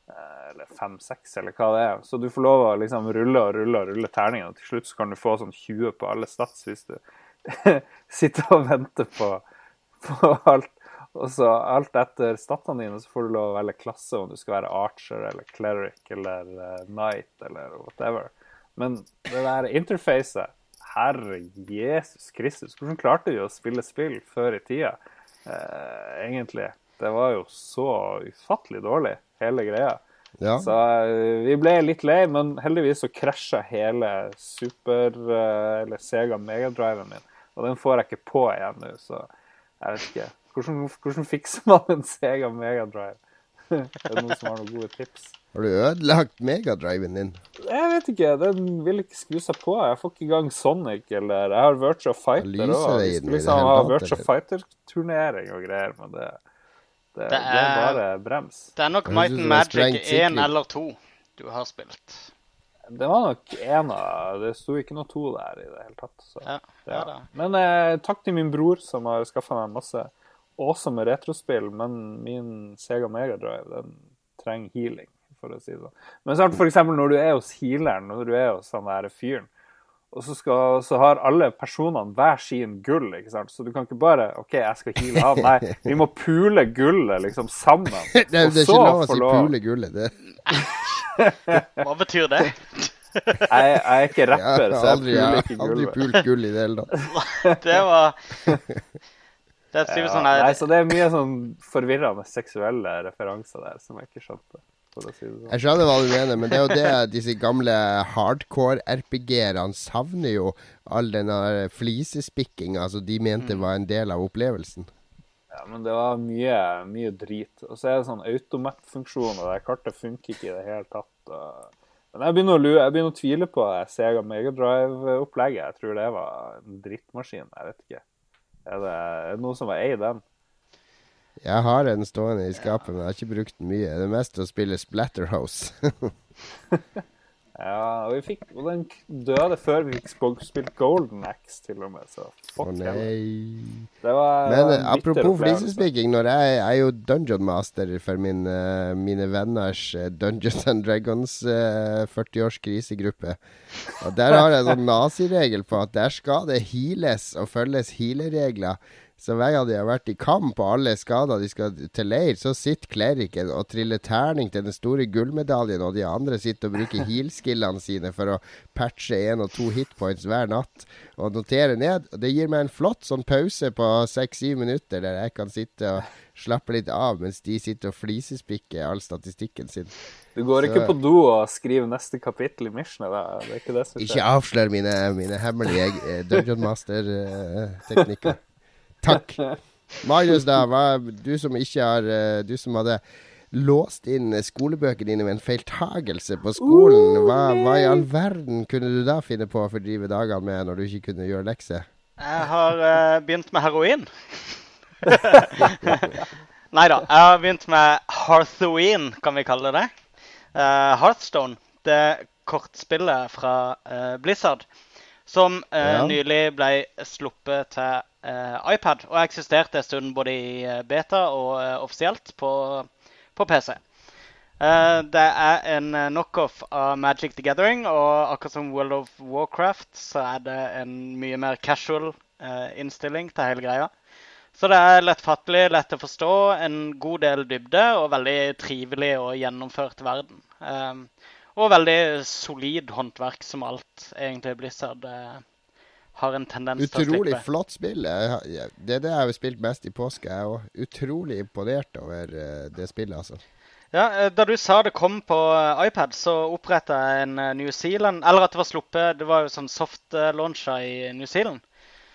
Eh, eller fem-seks, eller hva det er. Så du får lov å liksom rulle og rulle og rulle terninger. Og til slutt så kan du få sånn 20 på alle stats hvis du sitter og venter på, på alt. Og så alt etter statene dine så får du lov å velge klasse, om du skal være archer eller cleric eller uh, knight eller whatever. Men det der interfacet Herre Jesus Kristus, hvordan klarte vi å spille spill før i tida, eh, egentlig? Det var jo så ufattelig dårlig, hele greia. Ja. Så eh, vi ble litt lei, men heldigvis så krasja hele Super eh, eller Sega Megadriven min. Og den får jeg ikke på igjen nå, så jeg vet ikke. Hvordan, hvordan fikser man en Sega Megadrive? er det noen som har noen gode tips? Har du ødelagt megadriven din? Jeg vet ikke. Den vil ikke skru seg på. Jeg får ikke i gang Sonic eller Jeg har Virtua Fighter òg. Liksom ha Virtua Fighter-turnering og greier, men det, det, det, er, det, er, bare brems. Det er nok Might and Magic 1 eller 2 du har spilt. Det var nok én av Det sto ikke noe to der i det hele tatt. Så, ja, ja. Men eh, takk til min bror som har skaffa meg masse awesome retrospill, men min Sega Megadrive, den trenger healing for å si det sånn. Men så for eksempel når du er hos healeren, når du er hos han der fyren, og så, skal, så, har alle personene hver sin gull, ikke sant? så du kan ikke bare OK, jeg skal heale han. Nei, vi må pule gullet liksom sammen. det, det, er ikke lov å si pule gullet. Det. Hva betyr det? Jeg, jeg, er ikke rapper, så jeg puler ikke gullet. Aldri pult gull i det hele tatt. det var det er ja, sånn her... Nei, så det er mye sånn forvirrende seksuelle referanser der som jeg ikke skjønte for å si det sånn. Jeg skjønner hva du mener, men det er jo det disse gamle hardcore-RPG-erne savner jo. All denne flisespikkinga som de mente mm. var en del av opplevelsen. Ja, men det var mye, mye drit. Og så er det sånn automat-funksjon, og det kartet funker ikke i det hele tatt. Men jeg begynner, å, lue, jeg begynner å tvile på Sega Megadrive-opplegget. Jeg tror det var en drittmaskin. Jeg vet ikke. Er det, er det noen som var ei den? Jeg har en stående i skapet, men jeg har ikke brukt den mye. Det er mest å spille Splatterhouse. ja, og, vi fikk, og den døde før vi fikk spilt Golden Axe, til og med. Så fuck oh, var, men uh, apropos flisespikking, når jeg, jeg er jo dungeon master for min, uh, mine venners uh, Dungeons and Dragons 40-års krisegruppe. Og der har jeg en sånn naziregel på at der skal det heales og følges healeregler. Så hver gang de har vært i kamp og alle skader de skal til leir, så sitter kleriken og triller terning til den store gullmedaljen, og de andre sitter og bruker heal-skillene sine for å patche én og to hitpoints hver natt og notere ned. Og det gir meg en flott sånn pause på seks-syv minutter der jeg kan sitte og slappe litt av mens de sitter og flisespikker all statistikken sin. Du går så, ikke på do og skriver neste kapittel i? Da. Det er ikke det som skjer. Ikke avslør mine, mine hemmelige eh, Dungeon Master-teknikker. Takk. Marius, da, hva, du som ikke har eh, Du som hadde låst inn skolebøkene dine med en feiltagelse på skolen. Hva, hva, i all verden kunne du da finne på å fordrive dagene med når du ikke kunne gjøre lekser? Jeg har uh, begynt med heroin. Nei da. Jeg har begynt med Hearthoween, kan vi kalle det. Uh, Hearthstone. Det kortspillet fra uh, Blizzard. Som ja. nylig ble sluppet til iPad. Og eksisterte en stund både i eh, beta og eh, offisielt på, på PC. det er en knockoff av Magic the Gathering, og akkurat som World of Warcraft så er det en mye mer casual innstilling til hele greia. Så det er lettfattelig, lett å forstå, en god del dybde og veldig trivelig og gjennomført verden. Um, og veldig solid håndverk som alt egentlig Blizzard uh, har en tendens til å slippe. Utrolig flott spill. Det er det jeg har spilt mest i påske. Jeg er òg utrolig imponert over eh, det spillet, altså. Ja, eh, Da du sa det kom på eh, iPad, så oppretta jeg en New Zealand Eller at det var sluppet Det var jo sånn soft-launcha i New Zealand.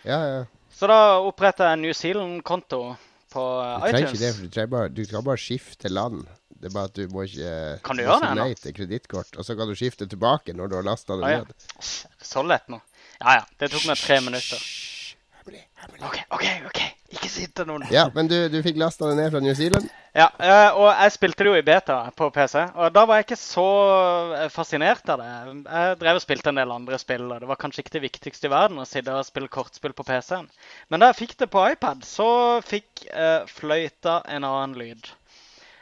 Ja, ja. Så da oppretta jeg en New Zealand-konto på du iTunes. Ikke det, for du, bare, du kan bare skifte land. Det er bare at du må ikke Kan du gjøre det nei til kredittkort. Og så kan du skifte tilbake når du har lasta det ah, ned. Så lett nå. Ja ja. Det tok meg tre minutter. OK, OK, ok. Ikke si det til noen. Ja, Men du, du fikk lasta det ned fra New Zealand? Ja, eh, og jeg spilte det jo i beta på PC. Og da var jeg ikke så eh, fascinert av det. Jeg drev og spilte en del andre spill, og det var kanskje ikke det viktigste i verden å sitte og spille kortspill på PC-en. Men da jeg fikk det på iPad, så fikk uh, fløyta en annen lyd.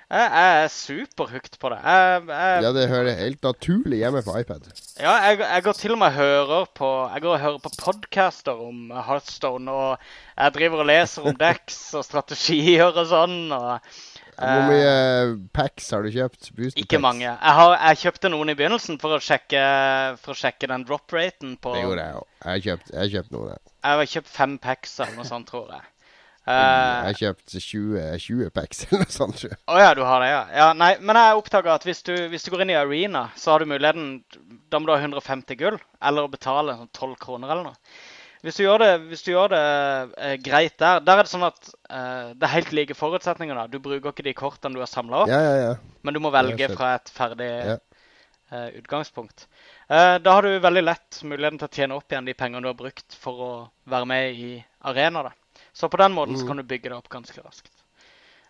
Jeg er superhooked på det. Jeg, jeg, ja, det hører helt naturlig hjemme på iPad. Ja, jeg, jeg, går til og med hører på Jeg går og hører på podcaster om Heartstone, og jeg driver og leser om decks og strategier og sånn. og Hvor mye packs har du kjøpt? Booster ikke mange. Jeg, har, jeg, kjøpte noen i begynnelsen for å sjekke, for å sjekke den drop-raten på Det gjorde jeg òg. Jeg har kjøpt, noen. Jeg har kjøpt fem packs eller noe sånt, tror jeg. Uh, jeg har kjøpt 20, 20 packs eller noe sånt. Å oh, ja, du har det, ja. ja nei, men jeg oppdaga at hvis du, hvis du, går inn i Arena, så har du muligheten Da må du ha 150 gull, eller å betale sånn 12 kroner eller noe. Hvis du gjør det, du gjør det eh, greit der, der er det sånn at eh, det er helt like forutsetninger. da. Du bruker ikke de kortene du har samla opp, ja, ja, ja. men du må velge fra et ferdig eh, utgangspunkt. Eh, da har du veldig lett muligheten til å tjene opp igjen de pengene du har brukt for å være med i arena. da. Så på den måten mm. kan du bygge det opp ganske raskt.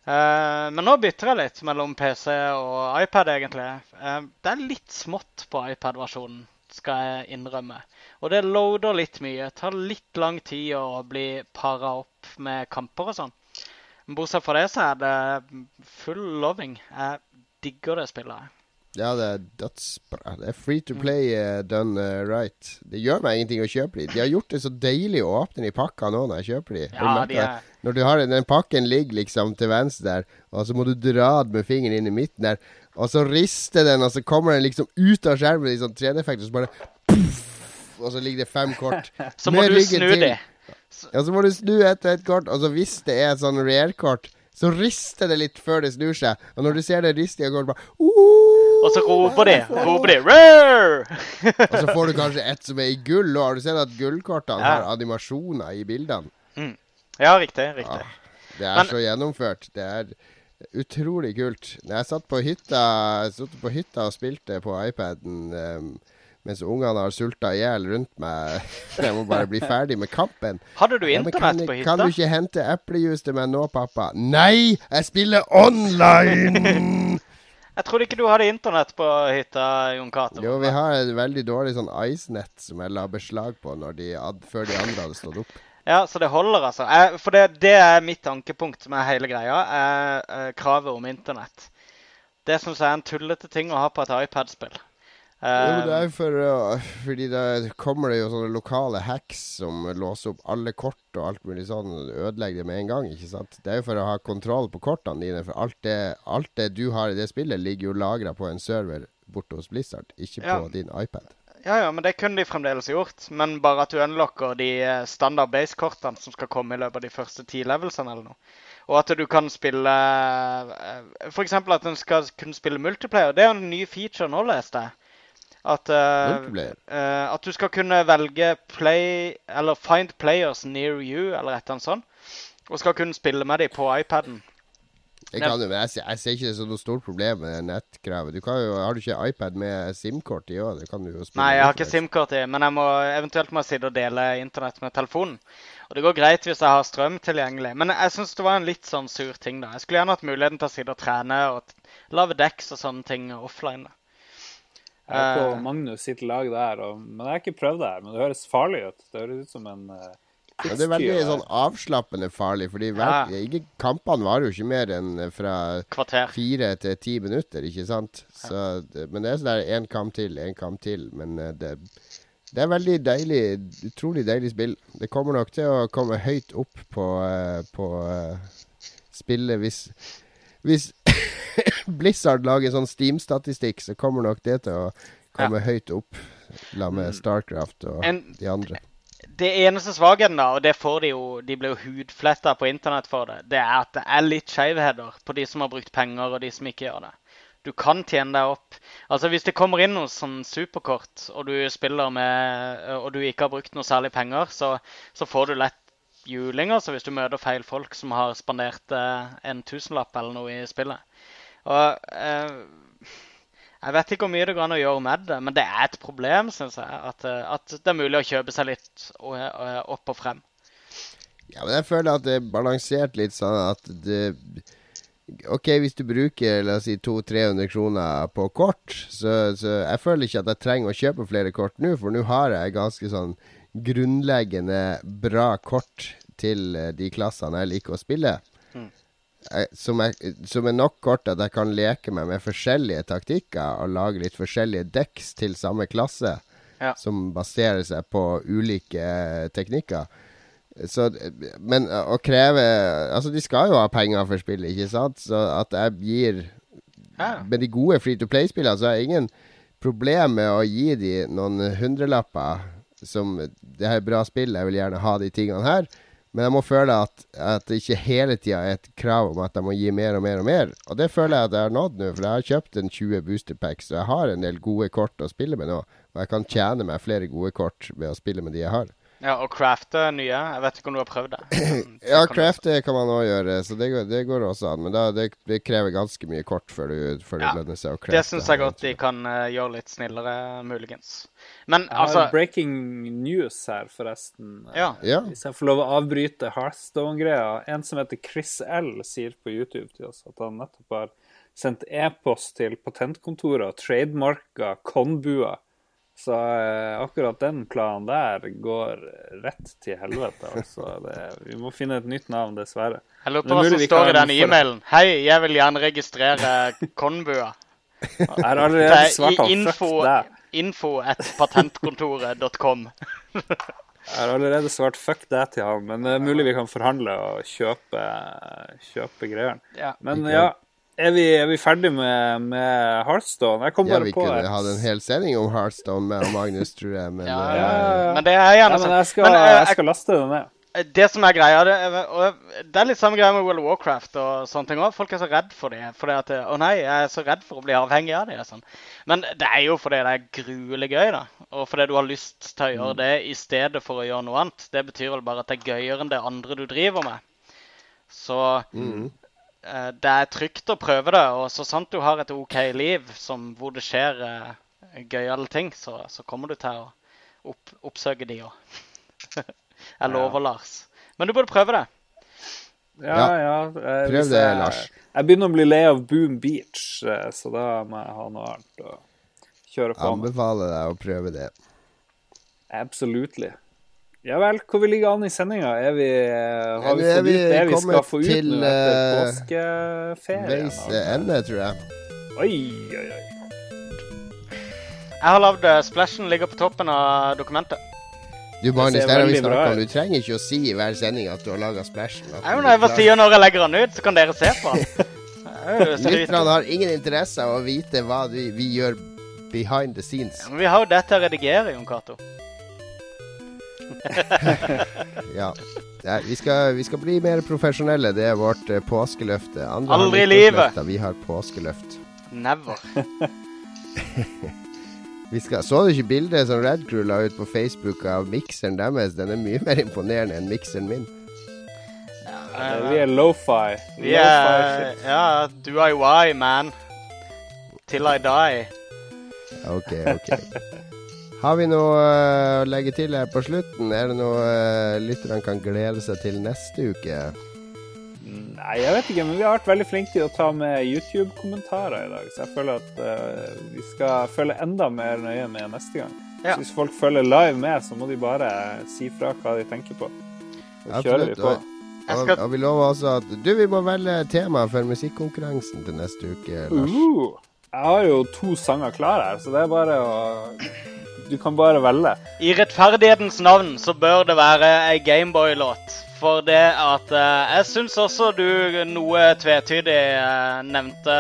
Uh, men nå bytter jeg litt mellom PC og iPad, egentlig. Uh, det er litt smått på iPad-versjonen, skal jeg innrømme. Og det loader litt mye. Tar litt lang tid å bli para opp med kamper og sånn. Men bortsett fra det så er det full loving. Jeg digger det spillet. Ja, det er dødsbra. Det er free to play uh, done uh, right. Det gjør meg ingenting å kjøpe de. De har gjort det så deilig å åpne de pakka nå når jeg kjøper de. Ja, de er... Når du har Den pakken ligger liksom til venstre der, og så må du dra den med fingeren inn i midten der, og så rister den, og så kommer den liksom ut av skjermen i sånn 3D-effekt, og så bare puff, og så ligger det fem kort. så må du snu det Ja, så må du snu ett og ett kort. Og så hvis det er et sånn rear-kort, så rister det litt før det snur seg. Og når du ser det ristige kortet, bare uh, Og så roper de. Roper de Rare! og så får du kanskje et som er i gull. Og har du sett at gullkortene ja. har animasjoner i bildene? Mm. Ja, riktig. riktig. Ah, det er Men, så gjennomført. Det er utrolig kult. Når jeg satt på hytta, satt på hytta og spilte på iPaden um, mens ungene har sulta i hjel rundt meg. Jeg må bare bli ferdig med kampen. Hadde du internett ja, på hytta? Kan du ikke hente eplejus til meg nå, pappa? Nei! Jeg spiller online! jeg trodde ikke du hadde internett på hytta, Jon Cato. Jo, vi har et veldig dårlig sånn ice-nett som jeg la beslag på de, før de andre hadde stått opp. Ja, så det holder, altså. Jeg, for det, det, er mitt ankepunkt med hele greia. Er, er kravet om internett. Det syns jeg er en tullete ting å ha på et iPad-spill. Uh, det er for, uh, fordi da kommer det jo sånne lokale hacks som låser opp alle kort og alt mulig sånn. Ødelegger det med en gang. ikke sant? Det er jo for å ha kontroll på kortene dine. For alt det, alt det du har i det spillet, ligger jo lagra på en server borte hos Blizzard, ikke ja. på din iPad. Ja, ja, men det kunne de fremdeles gjort. Men bare at du unlocker de eh, standard base-kortene som skal komme i løpet av de første ti levelsene eller noe. Og at du kan spille F.eks. at du skal kunne spille multiplayer. Det er jo en ny feature nå, leste jeg. At, uh, at, du skal kunne velge play Eller find players near you, eller et eller annet sånt. Og skal kunne spille med dem på iPaden. Jeg, kan, jeg, jeg, jeg, ser ikke det som noe stort problem med nettkravet. Du kan jo, har du ikke iPad med SIM-kort i òg? Nei, jeg har ikke SIM-kort i, men jeg må eventuelt må sitte og dele internett med telefonen. Og det går greit hvis jeg har strøm tilgjengelig. Men jeg syns det var en litt sånn sur ting, da. Jeg skulle gjerne hatt muligheten til å sitte og trene og lage deks og sånne ting offline. da. Jeg og eh. Magnus sitt lag der, og, men jeg har ikke prøvd det her. Men det høres farlig ut. Det høres ut som en uh, ja, det er veldig sånn avslappende farlig, fordi ja. kampene varer jo ikke mer enn eh, fra Kvarter. fire til ti minutter, ikke sant? Så, men det er sånn én kamp til, én kamp til. Men det, det, er veldig deilig, utrolig deilig spill. Det kommer nok til å komme høyt opp på, på spillet hvis hvis Blizzard lager sånn Steam-statistikk, så kommer nok det til å komme ja. høyt opp la med mm. Starcraft og en, de andre. Det eneste svakheten, da, og det får de jo De blir jo hudfletta på internett for det, det er at det er litt skjevheter på de som har brukt penger, og de som ikke gjør det. Du kan tjene deg opp. Altså Hvis det kommer inn noe sånn superkort, og du spiller med Og du ikke har brukt noe særlig penger, så, så får du lett juling. Altså hvis du møter feil folk som har spandert eh, en tusenlapp eller noe i spillet. Og eh, Jeg vet ikke hvor mye det går an å gjøre med det, men det er et problem, syns jeg. At, eh, at, det er mulig å kjøpe seg litt opp og frem. Ja, men jeg føler at det er balansert litt sånn at det OK, hvis du bruker la oss si 200-300 kroner på kort, så, så, jeg føler ikke at jeg trenger å kjøpe flere kort nå, for nå har jeg ganske sånn grunnleggende bra kort til eh, de klassene jeg liker å spille. Som er, som er, nok kort at jeg kan leke meg med forskjellige taktikker og lage litt forskjellige dekks til samme klasse, ja. som baserer seg på ulike teknikker. så, men å kreve Altså, de skal jo ha penger for spillet, ikke sant? Så at jeg gir Ja. Med de gode free to play-spillene så har jeg ingen problem med å gi de noen hundrelapper som Det er bra spill, jeg vil gjerne ha de tingene her. Men jeg må føle at, at det ikke hele tida er et krav om at jeg må gi mer og mer og mer. Og det føler jeg at jeg har nådd nå, for jeg har kjøpt en 20 booster packs, og jeg har en del gode kort å spille med nå. Og jeg kan tjene meg flere gode kort ved å spille med de jeg har. Ja, og crafte nye. Jeg vet ikke om du har prøvd det. Ja, crafte kan man òg gjøre, så det går, det går også an. Men da, det, det krever ganske mye kort før, du, før Ja, det lønner seg å crafte. Det syns jeg godt de kan eh, gjøre litt snillere, muligens. Men Jeg har altså breaking news her, forresten. Ja. Ja. Hvis jeg får lov å avbryte Hearthstone-greia. En som heter Chris L, sier på YouTube til oss at han nettopp har sendt e-post til patentkontoret og trademarka Konbua. Så eh, akkurat den planen der går rett til helvete. Altså. Det, vi må finne et nytt navn, dessverre. Jeg lurer er på hva som står i den e-mailen. Hei, jeg vil gjerne registrere Konbua. Jeg har Det allerede er svart i- han. info, Fuck deg. info at patentkontoret.com. Jeg har allerede svart fuck deg til han, men det er mulig vi kan forhandle og kjøpe, kjøpe greiene. Ja. Men ja, er vi, er vi ferdig med, med Hearthstone? Jeg kom Ja, bare vi på kunne et- hatt en hel sending om Heartstone med Magnus, tror jeg. Men Ja, eh, ja, ja. Men det er Ja, gjerne men sånn. jeg skal, Men, eh, jeg jeg- skal laste det ned. Det som er greia, det er, og det er litt samme greia med World of Warcraft og sånne ting òg. Folk er så redd for det. Fordi at Å nei, jeg er så redd for å bli avhengig av det. Sånn. Men det er jo fordi det er gruelig gøy, da. Og fordi du har lyst til å gjøre det i stedet for å gjøre noe annet. Det betyr vel bare at det er gøyere enn det andre du driver med. Så mm. Eh, det er trygt å prøve det. Og så sant du har et OK liv som, hvor det skjer uh, gøyale ting, så, så kommer du til å opp, oppsøke de òg. Jeg lover, Lars. Men du burde prøve det. Ja, Ja. ja. eh, Prøv det, jeg- Lars. Jeg begynner å bli lei av Boom Beach, så da må jeg ha noe annet å kjøre på med. anbefaler deg å prøve det. Absolutely. Ja vel, hvor vi ligger an i sendinga? Er vi, eh, har Ja, vi er fått vi ut det vi kommet skal få ut til, nå etter eh, påskeferien? Veis ende, tror jeg. Oi, oi, oi. Jeg har lagd eh, splashen ligger på toppen av dokumentet. Du, Magnus, der det har vi snakket om. Du trenger ikke å si i hver sending at du har laga splashen. Jeg, du jeg bare sier når jeg legger den ut, så kan dere se på den. Det er. Lytterne har ingen interesse av å vite hva vi, vi gjør behind the scenes. Ja, Men vi har jo dette å redigere, Jon Cato. Ja. ja vi, skal, vi skal bli mer profesjonelle. Det er vårt eh, påskeløfte. Andre Aldri i nyttårsløfter, Vi har påskeløft. Never. Vi skal, så du ikke bildet som Red Crew la ut på Facebook av mikseren deres? Den er mye mer imponerende enn mikseren min. Vi er lofi. Vi Lo-fi do I why, DIY, man. Till I die. Ok, ok. Har vi noe eh, å legge til her på slutten? Er det noe uh, lytterne kan glede seg til neste uke? Nei, jeg vet ikke, men vi har vært veldig flinke til å ta med YouTube-kommentarer i dag, så jeg føler at uh, vi skal følge enda mer nøye med neste gang. Ja. Så hvis folk følger live med, så må de bare si fra hva de tenker på. Så kjører vi på. Og, og, vi lover også at Du, vi må velge tema for musikkonkurransen til neste uke, Lars. Uh, jeg har jo to sanger klare her, så det er bare å Du kan bare velge. I rettferdighetens navn så bør det være ei Gameboy-låt. For det at eh, Jeg syns også du noe tvetydig eh, nevnte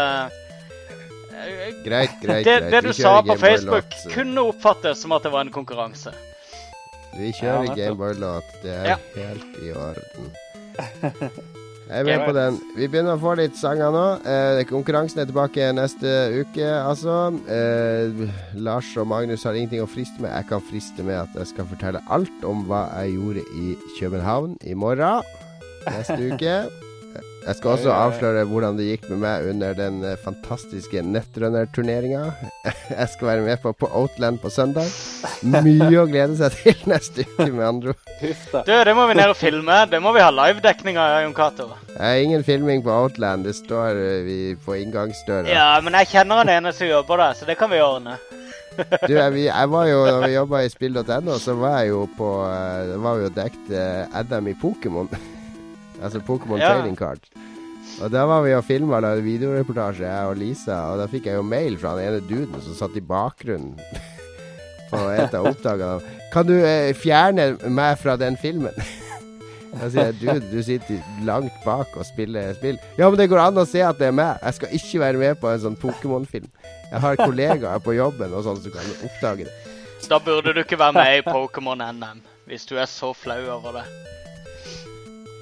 eh, Greit, greit. det, greit. det Vi du kjører sa på. Facebook, kunne oppfattes som at det var en konkurranse. Vi Ja, kjører nettopp. Gameboy-låt. Det er Ja. helt i orden. Jeg er med på den. Vi begynner å få litt sanger nå. Eh, konkurransen er tilbake neste uke, altså. Eh, Lars og Magnus har ingenting å friste med. Jeg kan friste med at jeg skal fortelle alt om hva jeg gjorde i København i morgen neste uke. Jeg skal også avsløre hvordan det gikk med meg under den eh, fantastiske Netrunner-turneringa. Jeg skal være med på på Outland på søndag. Mye å glede seg til neste uke, med andre ord. Du, det må vi ned og filme. Det må vi ha livedekning av, Jon Cato. Ingen filming på Outland. Det står eh, vi på inngangsdøra. Ja, men jeg kjenner han ene som jobber der, så det kan vi ordne. Du, jeg, jeg var jo, når vi jobba i spill.no, så var jeg jo på eh, Det var jo dekt eh, Adam i Pokémon. altså Pokémon Ja. trading card. Og da var vi og filma videoreportasje, jeg og Lisa, og da fikk jeg jo mail fra den ene duden som satt i bakgrunnen på et av oppdragene. Kan du eh, fjerne meg fra den filmen? Da sier jeg du, du sitter langt bak og spiller spill. Ja, men det går an å se at det er meg. Jeg skal ikke være med på en sånn Pokémon-film. Jeg har kollegaer på jobben og sånn som kan oppdage det. Da burde du ikke være med i Pokémon NM, hvis du er så flau over det.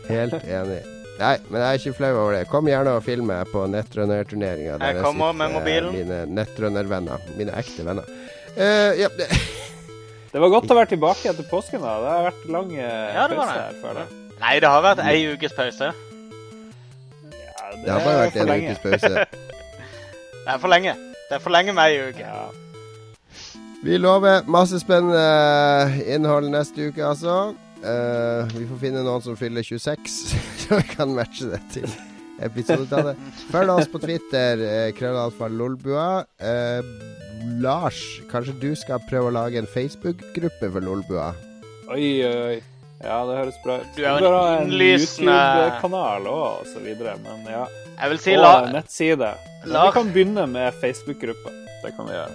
Helt enig. Nei, men jeg er ikke flau over det. Kom gjerne og film meg på nettrunner-turneringa. Jeg kommer med mobilen. Mine nettrunner-venner. Mine ekte venner. Uh, ja, det. var godt å være tilbake etter påsken. da. Det har vært lang ja, pause her, Før, da. Nei, det har vært ei ukes pause. Ja, det, det har bare vært en ukes pause. det er for lenge. Det er for lenge med ei uke. Ja. Vi lover masse spennende innhold neste uke, altså. Uh, vi får finne noen som fyller 26, så vi kan matche det til episodetallet. Følg oss på Twitter, uh, krøllalfa lolbua. Uh, Lars, kanskje du skal prøve å lage en Facebook-gruppe for Lolbua? Oi, oi. Ja, det høres bra ut. Du er jo en innlysende YouTube-kanal òg, og så videre. Men ja. Jeg vil si og la... nettside. La... Vi kan begynne med Facebook-gruppa. Det kan vi gjøre.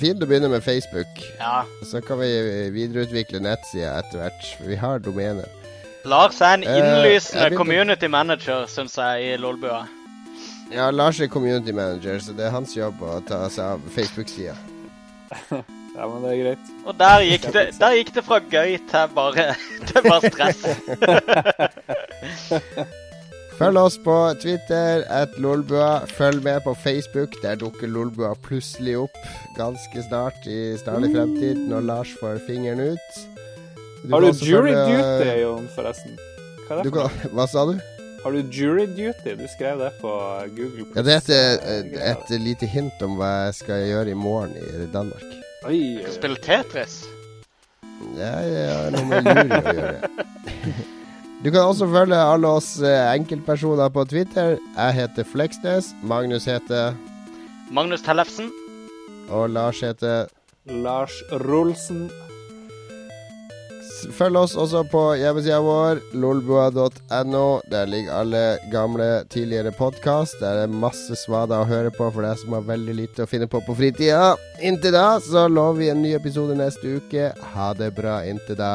Fint å begynne med Facebook. Ja. Så kan vi videreutvikle nettsida etter hvert. Vi har domene. Lars er en eh, innlysende uh, community manager, syns jeg, i Lolbua. Ja, Lars er community manager, så det er hans jobb å ta seg av Facebook-sida. ja, men det er greit. Og der gikk det, der gikk det fra gøy til bare, til bare stress. Følg oss på Twitter, at Lolbua. Følg med på Facebook. Der dukker Lolbua plutselig opp ganske snart i snarlig fremtid, når Lars får fingeren ut. Du Har du jury følge... duty, Jon, forresten? Hva, kan... Hva sa du? Har du jury duty? Du skrev det på Google. Ja, det er et, et, et, lite hint om hva jeg skal gjøre i morgen i Danmark. Oi, du skal spille Tetris? Ja, jeg har noe med jury å gjøre. Du kan også følge alle oss eh, enkeltpersoner på Twitter. Jeg heter Fleksnes. Magnus heter Magnus Tellefsen. Og Lars heter Lars Rolsen. Følg oss også på hjemmesida vår, lolbua.no. Der ligger alle gamle, tidligere podkast. Der er masse svader å høre på for deg som har veldig lite å finne på på fritida. Inntil da så lover vi en ny episode neste uke. Ha det bra inntil da.